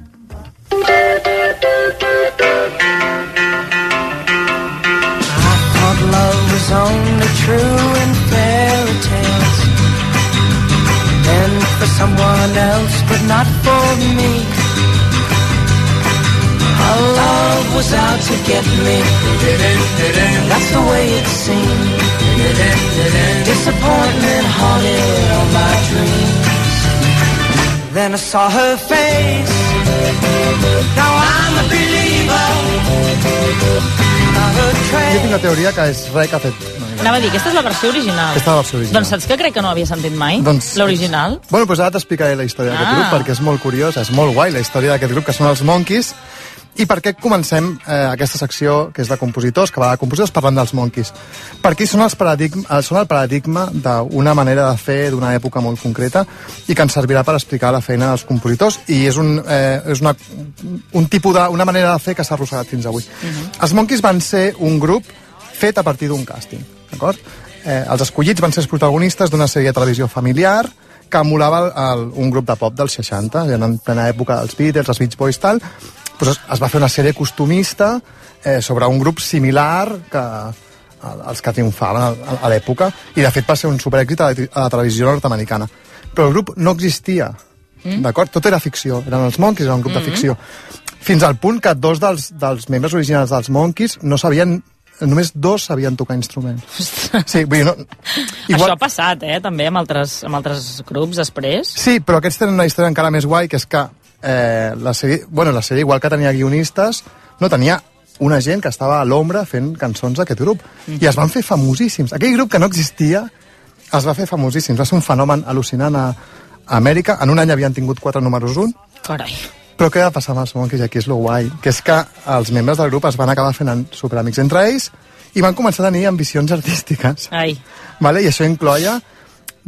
Thought love was only true in fairy tales. Meant for someone else, but not for me. Our love was out to get me. That's the way it seemed. Disappointment haunted all my dreams. Then I saw her face. Now I'm a believer. I heard Jo tinc la teoria que és que ha fet... Anava a dir, aquesta és la versió original. Aquesta és la versió original. Doncs saps que crec que no havia sentit mai? Doncs- L'original? Bueno, doncs ara t'explicaré la història d'aquest Ah. grup, perquè és molt curiosa, és molt guai la història d'aquest grup, que són els Monkeys, i per què comencem eh, aquesta secció, que és de compositors, que va de compositors parlant dels Monkeys? Perquè són, els paradigma, eh, són el paradigma d'una manera de fer d'una època molt concreta i que ens servirà per explicar la feina dels compositors i és, un, eh, és una, un tipus de, una manera de fer que s'ha arrossegat fins avui. Els Monkeys van ser un grup fet a partir d'un càsting, d'acord? Eh, els escollits van ser els protagonistes d'una sèrie de televisió familiar que emulava el, el, un grup de pop dels 60, ja en plena època dels Beatles, els Beach Boys, tal, doncs es, va fer una sèrie costumista eh, sobre un grup similar que els que triomfaven a, a l'època, i de fet va ser un superèxit a la, a la televisió nord-americana. Però el grup no existia, mm. d'acord? Tot era ficció, eren els Monkeys, era un grup mm -hmm. de ficció. Fins al punt que dos dels, dels membres originals dels Monkeys no sabien només dos sabien tocar instruments. Sí, vull dir, no, Igual... Això ha passat, eh, també, amb altres, amb altres grups després. Sí, però aquests tenen una història encara més guai, que és que eh, la, sèrie, bueno, la sèrie, igual que tenia guionistes, no tenia una gent que estava a l'ombra fent cançons d'aquest grup. Mm. I es van fer famosíssims. Aquell grup que no existia es va fer famosíssims. Va ser un fenomen al·lucinant a, a Amèrica. En un any havien tingut quatre números un. Carai. Però què va passar amb els Monkeys? Aquí és lo guai. Que és que els membres del grup es van acabar fent superamics entre ells i van començar a tenir ambicions artístiques. Ai. Vale? I això incloia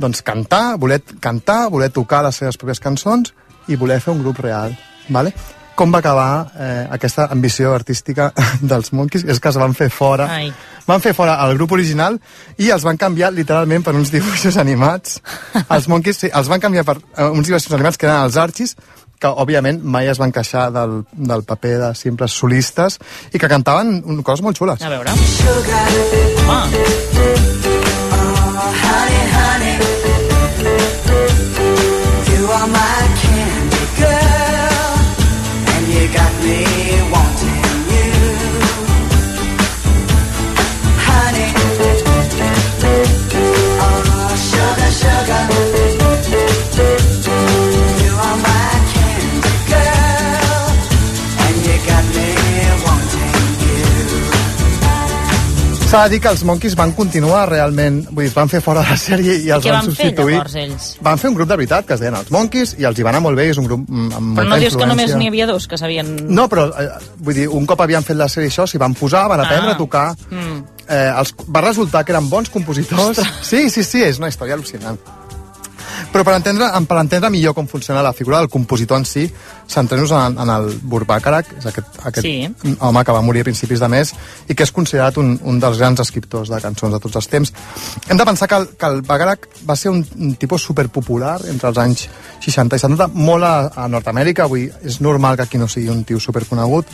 doncs, cantar, voler cantar, voler tocar les seves pròpies cançons i voler fer un grup real. Vale? Com va acabar eh, aquesta ambició artística dels Monkeys? És que es van fer fora. Ai. Van fer fora el grup original i els van canviar literalment per uns dibuixos animats. Els Monkeys sí, els van canviar per eh, uns dibuixos animats que eren els Archies, que òbviament mai es van queixar del, del paper de simples solistes i que cantaven coses molt xules. A veure. Ah. Me S'ha de dir que els Monkeys van continuar realment, vull dir, van fer fora de la sèrie i els què van van fer, substituir. llavors, ells? Van fer un grup de veritat que es deien els Monkeys i els hi va anar molt bé, és un grup amb Però molta no dius que només n'hi havia dos que sabien... No, però eh, vull dir, un cop havien fet la sèrie això, s'hi van posar, van aprendre Ah. a tocar, Mm. eh, els, va resultar que eren bons compositors. Sí, sí, sí, és una història al·lucinant. Però per entendre, per entendre millor com funciona la figura del compositor en si, centrem-nos en, en el Burbàcarac, és aquest, aquest Sí. home que va morir a principis de mes i que és considerat un, un dels grans escriptors de cançons de tots els temps. Hem de pensar que el, que el Bacharach va ser un, un tipus superpopular entre els anys 60 i 70, molt a, a Nord-Amèrica, avui és normal que aquí no sigui un tio superconegut,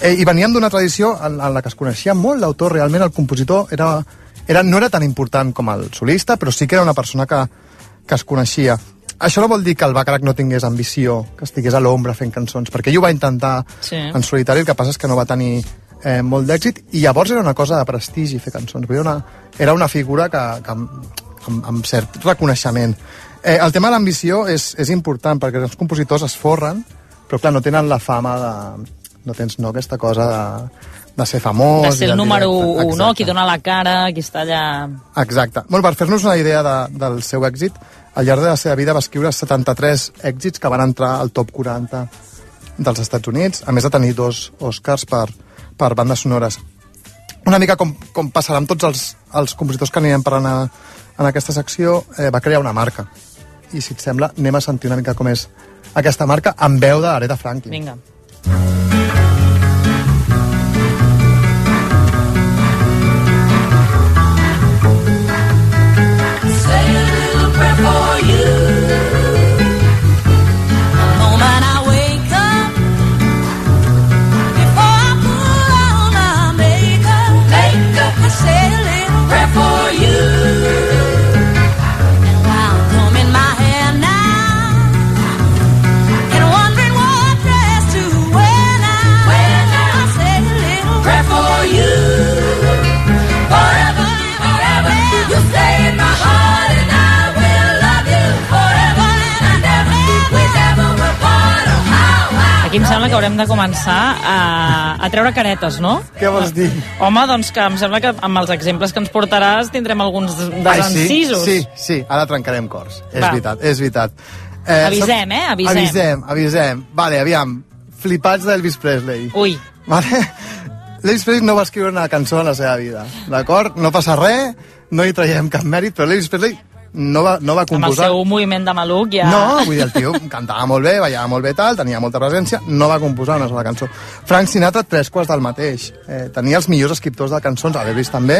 eh, i veníem d'una tradició en, en la que es coneixia molt l'autor, realment el compositor era, era, no era tan important com el solista, però sí que era una persona que, que es coneixia. Això no vol dir que el Bacharach no tingués ambició, que estigués a l'ombra fent cançons, perquè ell ho va intentar Sí. en solitari, el que passa és que no va tenir eh, molt d'èxit, i llavors era una cosa de prestigi fer cançons, era una, era una figura que, que amb, amb, amb cert reconeixement. Eh, el tema de l'ambició és, és important, perquè els compositors es forren, però clar, no tenen la fama de... no tens no, aquesta cosa de, de ser famós... De ser el número directe. 1, no? Qui dona la cara, qui està allà... Exacte. Bueno, per fer-nos una idea de, del seu èxit, al llarg de la seva vida va escriure 73 èxits que van entrar al top 40 dels Estats Units, a més de tenir dos Oscars per, per bandes sonores. Una mica com, com passarà amb tots els, els compositors que anirem parlant a, en aquesta secció, eh, va crear una marca. I si et sembla, anem a sentir una mica com és aquesta marca amb veu d'Aretha Franklin. Vinga. Say que haurem de començar a, a treure caretes, no? Què vols dir? Home, doncs que em sembla que amb els exemples que ens portaràs tindrem alguns desencisos. sí? Sí, sí, ara trencarem cors. És Va. veritat, és veritat. Avisem, eh? Avisem. Avisem, avisem. Vale, aviam. Flipats d'Elvis Presley. Ui. Vale? L'Elvis Presley no va escriure una cançó en la seva vida, d'acord? No passa res, no hi traiem cap mèrit, però l'Elvis Presley no va, no va Amb el composar... seu moviment de maluc ja... No, vull dir, el tio cantava molt bé, ballava molt bé tal, tenia molta presència, no va composar una sola cançó. Frank Sinatra, tres quarts del mateix. Eh, tenia els millors escriptors de cançons, a l'Elvis també,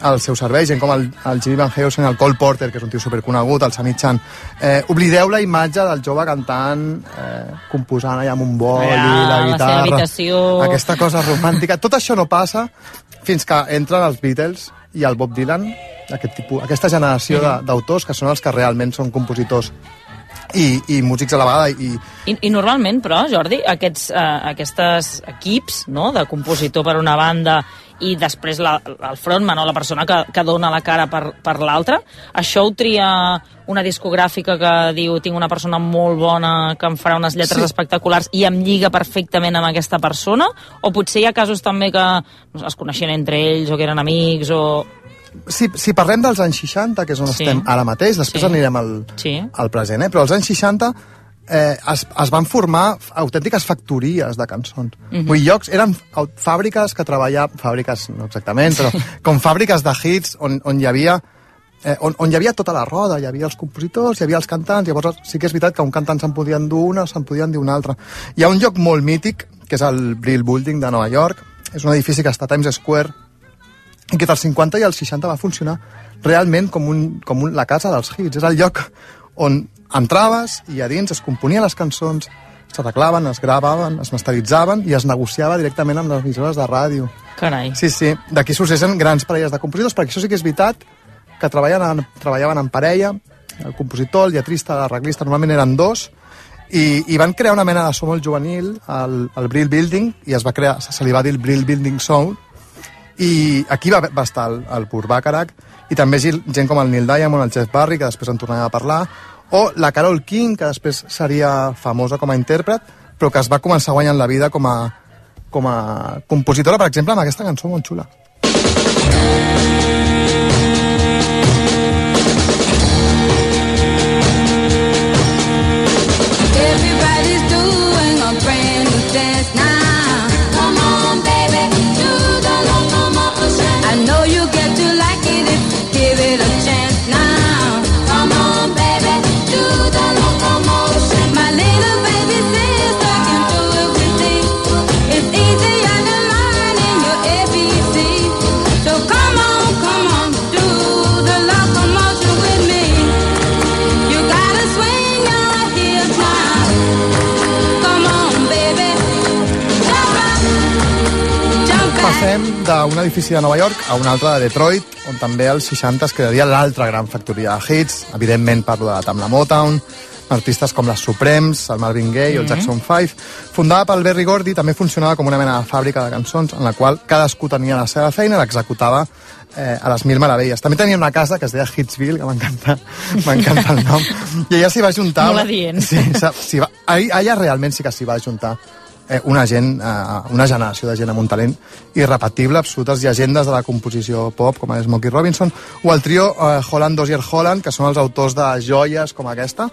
al seu servei, gent com el, el Jimmy Van Heusen, el Cole Porter, que és un tio superconegut, el Sami Chan. Eh, oblideu la imatge del jove cantant, eh, composant allà amb un boli, Ah, la la guitarra... habitació. Aquesta cosa romàntica. Tot això no passa fins que entren els Beatles i el Bob Dylan, aquest tipus, aquesta generació de- d'autors que són els que realment són compositors i, i músics a la vegada i, I, I normalment, però, Jordi, aquests, eh, aquestes equips no, de compositor per una banda i després la, el frontman o la persona que, que dona la cara per, per l'altra, això ho tria una discogràfica que diu tinc una persona molt bona que em farà unes lletres Sí. espectaculars i em lliga perfectament amb aquesta persona? O potser hi ha casos també que es coneixien entre ells o que eren amics o... si, si parlem dels anys 60, que és on Sí. estem ara mateix, després Sí. anirem al, Sí. al present, eh? però als anys 60 eh, es, es van formar autèntiques factories de cançons. Mhm. Vull dir, llocs, eren fàbriques que treballaven, fàbriques no exactament, però com fàbriques de hits on, on hi havia eh, on, on hi havia tota la roda, hi havia els compositors, hi havia els cantants, llavors sí que és veritat que un cantant se'n podia endur una se'n podia endur una altra. Hi ha un lloc molt mític, que és el Brill Building de Nova York, és un edifici que està a Times Square, i que dels 50 i els 60 va funcionar realment com, un, com un, la casa dels hits. És el lloc on entraves i a dins es componien les cançons, s'arreglaven, es gravaven, es masteritzaven i es negociava directament amb les emissores de ràdio. Carai. Sí, sí. D'aquí sorgeixen grans parelles de compositors, perquè això sí que és veritat que treballaven en, treballaven en parella, el compositor, el lletrista, l'arreglista, normalment eren dos, i, i van crear una mena de so molt juvenil al, al Brill Building, i es va crear, se li va dir el Brill Building Sound, i aquí va, va estar el, el Burt Bacharach, i també gent, gent com el Neil Diamond, el Jeff Barry, que després en tornarem a parlar, o la Carol King, que després seria famosa com a intèrpret, però que es va començar guanyant la vida com a, com a compositora, per exemple, amb aquesta cançó molt xula. Passem d'un edifici de Nova York a un altre de Detroit, on també als 60 es crearia l'altra gran factoria de hits. Evidentment parlo de la Motown, artistes com les Supremes, el Marvin Gaye o el Mhm. Jackson 5. Fundada pel Berry Gordy, també funcionava com una mena de fàbrica de cançons en la qual cadascú tenia la seva feina i l'executava eh, a les mil meravelles. També tenia una casa que es deia Hitsville, que m'encanta m'encanta el nom, i allà s'hi va juntar... Molt adient. Sí, s'hi va, allà realment sí que s'hi va juntar eh, una gent, eh, una generació de gent amb un talent irrepetible, absolutes llegendes de la composició pop, com és Smokey Robinson, o el trio eh, Holland Dozier Holland, que són els autors de joies com aquesta.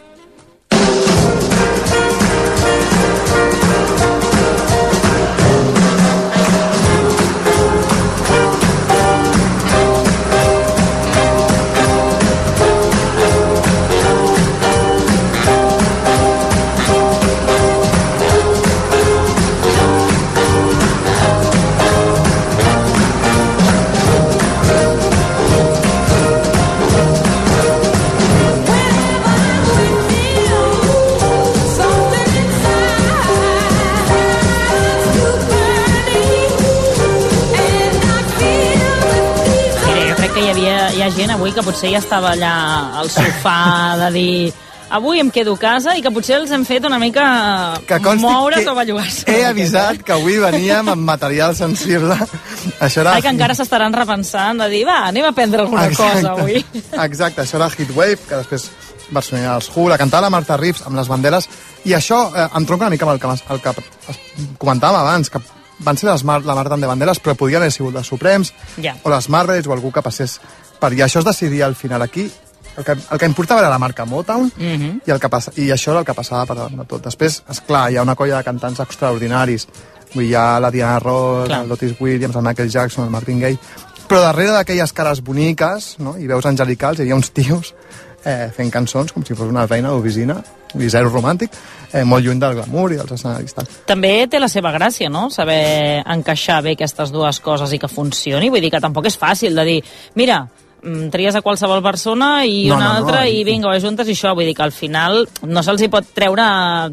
Que potser ja estava allà al sofà de dir avui em quedo a casa i que potser els hem fet una mica Que consti moure's que o bellugar-se. He avisat que avui veníem amb material sensible. Això era... Ai, que encara s'estaran repensant de dir, va, anem a prendre alguna cosa avui. Exacte, això era Heatwave, que després versionia els Who, la cantava la Marta Reeves amb les banderes I això eh, em tronca una mica amb el que, el que comentàvem abans, que van ser les Mar, la Marta de Banderes, però podien haver sigut les Suprems, Ja. o les Marrets, o algú que passés per... I això es decidia al final aquí. El que, el que importava era la marca Motown, Mm -hmm. i, el que passa, i això era el que passava per davant de tot. Després, és clar, hi ha una colla de cantants extraordinaris. Vull dir, hi ha la Diana Ross, Clar. el Otis Williams, el Michael Jackson, el Marvin Gaye... Però darrere d'aquelles cares boniques no? i veus angelicals hi havia uns tios eh, fent cançons com si fos una feina d'oficina, i zero romàntic, eh, molt lluny del glamour i dels escenaris. Tal. També té la seva gràcia, no?, saber encaixar bé aquestes dues coses i que funcioni. Vull dir que tampoc és fàcil de dir, mira, tries a qualsevol persona i No, una no, no, altra i- i vinga, ho ajuntes i això. Vull dir que al final no se'ls hi pot treure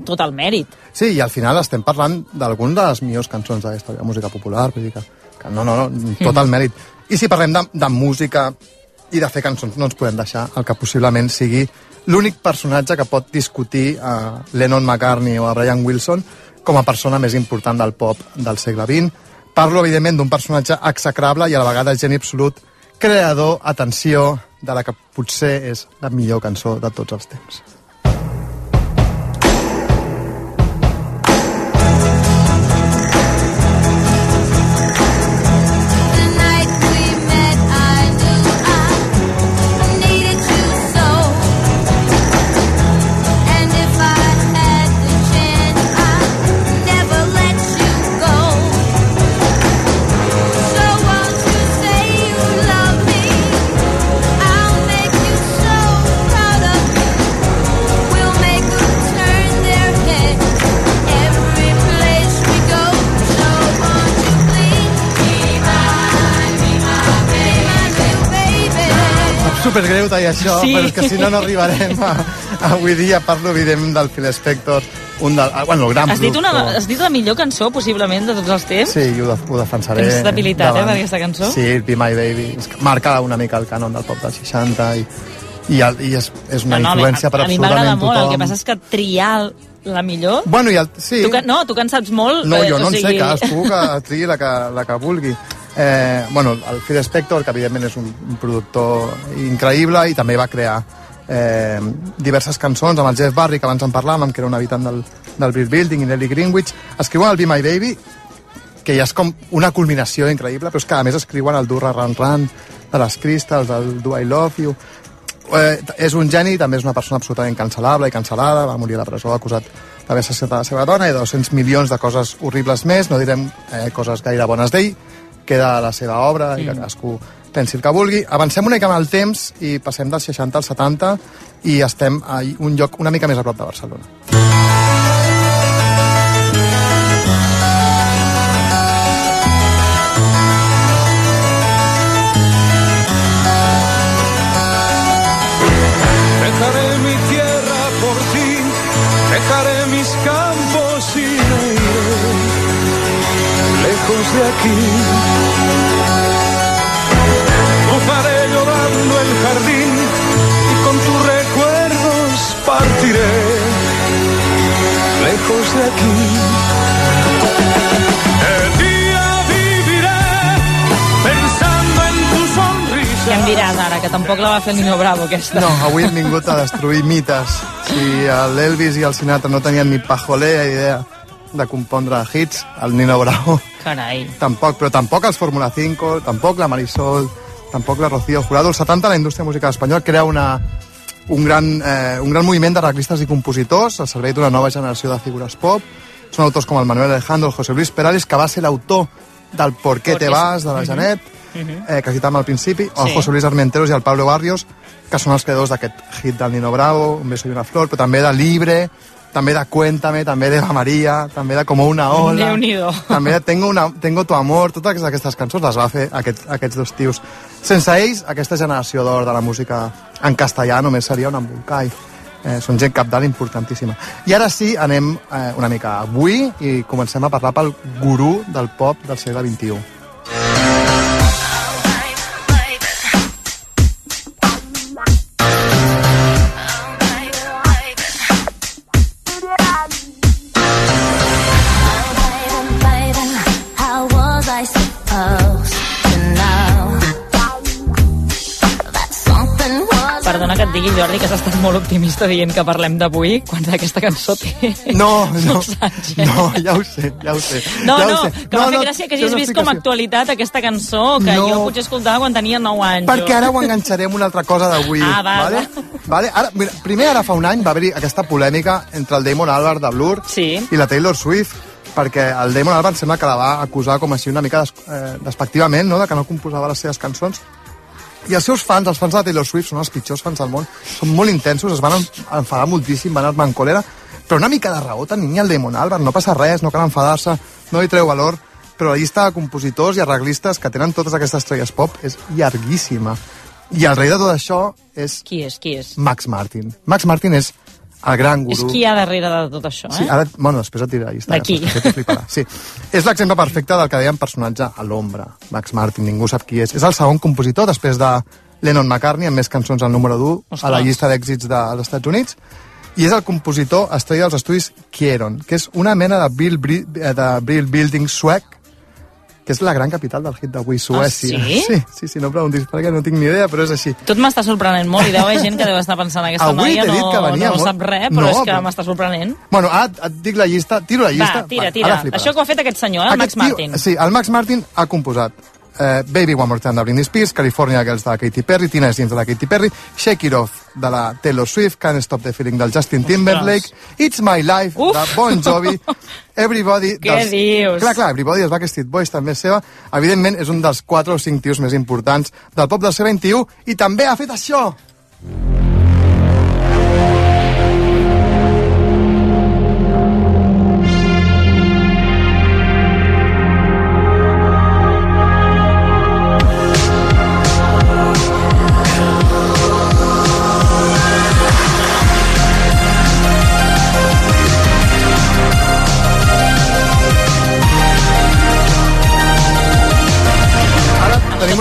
tot el mèrit. Sí, i al final estem parlant d'algunes de les millors cançons la música popular, vull dir que, que no, no, no, tot el mèrit. I si parlem de, de música i de fer cançons, no ens podem deixar el que possiblement sigui l'únic personatge que pot discutir a Lennon McCartney o a Brian Wilson com a persona més important del pop del segle XX. Parlo, evidentment, d'un personatge execrable i a la vegada geni absolut, creador, atenció, de la que potser és la millor cançó de tots els temps. Supergreu tallar això, Sí. però és que si no no arribarem a, a avui dia parlo evidentment del Phil Spector un del, ah, bueno, el gran Has dit, una, has dit la millor cançó, possiblement, de tots els temps? Sí, ho, de, ho defensaré. Tens debilitat, eh, davant. per aquesta cançó? Sí, Be My Baby. Marca una mica el cànon del pop dels 60 i, i, el, i és, és una no, no, influència per a, a mi m'agrada absolutament molt, tothom. el que passa és que triar la millor... Bueno, i el, sí. Tu que, no, tu que en saps molt... No, eh, jo no en sé, sigui- cadascú que triï la que, la que vulgui. Eh, bueno, el Phil Spector, que evidentment és un, un productor increïble i també va crear eh, diverses cançons amb el Jeff Barry, que abans en parlàvem, que era un habitant del, del Brill Building, i Nelly Greenwich. Escriuen el Be My Baby, que ja és com una culminació increïble, però és que a més escriuen el Durra Run Run, de les Crystals, el Do I Love You... Eh, és un geni, també és una persona absolutament cancel·lable i cancel·lada, va morir a la presó acusat d'haver assassinat la seva dona i de 200 milions de coses horribles més, no direm eh, coses gaire bones d'ell, queda la seva obra i que Mm. cadascú pensi el que vulgui. Avancem una mica amb el temps i passem dels 60 als 70 i estem a un lloc una mica més a prop de Barcelona. Aquí. Cruzaré llorando el jardín y con tus recuerdos partiré lejos de aquí. El día viviré pensando en tu sonrisa. Ja em diràs ara, que tampoc la va fer el Nino Bravo, aquesta. No, avui hem vingut a destruir mites. Si l'Elvis i el Sinatra no tenien ni pajolea idea de compondre hits, el Nino Bravo Carai. tampoc, però tampoc els Fórmula 5, tampoc la Marisol, tampoc la Rocío Jurado. Els 70 la indústria musical espanyola crea una, un, gran, eh, un gran moviment d'arreglistes i compositors al servei d'una nova generació de figures pop. Són autors com el Manuel Alejandro, el José Luis Perales, que va ser l'autor del Por qué te vas, de la. Janet, eh, que citàvem al principi, o el Sí. José Luis Armenteros i el Pablo Barrios, que són els creadors d'aquest hit del Nino Bravo, Un beso y una flor, però també de Libre, també de Cuéntame, també de Eva María, també de Como una ola, Déu-n'hi-do. també de Tengo, una, Tengo tu amor, totes aquestes cançons les va fer aquest, aquests dos tios. Sense ells, aquesta generació d'or de la música en castellà només seria un embolcall. Eh, són gent capdalt importantíssima. I ara sí, anem eh, una mica avui i comencem a parlar pel gurú del pop del segle XXI. Jordi, que has estat molt optimista dient que parlem d'avui, quan aquesta cançó té... No, no, eh? no, ja ho sé, ja ho sé. No, ja no, sé. que m'ha fet gràcia que hagis vist com a actualitat aquesta cançó, que No. jo potser escoltava quan tenia 9 anys. Perquè ara ho enganxaré amb una altra cosa d'avui. Ah, va, vale? Vale? Ara, mira, primer, ara fa un any va haver-hi aquesta polèmica entre el Damon Albarn de Blur sí. i la Taylor Swift, perquè el Damon Albarn sembla que la va acusar com així una mica des, eh, despectivament, no?, de que no composava les seves cançons. I els seus fans, els fans de Taylor Swift, són els pitjors fans del món, són molt intensos, es van en- enfadar moltíssim, van anar en còlera, però una mica de raó tenia el Damon Albarn, no passa res, no cal enfadar-se, no li treu valor, però la llista de compositors i arreglistes que tenen totes aquestes estrelles pop és llarguíssima. I el rei de tot això és... Qui és, qui és? Max Martin. Max Martin és el gran És gurú. qui hi ha darrere de tot això, eh? Sí, ara, bueno, després et diré la llista. D'aquí. eh. Sí. És l'exemple perfecte del que deien personatge a l'ombra. Max Martin, ningú sap qui és. És el segon compositor, després de Lennon McCartney, amb més cançons al número 1 a la Ostres. llista d'èxits dels Estats Units. I és el compositor estrella dels estudis Kieron, que és una mena de Bill, Bri- de Bill Building suec, que és la gran capital del hit d'avui, Suècia. Ah, sí? sí? Sí, sí, no em preguntis per què, no tinc ni idea, però és així. Tot m'està sorprenent molt i deu haver gent que deu estar pensant aquesta Avui noia no, que venia no molt- sap res, però No, és que però- m'està sorprenent. Bueno, ara et, et dic la llista, tiro la llista. Va, tira, Va, tira. Això que ho ha fet aquest senyor, eh, el Max Aquest tio- Martin. Sí, el Max Martin ha composat eh, Baby One More Time de Britney Spears, California Girls de la Katy Perry, Tina Jeans de la Katy Perry, Shake It Off de la Taylor Swift, Can't Stop the Feeling del Justin Timberlake, It's My Life de Bon Jovi, Everybody... Què dius? Clar, clar, Everybody dels Backstreet Boys també és seva. Evidentment, és un dels 4 o 5 tios més importants del pop del segle XXI i també ha fet això! Ara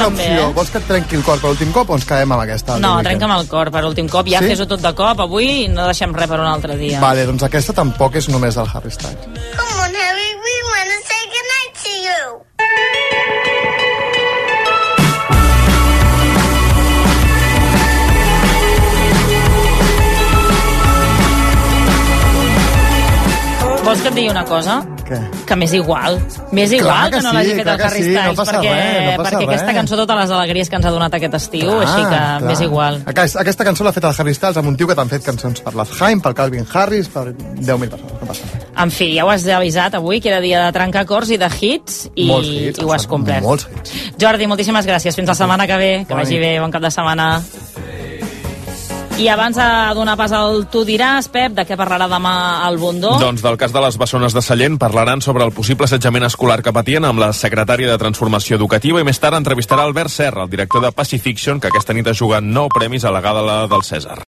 una també, opció. eh? Vols que et trenqui el cor per l'últim cop o ens quedem amb aquesta? No, trenca'm el cor per últim cop. Ja Sí? fes-ho tot de cop avui i no deixem res per un altre dia. Vale, doncs aquesta tampoc és només del Harry Styles. Come on, Harry, we want to say goodnight to you. Vols que et digui una cosa? Què? Que m'és igual. M'és Clar igual que que no sí, l'hagi fet clar el que Harry sí, no Styles, passa perquè, res, no perquè aquesta res. cançó totes les alegries que ens ha donat aquest estiu, així que clar. m'és igual. Aquesta, aquesta cançó l'ha fet el Harry Styles amb un tio que t'han fet cançons per l'Afheim, per Calvin Harris, per 10.000 persones. No passa res. En fi, ja ho has avisat avui, que era dia de trencar cors i de hits, i, Molts hits, i ho has complert. molts hits. Jordi, moltíssimes gràcies. Fins la setmana que ve. Que Bona vagi bé. Bon cap de setmana. I abans de donar pas al Tu diràs, Pep, de què parlarà demà el Bundó? Doncs del cas de les bessones de Sallent parlaran sobre el possible assetjament escolar que patien amb la secretària de Transformació Educativa i més tard entrevistarà Albert Serra, el director de Pacifiction, que aquesta nit ha jugat nou premis a la gala del Cèsar.